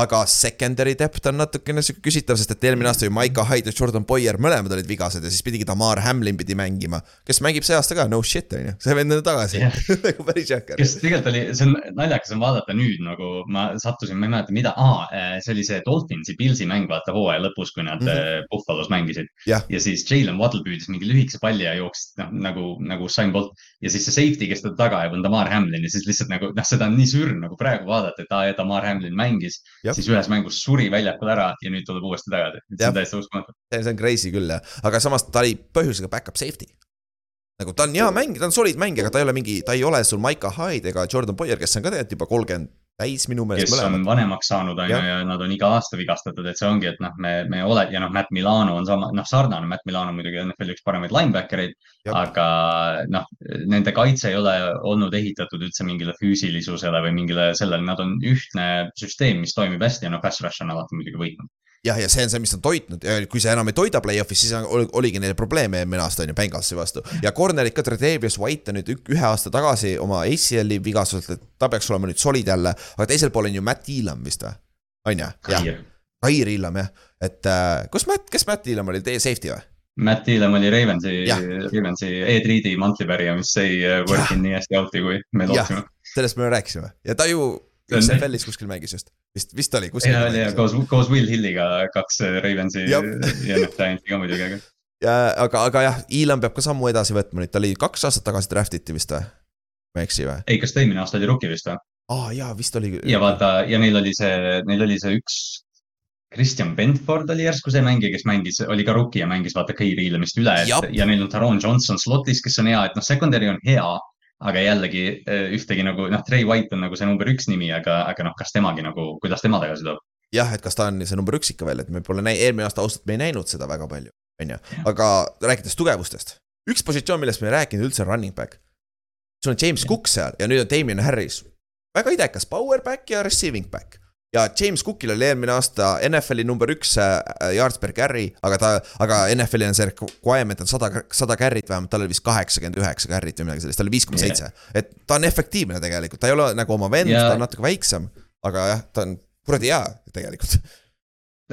aga secondary depth on natukene sihuke küsitav, sest et eelmine aasta ju Maiko Hyde ja Jordan Boyer mõlemad olid vigased ja siis pidigi Tamar Hamlin pidi mängima. kes mängib see aasta ka, no shit on ju, see vend on tagasi Jah. [laughs] nagu päris jõhker. kes tegelikult oli, see on naljakas on vaadata nüüd nagu ma sattusin, ma ei mäleta, mida ah,, see oli see Dolphinsi, Pilsi mäng, vaata hooaja lõpus, kui nad mm -hmm. Buffalos mängisid. Jah. ja siis Jalen Waddle püüdis mingi lühikese palli ja jooksis noh, nagu, nagu Usain Bolt ja siis see safety, kes tal taga jääb, on Tamar Hamlin ja siis lihtsalt nagu noh, seda on nii sürn nagu praegu vaadata, et aa ja Tamar Hamlin mängis, Jah. Siis ühes mängus suri väljakul ära ja nüüd tuleb uuesti tagasi. see on täiesti uskumatu. see on crazy küll jah, aga samas ta oli põhjusega back-up safety. nagu ta on hea mäng, ta on solid mängija, aga ta ei ole mingi, ta ei ole sul Maiko Hyde ega Jordan Boyer, kes on ka tegelikult juba kolmkümmend täis minu meelest kes on mõlemad. vanemaks saanud, on ju, ja nad on iga aasta vigastatud, et see ongi, et noh, me, me ole ja noh, Matt Milano on sama, noh, sarnane, Matt Milano muidugi on NFL üks paremaid linebacker eid, Jah. aga noh, nende kaitse ei ole olnud ehitatud üldse mingile füüsilisusele või mingile sellele, nad on ühtne süsteem, mis toimib hästi ja noh, pass rush on alati muidugi võitnud. jah, ja see on see, mis on toitnud. Ja kui see enam ei toida play-off'is, siis on- ol- oligi neil probleeme eelmine aasta on ju Bengalsi vastu. ja corner'id ka, Tredavious White on nüüd ühe aasta tagasi oma ACL-i vigasuselt, et ta peaks olema nüüd solid jälle, aga teisel pool on ju Matt Elam vist või? on ju? jah, Kair. Elam jah, et äh, kus Matt, kes Matt Elam oli, teie safety või? Matt Elam oli Ravensi Ravensi Ed Reedi mantlipärija, mis ei äh, workinud nii hästi out'i, kui me lootsime. sellest me rääkisime. Ja ta ju See on- XFL-is kuskil mängis just, vist, vist oli kuskil. ja, ja koos, koos Will Hilliga kaks Ravensi ja noh, Giantsi ka muidugi, aga ja aga, aga jah, Elam peab ka sammu edasi võtma nüüd, ta oli kaks aastat tagasi draft iti vist või? ma ei eksi või? ei, kas ta eelmine aasta oli rookie vist või? aa jaa, vist oli. ja vaata ja neil oli see, neil oli see üks Christian Benford oli järsku see mängija, kes mängis, oli ka rookie ja mängis vaata Keiri Ilmist üle ja neil on Taron Johnson slotis, kes on hea, et noh, secondary on hea, aga jällegi eh, ühtegi nagu noh, Trey White on nagu see number üks nimi, aga, aga noh, kas temagi nagu, kuidas tema tagasi tuleb? jah, et kas ta on see number üks ikka veel, et me pole näinud, eelmine aasta ausalt me ei näinud seda väga palju, on ju, aga rääkides tugevustest, üks positsioon, millest me ei rääkinud üldse on running back. sul on James Cook seal ja nüüd on Damien Harris, väga idekas power back ja receiving back. Ja James Cookil oli eelmine aasta NFL-i number üks äh, yards per carry, aga ta, aga NFL-i on see requirement on sada, sada carry't vähemalt, tal oli vist kaheksakümmend üheksa carry't või midagi sellist, ta oli viis koma seitse. et ta on efektiivne tegelikult, ta ei ole nagu oma vend Ja- ta on natuke väiksem, aga jah, ta on kuradi hea tegelikult.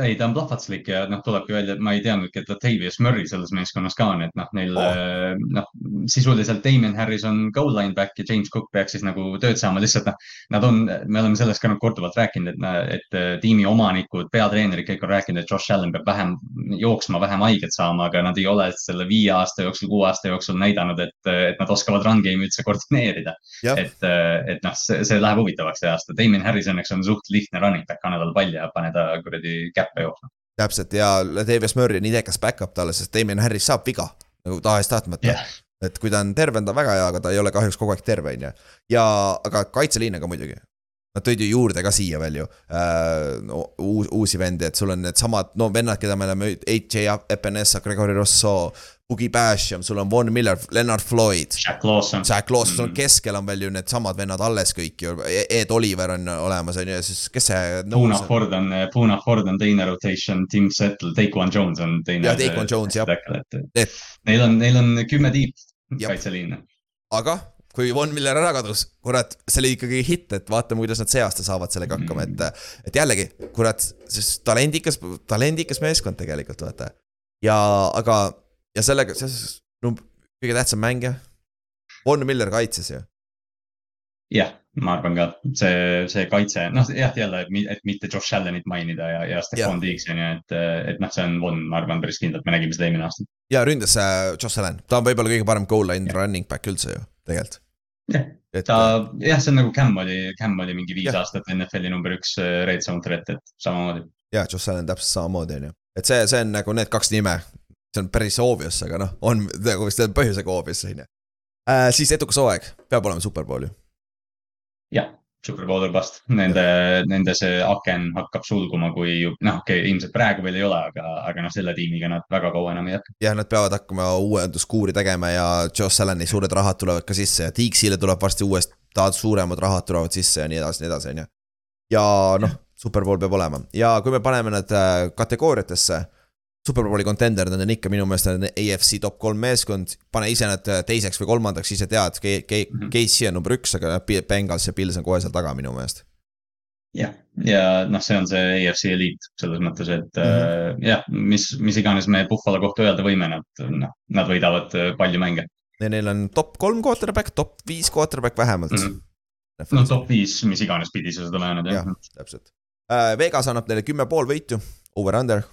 ei, ta on plahvatuslik ja noh, tulebki välja, et ma ei teadnudki, et Latavius Murray selles meeskonnas ka on, et noh, neil Oh. oh. noh, sisuliselt Damien Harris on goal line back ja James Cook peaks siis nagu tööd saama, lihtsalt noh, nad on, me oleme sellest ka nagu korduvalt rääkinud, et, et äh, tiimi omanikud, peatreenerid kõik on rääkinud, et Josh Allan peab vähem jooksma, vähem haiget saama, aga nad ei ole selle viie aasta jooksul, kuue aasta jooksul näidanud, et, et nad oskavad run game'i üldse koordineerida. Et, et noh, see, see läheb huvitavaks see aasta. Damien Harris õnneks on suht lihtne running back, anna talle pall ja pane ta kuradi käppe jooksma. täpselt ja Davis Murray on idekas back-up talle, sest Damien Harris saab viga nagu tahes-tahtmata Jah. et kui ta on terve, on ta väga hea, aga ta ei ole kahjuks kogu aeg terve, on ju. ja, aga kaitseliin on ka muidugi. Nad tõid ju juurde ka siia veel ju äh, no, uus, uusi vendi, et sul on needsamad, no vennad, keda me oleme, AJ Epinesa, Gregory Rosso, Boogie Basham, sul on Von Miller, Leonard Floyd. Jack Lawson. Jack Lawson mm., Mm. keskel on veel ju needsamad vennad alles kõik ju, Ed Oliver on olemas, on ju, ja siis kes see Puna Ford on, Puna Ford on teine rotation, Tim Settle, Daquan Jones on teine. Jah, Daquan Jones, jah. neil on, neil on kümme tiib Jah. kaitseliin. aga kui Von Miller ära kadus, kurat, see oli ikkagi hitt, et vaatame, kuidas nad see aasta saavad sellega hakkama, et. et jällegi, kurat, sest talendikas, talendikas meeskond tegelikult vaata. ja, aga, ja sellega, see on kõige tähtsam mängija. Von Miller kaitses ju, jah, ma arvan ka, see, see kaitse, noh jah, jälle, et mitte Josh Allanit mainida ja, ja Stefan Diggs on ju, et, et noh, see on Von, ma arvan päris kindlalt, me nägime seda eelmine aasta. ja ründas äh, Josh Allan, ta on võib-olla kõige parem goal line Jah. running back üldse ju, tegelikult. Et ta, jah, see on nagu Cam oli, Cam oli mingi viis Jah. aastat NFL-i number üks äh, red zone threat, et samamoodi. ja Josh Allan täpselt samamoodi on ju, et see, see on nagu need kaks nime. see on päris obvious, aga noh, on nagu vist põhjusega obvious on ju äh,. siis edukas hooaeg, peab olema superbowl ju. jah, Super Bowl or bust, nende, nende see aken hakkab sulguma, kui noh, okei okay,, ilmselt praegu veel ei ole, aga, aga noh, selle tiimiga nad väga kaua enam ei jätka. jah, nad peavad hakkama uuenduskuuri tegema ja Josh Allan'i suured rahad tulevad ka sisse ja Deaksile tuleb varsti tahad suuremad rahad tulevad sisse ja nii edasi, nii edasi, on ju. ja noh, superbowl peab olema ja kui me paneme nad äh, kategooriatesse. Superbowli contender, nad on ikka minu meelest on AFC top kolm meeskond, pane ise nad äh, teiseks või kolmandaks, ise tead, Mhm. Casey on number üks, aga Bengals ja Pils on kohe seal taga minu meelest. jah, ja noh, see on see AFC eliit selles mõttes, et mm Mhm. -hmm. jah, mis, mis iganes me Buffalo kohta öelda võime, nad noh, nad võidavad äh, palju mänge ja neil on top kolm quarterback, top viis quarterback vähemalt mm. mm. -hmm. no top viis, mis iganes pidi sa seda lähened jah, täpselt uh,. Vegas annab neile kümme pool võitu, over-under.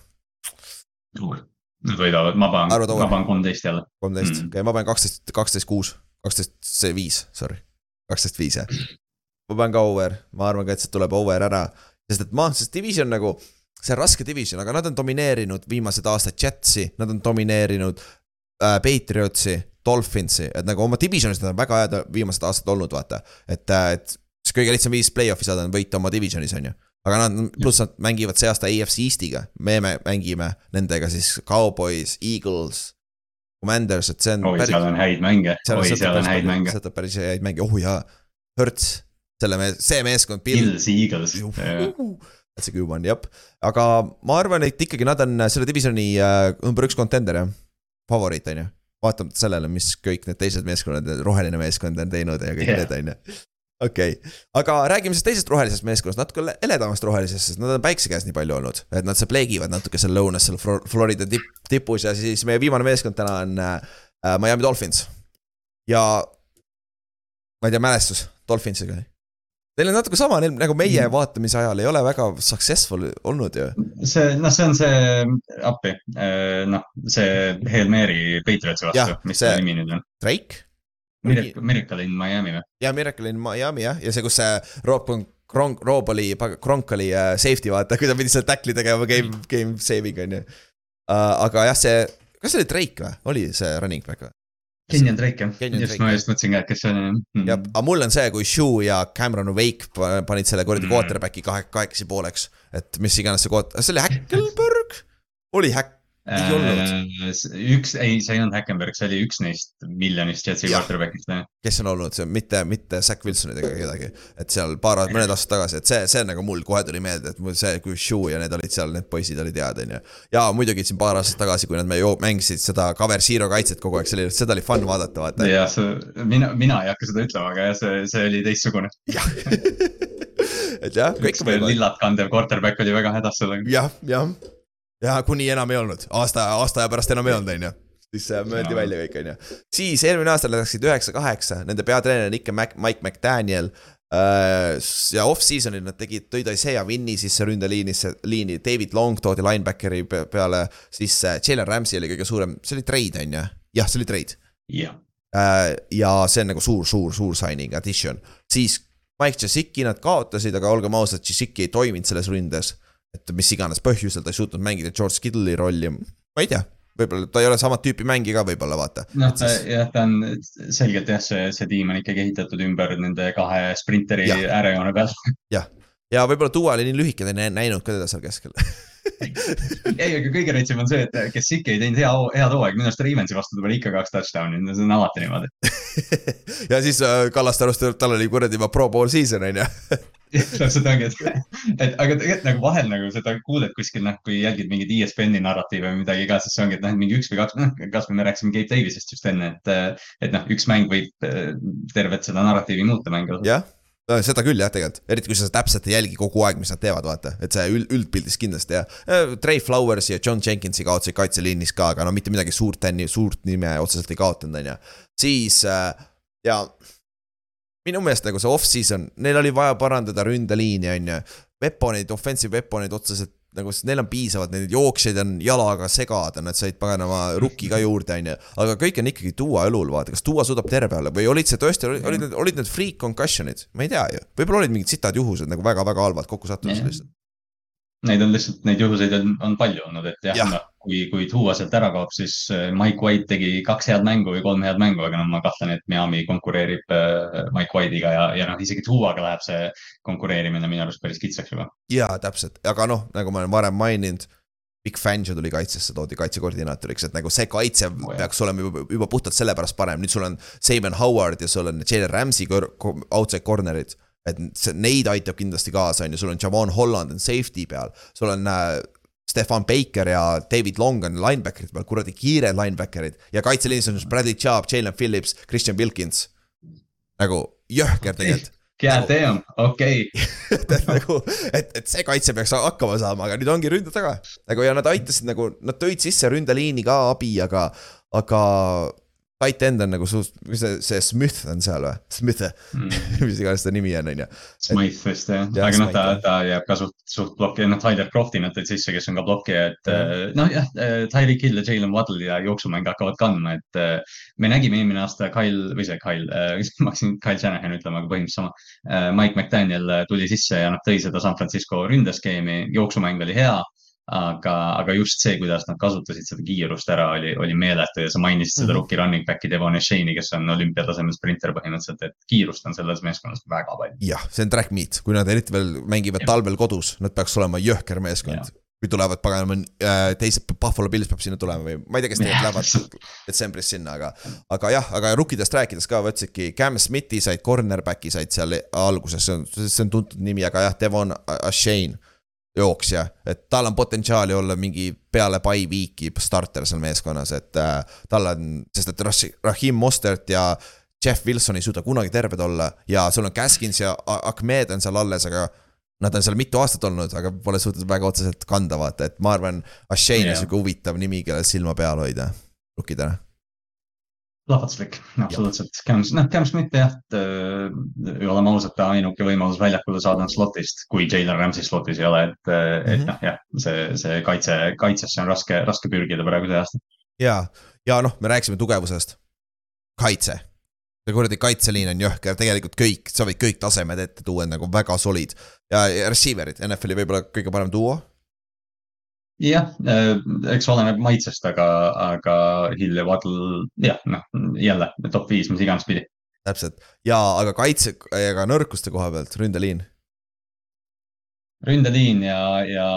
Nad võidavad, ma panen, ma panen kolmteist jälle. kolmteist mm., okei okay,, ma panen kaksteist, kaksteist, kuus, kaksteist, see viis, sorry, kaksteist, viis jah. [clears throat] ma panen ka over, ma arvan ka, et sealt tuleb over ära, sest et ma, sest division nagu, see on raske division, aga nad on domineerinud viimased aastad Jetsi, nad on domineerinud äh, Patriotsi Dolphinsi, et nagu oma divisionis nad on väga head viimased aastad olnud, vaata. et, et see kõige lihtsam viis play-off'i saada on võita oma divisionis, on ju. Aga nad, pluss nad mängivad see aasta AFC Eestiga, me mängime nendega siis Cowboys, Eagles. Commanders, et see on. oi, seal on häid mänge, oi, seal on häid mänge. sealt on päris häid mänge, oh jaa, Hertz, selle mees, see meeskond. Bills, Eagles. That's a good one, jep, aga ma arvan, et ikkagi nad on selle divisioni äh, number üks contender jah, favoriit on ju vaatamata sellele, mis kõik need teised meeskonnad, roheline meeskond on teinud ja kõik yeah. need on ju. Okei okay., aga räägime siis teisest rohelisest meeskonnast, natuke heledamast rohelisest, sest nad on päikse käes nii palju olnud. et nad pleegivad natuke seal lõunas, seal Florida tip, tipus ja siis meie viimane meeskond täna on äh, Miami Dolphins. ja ma ei tea, mälestus Dolphinsiga Neil on natuke sama, neil nagu meie mm. vaatamise ajal ei ole väga successful olnud ju. see, noh, see on see appi, noh, see Hail Mary Patriotsi vastu, mis see nimi nüüd on? Drake? Miracle, Miracle in Miami või? jah, Miracle in Miami jah, ja see, kus see Rob Kronk, Rob oli, Kronk oli uh, safety vaata, [laughs] kui ta pidi seal tackli tegema game, game saving on ju uh,. aga jah, see, kas see oli Drake või, oli see running back või? Kenyon Drake jah, just ma just mõtlesin ka, et kes see on mm.. jah, aga mul on see, kui Shoe ja Cameron Wake panid selle kuradi mm. quarterback'i kahe, kahekesi pooleks. et mis iganes see koht-, see oli Hackelberg? oli Hack-, ei olnud. Äh, üks, ei, see ei olnud Hackenberg, see oli üks neist miljonist Jetsi quarterback'ist. kes on olnud, see on mitte, mitte Zack Wilsonid ega kedagi. et seal paar, mõned aastad tagasi, et see, see nagu mul kohe tuli meelde, et mul see, kui Shoe ja need olid seal, need poisid olid head, on ju. ja muidugi siin paar aastat tagasi, kui nad mängisid seda cover zero kaitset kogu aeg, see oli, seda oli fun vaadata, vaata. jah, see, mina, mina ei hakka seda ütlema, aga jah, see, see oli teistsugune. jah [laughs] et jah, kõik. lillat kandev quarterback oli väga hädas sellega. jah, jah ja kuni enam ei olnud, aasta, aasta aja pärast enam ei olnud, on ju siis möödi välja kõik, on ju. siis eelmine aasta läksid üheksa-kaheksa, nende peatreener on ikka Mac, Mike McDaniel. ja off-season'il nad tegid, tõid Isaiah Winni sisse ründeliinisse, liini, David Long toodi linebackeri peale, siis Jalen Ramsey oli kõige suurem, see oli trade, on ju? jah, see oli trade. jah. ja see on nagu suur, suur, suur signing addition, siis Mike Jasicki nad kaotasid, aga olgem ausad, Jasicki ei toiminud selles ründes et mis iganes põhjusel ta ei suutnud mängida George Kittle'i rolli, ma ei tea, võib-olla ta ei ole samat tüüpi mängija ka võib-olla vaata. noh siis..., jah, ta on selgelt jah, see, see tiim on ikkagi ehitatud ümber nende kahe sprinteri äärejoone peal. [laughs] jah, ja võib-olla Duo oli nii lühike, ta ei näinud ka teda seal keskel. [laughs] Ei, aga kõige reitsem on see, et kes ikka ei teinud hea, head hooaega, minu arust Ravensi vastu ta pani ikka kaks touchdown'i, see on alati niimoodi. [laughs] Ja siis äh, Kallaste arust tal oli kuradi juba pro pool season on ju [laughs] täpselt ongi, et, et aga tegelikult nagu vahel nagu seda kuuled kuskil noh, kui jälgid mingit ESPN-i narratiivi või midagi ka, siis see ongi, et noh, mingi üks või kaks, noh, kasvõi me rääkisime Gabe Davisest just enne, et, et noh, üks mäng võib äh, tervet seda narratiivi muuta mängu. jah, seda küll jah, tegelikult, eriti kui sa täpselt ei jälgi kogu aeg, mis nad teevad, vaata, et see üld, üldpildis kindlasti jah. Trey Flowers ja John Jenkinsi kaotasid kaitseliinis ka, aga no mitte midagi suurt, suurt nime otseselt ei kaotanud, on ju. siis äh, ja minu meelest nagu see off-season, neil oli vaja parandada ründeliini, on ju. Weaponid, offensive weaponid otseselt nagu neil on piisavalt, neid jooksjaid on jalaga segada, nad said paganama rukki ka juurde, on ju. aga kõik on ikkagi Duo õlul, vaata, kas Duo suudab terve olla või olid see tõesti, olid need, olid need freak concussion'id, ma ei tea ju. võib-olla olid mingid sitad juhused nagu väga-väga halvad kokku sattumised lihtsalt. Neid on lihtsalt, neid juhuseid on, on palju olnud, et jah ja. No, kui, kui Duo sealt ära kaob, siis äh, Mike White tegi kaks head mängu või kolm head mängu, aga noh, ma kahtlen, et Miami konkureerib äh, Mike White'iga ja, ja noh, isegi Duo'ga läheb see konkureerimine minu arust päris kitsaks juba. jaa, täpselt, aga noh, nagu ma olen varem maininud Big Fangio tuli kaitsesse, toodi kaitsekoordinaatoriks, et nagu see kaitse oh, peaks olema juba, juba puhtalt sellepärast parem, nüüd sul on Simon Howard ja sul on Jalen Ramsey outside corner'id et see, neid aitab kindlasti kaasa, on ju, sul on Javon Holland on safety peal, sul on äh, Stefan Baker ja David Long on linebacker'id peal, kuradi kiired linebacker'id. Ja kaitseliinis on Bradley Chubb, Jalen Phillips, Christian Wilkins. nagu jõhker tegelikult. [laughs] God damn, okei [laughs] et nagu, et, et see kaitse peaks hakkama saama, aga nüüd ongi ründe taga. nagu ja nad aitasid nagu, nad tõid sisse ründeliini ka abi, aga, aga tight end on nagu suht-, mis see, see Smith on seal või? Smith mm. [laughs] mis iganes ta nimi on, on ju. Smith vist jah ja,, aga noh, ta, ta jääb ka suht, suht plokki, noh, Tyler Crofti nad tõid sisse, kes on ka blokkija, et mm. noh, jah, Tyreek Hill ja Jalen Waddle ja jooksumäng hakkavad kandma, et äh, me nägime eelmine aasta Kyle või see Kyle [laughs] ma hakkasin Kyle Shanahan ütlema, aga põhimõtteliselt sama. Mike McDaniel tuli sisse ja noh, tõi seda San Francisco ründeskeemi, jooksumäng oli hea aga, aga just see, kuidas nad kasutasid seda kiirust ära, oli, oli meeletu ja sa mainisid mm -hmm. seda rookie running back'i Devon Shane'i, kes on olümpiatasemel sprinter põhimõtteliselt, et kiirust on selles meeskonnas väga palju. jah, see on track meet, kui nad eriti veel mängivad ja. talvel kodus, nad peaks olema jõhker meeskond kui tulevad paganama äh, teised, Buffalo Bills peab sinna tulema või ma ei tea, kes tegelikult lähevad detsembris sinna, aga. aga jah, aga rookidest rääkides ka, võtsidki Cam Smithi said, cornerback'i said seal alguses, see on, see on tuntud nimi, aga jah, Devon Ashane jooksja, et tal on potentsiaali olla mingi peale by week'i starter seal meeskonnas, et äh, tal on, sest et Rahim Mostert ja Jeff Wilson ei suuda kunagi terved olla ja sul on Gaskins ja Ahmed on seal alles, aga nad on seal mitu aastat olnud, aga pole suutnud väga otseselt kanda, vaata, et ma arvan, Ashane on sihuke huvitav nimi, kellel silma peal hoida, rukkidena plahvatuslik, absoluutselt. Cam, noh, Cam Smith jah, äh, oleme ausad, ta ainuke võimalus väljakule saada on slotist, kui Jalen Ramsey slotis ei ole, et -hmm. et mhm. noh, jah, see, see kaitse, kaitsesse on raske, raske pürgida praegu see aasta. ja, ja noh, me rääkisime tugevusest. kaitse, see kuradi kaitseliin on jõhker, tegelikult kõik, sa võid kõik tasemed ette tuua, nagu väga solid ja, ja receiver'id, NFL-i võib-olla kõige parem duo jah, äh, eks oleneb maitsest, aga, aga Hill ja Waddle, jah, noh jälle top viis, mis iganes pidi. täpselt ja, aga kaitse, aga nõrkuste koha pealt, ründeliin. ründeliin ja, ja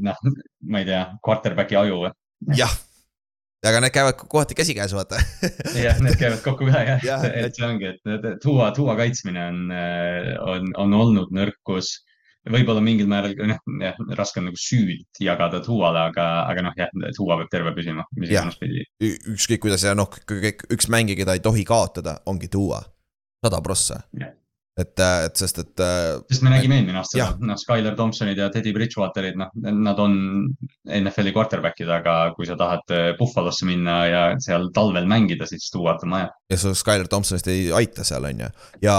noh, ma ei tea, quarterback'i aju või? jah, aga need käivad kohati käsikäes, vaata jah, need käivad kokku ka jah ja,, et see ongi, et tuua, tuua kaitsmine on, on, on olnud nõrkus võib-olla mingil määral noh, jah, raske on nagu süüd jagada Tuuale, aga, aga noh, jah, Tuua peab terve püsima, mis iganes pidi. ükskõik kuidas ja noh, üks mängija, keda ei tohi kaotada, ongi Tuua, sada prossa et, et sest, et. Äh, sest me nägime eelmine aasta seda, noh, Skyler Thompsonid ja Teddy Bridgewaterid, noh, nad on NFL-i quarterback'id, aga kui sa tahad äh, Buffalosse minna ja seal talvel mängida, siis Tuuat on vaja. ja sa Skyler Thompsonist ei aita seal, on ju, ja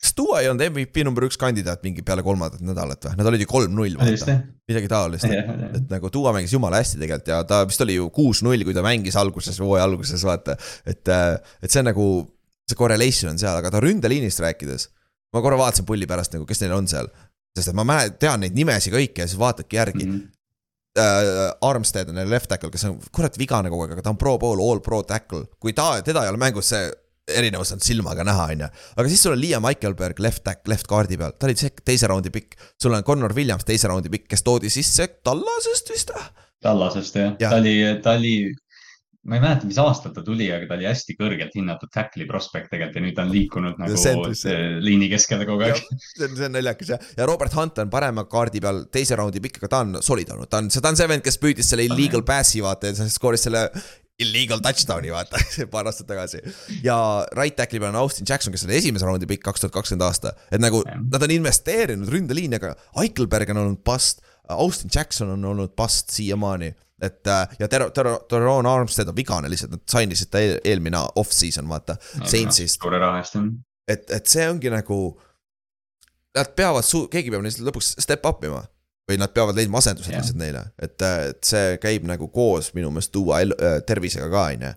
kas Duo ei olnud MVP number üks kandidaat mingi peale kolmandat nädalat või, nad olid ju kolm-null vaata, midagi taolist, et nagu Duo mängis jumala hästi tegelikult ja ta vist oli ju kuus-null, kui ta mängis alguses, hooaja alguses vaata. et, äh, et see nagu, see correlation on seal, aga ta ründeliinist rääkides, ma korra vaatasin pulli pärast nagu, kes neil on seal, sest et ma mäletan, tean neid nimesid kõiki ja siis vaatadki järgi. Mm. -hmm. Uh, Armstead on neil left tackle, kes on kurat vigane kogu aeg, aga ta on pro pool, all pro tackle, kui ta, teda ei ole mängus, see erinevus on silmaga näha, on ju. aga siis sul on Liam Eichelberg left back, left kaardi peal, ta oli teise raundi pikk. sul on Connor Williams teise raundi pikk, kes toodi sisse Tallasest vist või? Tallasest jah ja., ta oli, ta oli, ma ei mäleta, mis aastal ta tuli, aga ta oli hästi kõrgelt hinnatud tackle'i prospekt tegelikult ja nüüd ta on liikunud nagu Centris, liini keskele kogu aeg. see on, see on naljakas jah, ja Robert Hunt on parema kaardi peal teise raundi pikk, aga ta on solid olnud, ta on, ta on see vend, kes püüdis selle illegal pass'i vaata ja skooris selle illegal touchdown'i vaata [laughs] paar aastat tagasi. ja right tackle'i peal on Austin Jackson, kes oli esimese raundi pikk kaks tuhat kakskümmend aasta. et nagu nad on investeerinud ründeliini, aga Eichelberg on olnud bust. Austin Jackson on olnud bust siiamaani. et äh, ja Ter-, Ter-, Teron Armstead on vigane lihtsalt, nad sign isid ta eel, eelmine off-season, vaata no,, Saintsist. suure raha eest on. et, et see ongi nagu. Nad peavad su-, keegi peab neist lõpuks step up ima või nad peavad leidma asendused lihtsalt neile, et, et see käib nagu koos minu meelest tuua elu, äh, tervisega ka, on ju.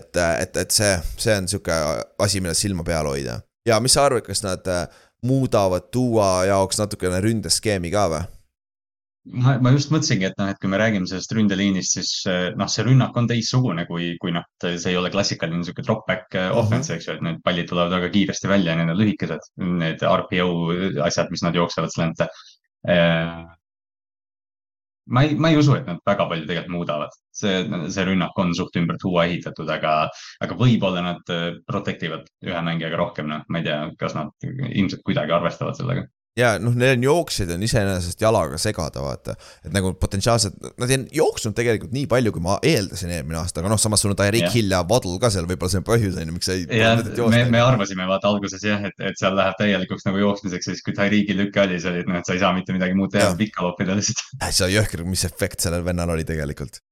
et, et, et see, see on sihuke asi, millel silma peal hoida. ja mis sa arvad, kas nad äh, muudavad tuua jaoks natukene ründeskeemi ka või? ma, ma just mõtlesingi, et noh, et kui me räägime sellest ründeliinist, siis äh, noh, see rünnak on teistsugune, kui, kui noh, see ei ole klassikaline niisugune drop back uh -huh. offense, eks ju, et need pallid tulevad väga kiiresti välja ja need on lühikesed. Need RPO asjad, mis nad jooksevad slante Äh, ma ei, ma ei usu, et nad väga palju tegelikult muudavad. see, see rünnak on suht ümber tuua ehitatud, aga, aga võib-olla nad äh, protect ivad ühe mängijaga rohkem, noh, ma ei tea, kas nad ilmselt kuidagi arvestavad sellega. Ja noh, neil on jooksjaid on iseenesest jalaga segada, vaata. et nagu potentsiaalselt, nad ei jooksnud tegelikult nii palju, kui ma eeldasin eelmine aasta, aga noh, samas sul on Tyreek Jah. Hill ja Waddle ka seal, võib-olla see on põhjus, on ju, miks sa ei. ja me, me arvasime vaata alguses jah, et, et seal läheb täielikuks nagu jooksmiseks siis, kui Tyreeki lüke oli, siis oli, et noh, et sa ei saa mitte midagi muud teha Jah., pikka loopida lihtsalt. see on jõhker, mis efekt sellel vennal oli tegelikult.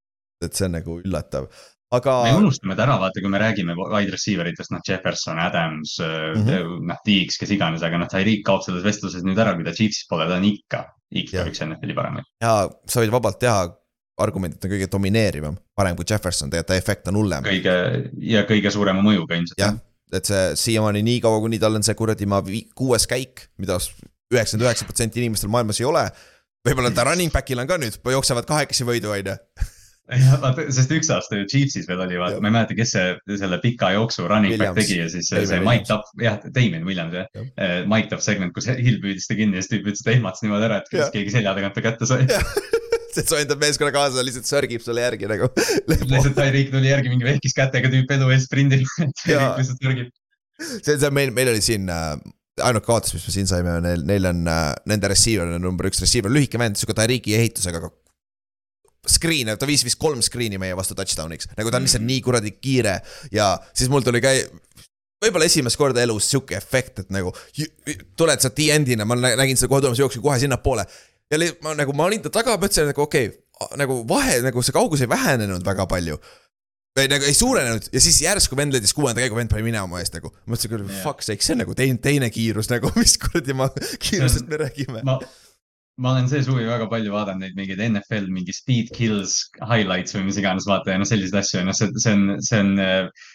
et see on nagu üllatav, aga me unustame ta ära, vaata, kui me räägime wide receiver itest, noh, Jefferson, Adams mm. -hmm. noh, Deeks, kes iganes, aga noh, Tyreek kaob selles vestluses nüüd ära, kui ta Chiefsis pole, ta on ikka, ikka üks NFL-i paremaid. ja sa võid vabalt teha argumendi, et on kõige domineerivam, parem kui Jefferson, tegelikult ta efekt on hullem. kõige ja kõige suurema mõjuga ilmselt. jah, et see siiamaani nii kaua, kuni tal on see kuradi ma kuues käik, mida üheksakümmend üheksa protsenti inimestel maailmas ei ole. võib-olla ta running back'il on ka nüüd, jooksevad kahekesi võidu, on ju. Sest üks aasta ju Chiefsis veel oli, vaata, ma ei mäleta, kes see selle pika jooksu running back tegi ja siis see, Damien see. Mike Tapp, jah, Damien Williams jah ja.. Mike Tapp segment, kus Hill püüdis ta kinni ja siis tüüp ütles, et ta ehmatas niimoodi ära, et kas keegi selja tagant ta kätte sai. [laughs] see soojendab meeskonna kaasa, lihtsalt sörgib sulle järgi nagu. [laughs] lihtsalt Tyreek tuli järgi mingi vehkis kätega tüüp edu eest sprindil. [laughs] Lihtsalt sörgib. see, see meil, meil oli siin äh, ainult kaotus, mis me siin saime, neil, neil on äh, nende receiver on number üks receiver, lühike vend, sihuke Tyreeki ehitusega, aga screen, ta viis vist kolm screen'i meie vastu touchdown'iks, nagu ta on lihtsalt nii kuradi kiire ja siis mul tuli käi-. võib-olla esimest korda elus sihuke efekt, et nagu tuled sa D-end'ina, ma nä- nägin seda kohe tulemas, jooksin kohe sinnapoole. ja li- ma nagu, ma olin ta taga, mõtlesin nagu okei okay,, nagu vahe, nagu see kaugus ei vähenenud väga palju või nagu ei suurenenud ja siis järsku vend leidis kuuenda käigu, vend pani minema eest nagu. mõtlesin küll Jah. fuck sake, see on nagu teine, teine kiirus nagu, mis kuradi ma kiirusest me räägime. ma, ma olen see suvi väga palju vaadanud neid mingeid NFL mingi speed kills highlights või mis iganes vaata ja noh, selliseid asju ja noh, see, see on, see on,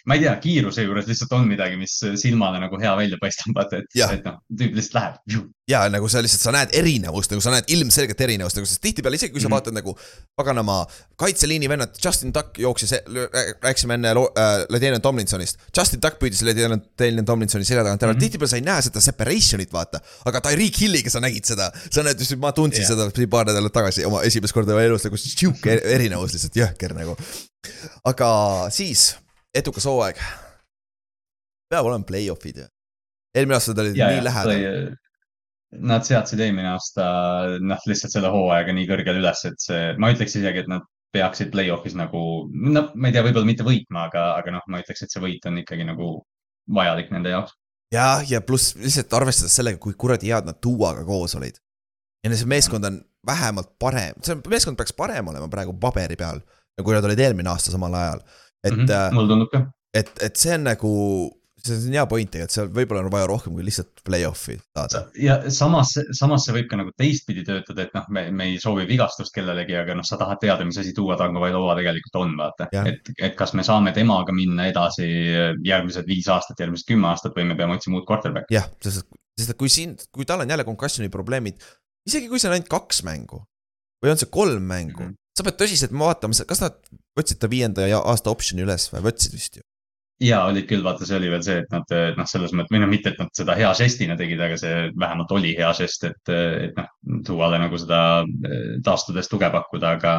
ma ei tea, kiiruse juures lihtsalt on midagi, mis silmale nagu hea välja paistab, vaata, et, et noh, tüüp lihtsalt läheb. Ja nagu sa lihtsalt, sa näed erinevust, nagu sa näed ilmselget erinevust, nagu sest tihtipeale isegi kui sa Mhm. vaatad nagu paganama kaitseliini vennad, Justin Tuck jooksis, rääkisime enne äh, Ladanian Tomlinsonist. Justin Tuck püüdis Ladanian Tomlinsoni selja tagant ära mm. -hmm. tihtipeale sa ei näe seda separation'it, vaata. aga Tyreek Hilliga sa nägid seda, sa näed, ma tundsin yeah. seda paar nädalat tagasi oma esimest korda elus nagu sihuke [laughs] erinevus lihtsalt jõhker nagu. aga siis, edukas hooaeg. peab olema play-off'id ju. eelmine aasta nad olid ja, nii lähedal. Nad seadsid eelmine aasta noh, lihtsalt selle hooaega nii kõrgele üles, et see, ma ütleks isegi, et nad peaksid play-off'is nagu, no ma ei tea, võib-olla mitte võitma, aga, aga noh, ma ütleks, et see võit on ikkagi nagu vajalik nende jaoks. jah, ja pluss lihtsalt arvestades sellega, kui kuradi head nad Duaga koos olid. ja see meeskond on vähemalt parem, see meeskond peaks parem olema praegu paberi peal, kui nad olid eelmine aasta samal ajal. et mm, -hmm. mulle tundub ka. et, et see on nagu, see on hea point tegelikult, seal võib-olla on vaja rohkem kui lihtsalt play-off'i saada. ja samas, samas see võib ka nagu teistpidi töötada, et noh, me, me ei soovi vigastust kellelegi, aga noh, sa tahad teada, mis asi Duo Tagovailoa tegelikult on, vaata et, et kas me saame temaga minna edasi järgmised viis aastat, järgmised kümme aastat või me peame otsima uut quarterback'i. jah, sest, sest kui siin, kui tal on jälle concussion'i probleemid, isegi kui see on ainult kaks mängu või on see kolm mängu mm. -hmm. sa pead tõsiselt vaatama, kas nad võtsid ta viienda ja- aasta optsiooni üles või võtsid vist ju. Ja olid küll, vaata, see oli veel see, et nad noh, selles mõttes, või noh, mitte, et nad seda hea žestina tegid, aga see vähemalt oli hea žest, et, et noh, Duale nagu seda eh, taastudes tuge pakkuda, aga,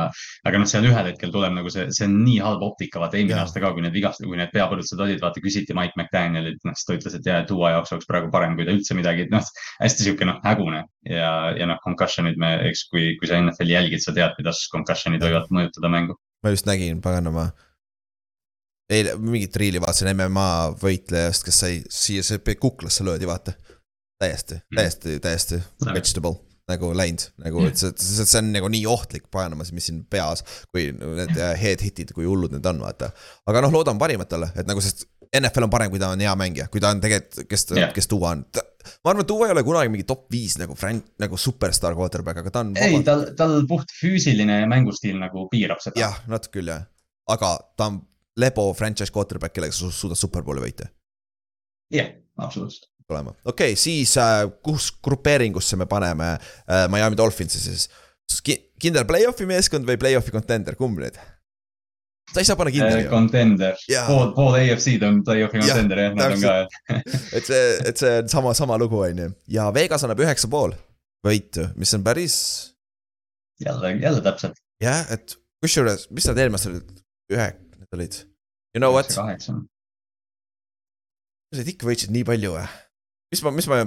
aga noh, seal ühel hetkel tuleb nagu see, see on nii halb optika, vaata eelmine aasta ka, kui need vigast-, kui need peapõrutused olid, vaata küsiti Mike McDanielilt, noh, siis ta ütles, et jaa, Duo jaoks oleks praegu parem, kui ta üldse midagi, noh, hästi sihuke noh, hägune ja, ja noh, concussion'id me, eks kui, kui sa NFL-i jälgid, sa tead, kuidas concussion'id võivad mõjutada mängu. ma just nägin, paganama. Eile mingit riili vaatasin MMA võitlejast, kes sai see kuklasse löödi, vaata. täiesti, täiesti, täiesti vegetable nagu läinud, nagu et see, see, see on nagu nii ohtlik paganamas, mis siin peas, kui need äh, head hit'id, kui hullud need on, vaata. aga noh, loodan parimat talle, et nagu sest NFL on parem, kui ta on hea mängija, kui ta on tegelikult, kes yeah., kes Duo on. ma arvan, et Duo ei ole kunagi mingi top viis nagu fran-, nagu superstaar quarterback, aga ta on ei, tal, tal puht füüsiline mängustiil nagu piirab seda. jah, natuke küll jah, aga ta on lebo franchise quarterback, kellega sa su- suudad superbowli võita jah, absoluutselt. olema. okei okay,, siis äh, kus grupeeringusse me paneme äh, Miami Dolphinsi siis Ki? kindel play-off'i meeskond või play-off'i contender, kumb nüüd? sa ei saa panna kindel ju, Contender, Jaa. pool, pool AFC-d on play-off'i contender jah, nad on ka. [laughs] et see, et see on sama, sama lugu on ju ja Vegas annab üheksa pool võitu, mis on päris, jälle, jälle täpselt. jah, et kusjuures, mis nad olid, ühe, need olid. You know what, sa ikka võitsid nii palju või? mis ma, mis ma,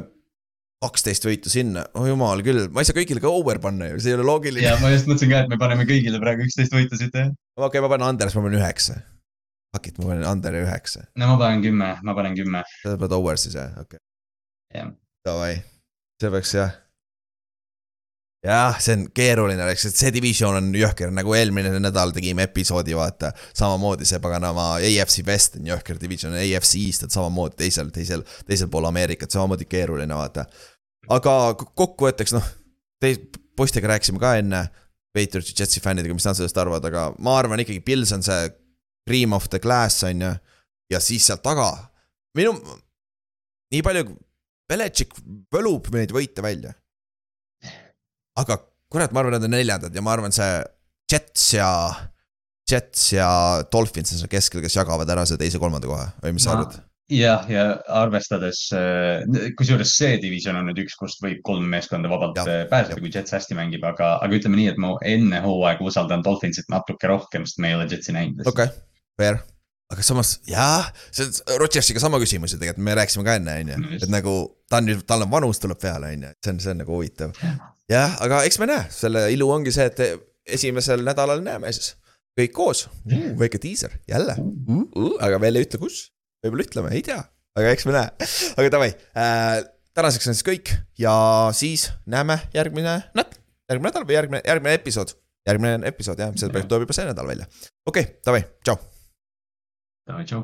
kaksteist võitu sinna, oh jumal küll, ma ei saa kõigile ka over panna ju, see ei ole loogiline. ja ma just mõtlesin ka, et me paneme kõigile praegu üksteist võitu siit, jah. okei okay,, ma panen Anders, ma panen üheksa. Fuck it, ma panen Andere üheksa, no ma panen kümme, ma panen kümme. sa paned over siis jah, okei okay.. jah, Davai, see peaks jah. jah, see on keeruline, eks, et see division on jõhker, nagu eelmine nädal tegime episoodi, vaata. samamoodi see paganama AFC West on jõhker division, AFC East on samamoodi teisel, teisel, teisel pool Ameerikat, samamoodi keeruline, vaata. aga kokkuvõtteks noh, te poistega rääkisime ka enne. Patriotsi, Jetsi fännidega, mis nad sellest arvavad, aga ma arvan ikkagi Pils on see cream of the glass on ju. ja siis sealt taga, minu, nii palju Beletšik võlub neid võite välja. Aga kurat, ma arvan, nad on neljandad ja ma arvan, see Jets ja, Jets ja Dolphins on seal keskel, kes jagavad ära see teise-kolmanda koha või mis sa arvad? jah, ja arvestades, kusjuures see division on nüüd üks, kust võib kolm meeskonda vabalt Jah, äh, pääseda, kui Jets hästi mängib, aga, aga ütleme nii, et ma enne hooaega usaldan Dolphinsit natuke rohkem, sest me ei ole Jetsi näinud. okei okay,, fair. aga samas jah, see on Rodgersiga sama küsimus ju tegelikult, me rääkisime ka enne, on ju, et nagu ta on nüüd, tal on vanus tuleb peale, on ju, et see on, see on nagu huvitav. [laughs] jah, aga eks me näe, selle ilu ongi see, et esimesel nädalal näeme siis. Kõik koos, väike diiser, jälle. Uh,, uh, aga veel ei ütle, kus, võib-olla ütleme, ei tea, aga eks me näe, aga davai äh,. tänaseks on siis kõik ja siis näeme järgmine nät-, järgmine nädal või järgmine, järgmine episood, järgmine episood jah, see tuleb juba see nädal välja. okei okay,, davai, tšau. tšau.